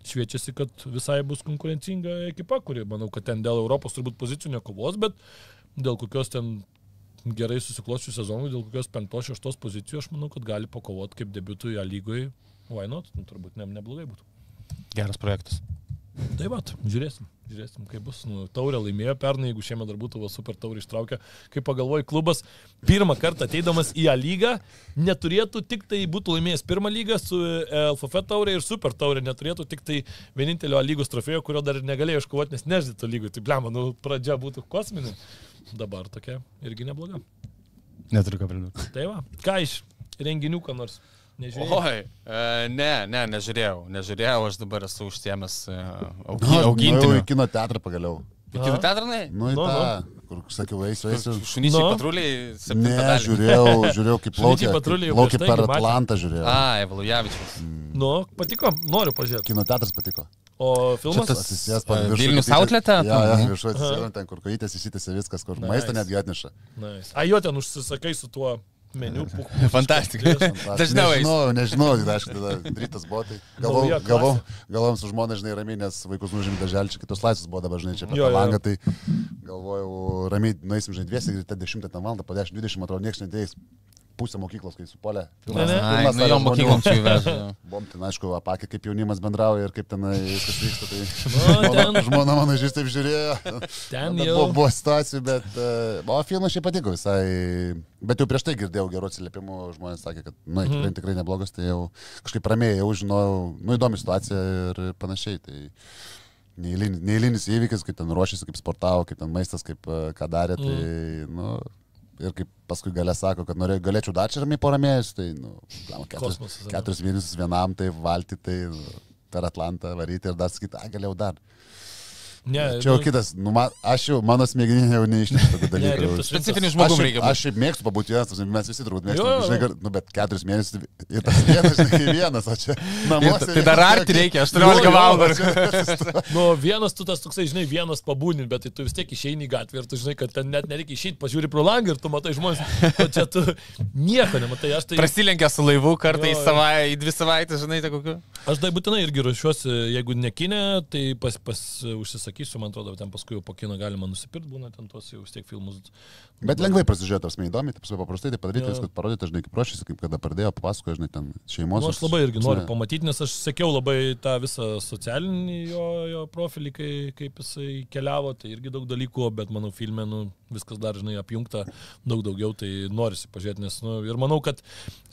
E: šviečiasi, kad visai bus konkurencinga ekipa, kuri, manau, kad ten dėl Europos turbūt pozicijų nekovos, bet dėl kokios ten gerai susikloščių sezonų, dėl kokios penktos, šeštos pozicijos, aš manau, kad gali pakovoti kaip debitui A lygoje. Why not? Nu, turbūt ne, neblogai būtų.
D: Geras projektas.
E: Tai va, žiūrėsim, žiūrėsim, kaip bus. Nu, taurė laimėjo pernai, jeigu šiemet dar būtų va, super taurė ištraukę. Kaip pagalvoju, klubas pirmą kartą ateidamas į A lygą neturėtų tik tai būtų laimėjęs pirmą lygą su e, LFF taurė ir super taurė, neturėtų tik tai vienintelio A lygos trofėjo, kurio dar negalėjo iškovoti, nes nežinai lygų. Tai blema, nu pradžia būtų kosminė. Dabar tokia irgi nebloga.
D: Neturiu ką pridurti.
E: Tai va, ką iš renginių, ką nors. Nežiūrėjau.
D: Oi, e, ne, ne, nežiūrėjau. Nežiūrėjau, aš dabar esu užsiemęs e,
F: Nu,
D: augi,
F: aš nuėjau
D: augintiniu.
F: į kino teatrą pagaliau.
D: Į kino teatrą, ne?
F: Nu, į
E: Nu,
F: tą, kur sakiau, eisiu, eisiu.
D: Šunyčiai
E: Nu.
D: patruliai,
F: Ne,
D: septintą dalį.
F: žiūrėjau, žiūrėjau kaip plaukia. Plaukia
E: tai
F: per. Atlantą žiūrėjau.
D: A, Evalujavičius.
E: Nu, patiko, noriu pažiūrėti.
F: Kino teatras patiko.
E: O filmas?
D: tas-
F: Atsisės
D: E, Vilnius
F: kokytės-
D: outlete,
F: Jo,
D: tam,
F: jo,
D: ne?
F: viršuje atsisėdam ten, kur kojytės įsitėsi viskas, kur
E: Nice.
F: maistą netgi atneša.
E: Nice. A, jo ten užsisakai su tuo meniu.
D: Fantastika. Dažniau eis.
F: Nežinau, nežinau, tai aišku, tada rytas buvo, tai
E: klasė.
F: galvau, galvom su žmona, žinai, ramiai, nes vaikus nužymė daželį, čia kitos laisvės buvo dabar, žinai, čia per tą langą, tai galvojau, ramiai, nueisim, žinai, dviesi, ryte 10 valandą, po 10-20, atrodo, niekas neteis. Pusę mokyklos, kai supolė.
E: Ne, ne.
D: Ai, nu jo mokyklom čia įveža.
F: Bom, ten aišku, apakė, kaip jaunimas bendrauja ir kaip ten viskas vyksta. Tai
E: Nu,
F: žmona, žmona mano žys taip žiūrėjo.
E: Ten jau.
F: Buvo, buvo situacijų, bet... Uh, o filmas šiaip patiko visai. Bet jau prieš tai girdėjau gerų atsiliepimų, žmonės sakė, kad, na, tikrai,
E: Mhm.
F: tikrai neblogas, tai jau kažkaip ramiai jau žinojau, nu, įdomi situacija ir panašiai. Tai neįlinis, neįlinis įvykis, kaip ten ruošėsi, kaip sportavo, kaip ten maistas, kaip e, ką darė. Tai, nu, ir kaip paskui galė sako, kad norė, galėčiau dar čia ramiai porą mėnesių, tai, nu, blemba, keturis,
E: Kosmosas,
F: keturis mėnesius vienam, tai valti, tai nu, per Atlantą varyti ir dar sakyti, a, galėjau dar.
E: Ne,
F: Čia jau
E: nu,
F: kitas, nu, man, aš jau, mano smegeninė jau neišnešė tokių dalykų.
E: rimtas
D: Specifinis žmogus reikia.
F: aš šiaip mėgstu pabūti vienas, mes visi turbūt mėgstame, žinai, kad, nu, bet keturis mėnesius ir tas vienas, žinai, vienas, o čia namuose.
D: Tai dar arti reikia,
F: Jo,
D: 18
F: jo,
D: valandų.
E: Nu, vienas tu tas toksai, žinai, vienas pabūni, bet tai tu vis tiek išeini į gatvę ir tu žinai, kad ten net nereikia išeiti, pažiūri pro langą ir tu matai žmonės, o čia tu nieko nematai. Aš tai,
D: Prasilenkia su laivu kartą į,
E: Jo, jo.
D: savai, į dvi savaitės, žinai, tai kokiu.
E: aš tai būtinai irgi ruošiuosi, jeigu nekinė, tai pas, pas užsisakysiu, man atrodo, ten paskui jau po kino galima nusipirkti, būna ten tos jau tiek filmus.
F: Bet lengvai prasižiūrėti, tas įdomi, taip paprastai tai padaryti,
E: Jo.
F: viską parodyti, žinai, kaip ruošiasi, kaip kada pradėjo, papasakojo, žinai, ten šeimos.
E: Nu, aš labai irgi noriu
F: Prasme,
E: pamatyti, nes aš sekiau labai tą visą socialinį jo, jo profilį, kai, kaip jisai keliavo, tai irgi daug dalykų, bet manau, filme nu, viskas dar, žinai, apjungta daug daugiau, tai norisi pažiūrėti, nes, nu, ir manau, kad,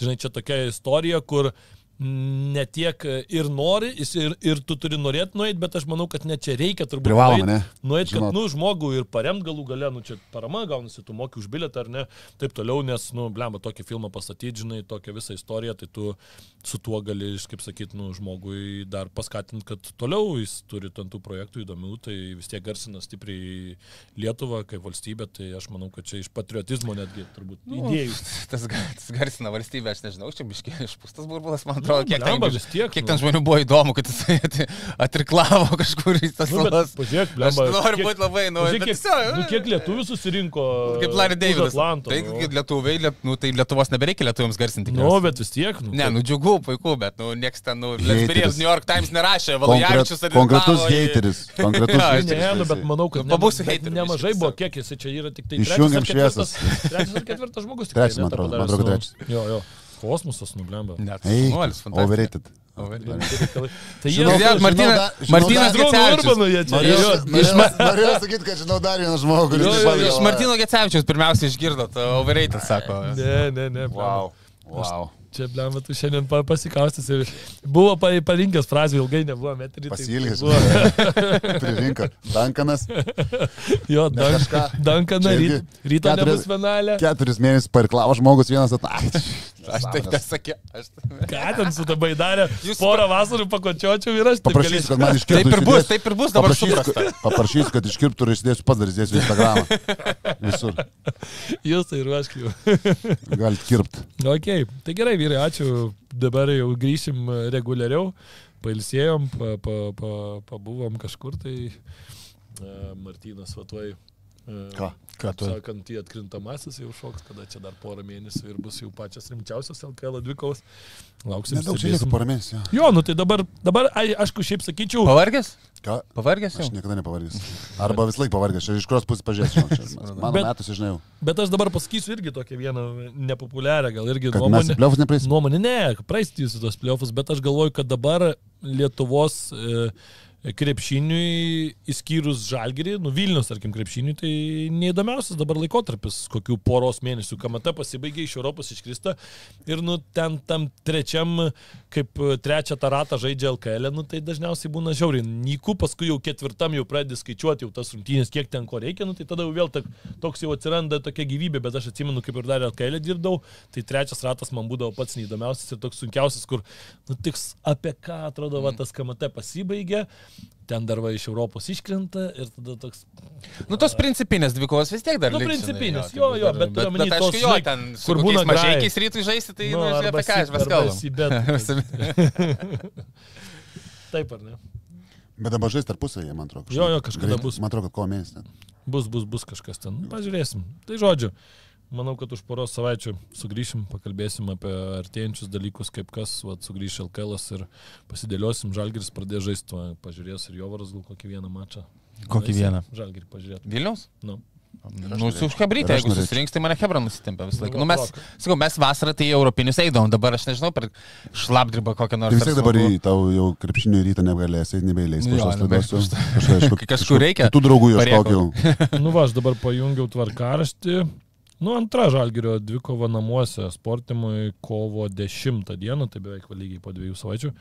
E: žinai, čia tokia istorija, kur ne tiek ir nori, ir, ir tu turi norėti nueiti, bet aš manau, kad net čia reikia turbūt
F: Privaloma, ne?
E: Nueit, kad, nu, žmogų ir paremt galų gale, nu, čia parama gaunasi, tu moki už bilietą ar ne, taip toliau, nes, nu, blemba, tokį filmą pastatyti, žinai, tokią visą istoriją, tai tu su tuo gali, kaip sakyti, nu, žmogui dar paskatinti, kad toliau jis turi ten tų projektų įdomių, tai vis tiek garsina stipriai Lietuvą kaip valstybę, tai aš manau, kad čia iš patriotizmo netgi turbūt
F: Nu,
E: idėjų.
D: Tas, tas garsina valstybę, aš nežinau, čia biškiai išpūstas burbulas, man atrodo, kiek, ten,
E: blemba, vis tiek,
D: kiek
E: nu.
D: ten žmonių buvo įdomu, kad jis at- atriklavo <laughs> kažkur į tas
E: Nu, bet
D: salas.
E: pažiūrėk,
D: Aš
E: blemba,
D: noriu
E: kiek-
D: būti labai, nu, bet
E: kiek,
D: tiesiog,
E: nu, kiek lietuvių susirinko.
D: Kaip Larry Davidas.
E: Atlanto,
D: Tai
E: nu.
D: kaip lietuviai, liet, nu, tai Lietuvos nebereikia lietuviams garsinti.
E: Nu, bet vis tiek. Nu,
D: Ne, nu džiugu, puiku, bet, nu, nieks ten, nu, Lesberijas New York Times nerašė,
F: Konkret,
D: Valajavičius
F: konkretus hateris. <laughs> Konkretus hateris.
E: Ne, nu, bet manau, kad
D: Nu, pabūsiu
E: bet
D: hateriu
E: nemažai buvo, kiek jis čia yra tik tai
F: Išjungiam šviesas.
E: ketvirtas- Trečias ar ketvirtas žmogus. tikrai,
F: Trečias,
E: ne,
F: man atrodo, man atrodo, trečias.
E: Jo, jo. Kosmosas nublemba.
D: Net
F: Ei,
D: sunuolis, fantastika.
F: overrated.
E: Tai jie
F: Žinau,
D: Girdėjot,
F: žinau
D: Gecevičius.
E: Urbano jie čia.
F: Norėjau, norėjau, norėjau sakyti, kad žinau dar vieną žmogų, kuris
E: Jo, jo, jo.
D: Iš. Martino Gecevičiaus pirmiausia išgirdot, overrated sako.
E: Ne, ne, ne.
F: Wow. Wow.
E: Čia, blemba, tu šiandien pa- pasikaustis ir buvo pa- parinkęs frazių, ilgai nebuvo metri.
F: Pasilgęs.
E: Buvo, <laughs>
F: Pririnko. Dankanas.
E: jo,
F: Ne
E: dan,
F: kažką.
E: Dankana,
F: Čia
E: ryt, ryto nebus finalė.
F: Keturis mėnesius parklavo žmogus vienas at... Ai,
D: Aš taip nesakiau. Aš...
E: Ką ten su tabai darė?
D: Jūs
E: Porą vasarų pakočiočiau ir aš taip
F: Paprašysiu, kad man iškirptų.
D: Taip ir bus, taip ir bus, dabar
F: Paprašysiu,
D: suprasta.
F: kad- paprašysiu, kad iškirptų ir įsidėsiu pats dar įsidėsiu į Instagramą. Visur. <laughs>
E: Jūs tai ruošk jau.
F: Galit kirpti. <laughs>
E: Ok, tai gerai, vyrai, ačiū. Dabar jau grįšim reguliariau. Pailsėjom, pa, pa, pa, pabuvom kažkur, tai uh, Martynas Vatuoj. Uh,
F: Ką?
E: Ką tu? Sakant, į atkrintamasis jau šoks, kada čia dar porą mėnesių ir bus jau pačias rimčiausias LKL dvikovas. Lauksim.
F: Nedaug čia lieka porą mėnesių. jo.
E: Nu tai dabar, dabar ai, aišku, šiaip sakyčiau,
D: Pavargęs?
F: Ką?
D: Pavargęs jau?
F: Aš niekada nepavargęs. Arba vis laik pavargęs. Čia iš kurios pusės pažiūrėsiu. Mano
E: Bet-
F: metus, žinau.
E: bet aš dabar pasakysiu irgi tokią vieną nepopuliarią, gal irgi
F: Kad
E: nuomonę.
F: pliovus nepraeisim.
E: Nuomonė, ne, praeistų jūsų tos pliofus, bet aš galvoju, kad dabar Lietuvos e, krepšiniui, įskyrus žalgerį, nu Vilnius, tarkim, krepšiniui, tai neįdomiausias dabar laikotarpis, kokių poros mėnesių, kamata pasibaigė iš Europos iškrista ir, nu, ten tam trečiam, kaip trečią tą ratą žaidžia LKL, nu, tai dažniausiai būna žiauriai. Nyku, paskui jau ketvirtam jau pradedi skaičiuoti jau tas rungtynės, kiek ten ko reikia, nu, tai tada jau vėl tak, toks jau atsiranda tokia gyvybė, bet aš atsimenu, kaip ir dar LKL dirbdavau, tai trečias ratas man būdavo pats neįdomiausias ir toks sunkiausias, kur, nu, tik apie ką atrodo, va, tas kamate pasibaigė, ten dar va iš Europos iškrenta ir tada toks...
D: Nu, tos principinės dvikovos vis tiek dar
E: Nu, principinės, jo, jo, bet
D: bet,
E: tos,
D: aišku, jo, ten,
E: kur būna
D: mažiekiais rytų žaisti, tai, nu, žinai, apie ką kalbam.
E: sibet. <laughs> <laughs> Taip ar ne?
F: Bet dabar žais tarpusavėje, man atrodo.
E: Jo, jo, kažkada bus.
F: Man atrodo, kad kovo mėnesį.
E: Bus, bus, bus kažkas ten. Nu, Pažiūrėsim. Tai žodžiu, manau, kad už poros savaičių sugrįšim, pakalbėsim apie artėjančius dalykus, kaip kas, va, sugrįš LKL ir pasidėliosim. Žalgiris pradės žaisti, pažiūrės ir Jovaras gal kokį vieną mačą.
D: Kokį vieną?
E: Žalgirį pažiūrėti.
D: Vilniaus?
E: Nu.
D: Nu, su Hebrytė, jeigu susirinks, tai mane Hebra nusitempia visą laiką.
E: Nu,
D: Nu, mes, sakau, mes vasarą tai europinius eidavom, dabar aš nežinau, per šlapdribą kokią nors.
F: Tai vis tiek
D: ar
F: dabar į tau jau krepšinio rytą nebegalėsi, nebeįleis po
D: Jo,
F: šios
D: nebe-
F: laidos. jau. <laughs> Kažką-
D: Kai kažkur reikia,
F: Tų draugų ieškokiau. <laughs> <laughs>
E: Nu, va, aš dabar pajungiau tvarkaraštį. Nu, antra žalgerio dvikova namuose sportimui kovo 10 dieną, tai beveik lygiai po dviejų savaičių.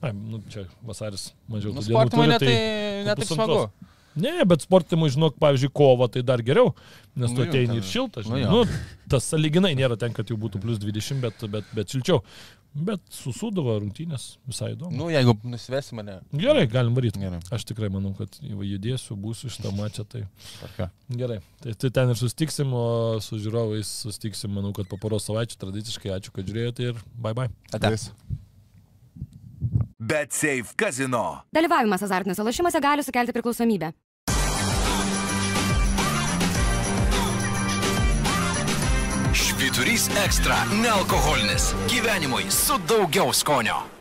E: Ai, nu, čia vasaris mažiau.
D: Nu, sportimui
E: turi,
D: netai,
E: po
D: netai
E: pusantros.
D: smagu.
E: Ne, bet sportimui, žinok, pavyzdžiui, kovo tai dar geriau, nes
D: Nu
E: tu
D: jo,
E: ateini ir šiltas,
D: nu
E: žinai.
D: jo.
E: Nu, tas saliginai nėra ten, kad jau būtų plus 20, bet, bet, bet šilčiau. Bet susūdavo rungtynės, visai įdomu.
D: Nu, jeigu nusivesi mane.
E: Gerai, galim varyti.
D: Gerai.
E: Aš tikrai manau, kad judėsiu, būsiu šitą <laughs> mačią. Tai...
D: Tvarka.
E: Gerai, tai, tai ten ir sustiksim, o su žiūrovais sustiksim, manau, kad po poros savaičių tradiciškai ačiū, kad žiūrėjote ir bye bye.
D: Ate.
C: Bet Safe Casino.
B: Dalyvavimas azartiniuose lošimuose gali sukelti priklausomybę.
C: Švyturys ekstra - nealkoholinis. Gyvenimui su daugiau skonio.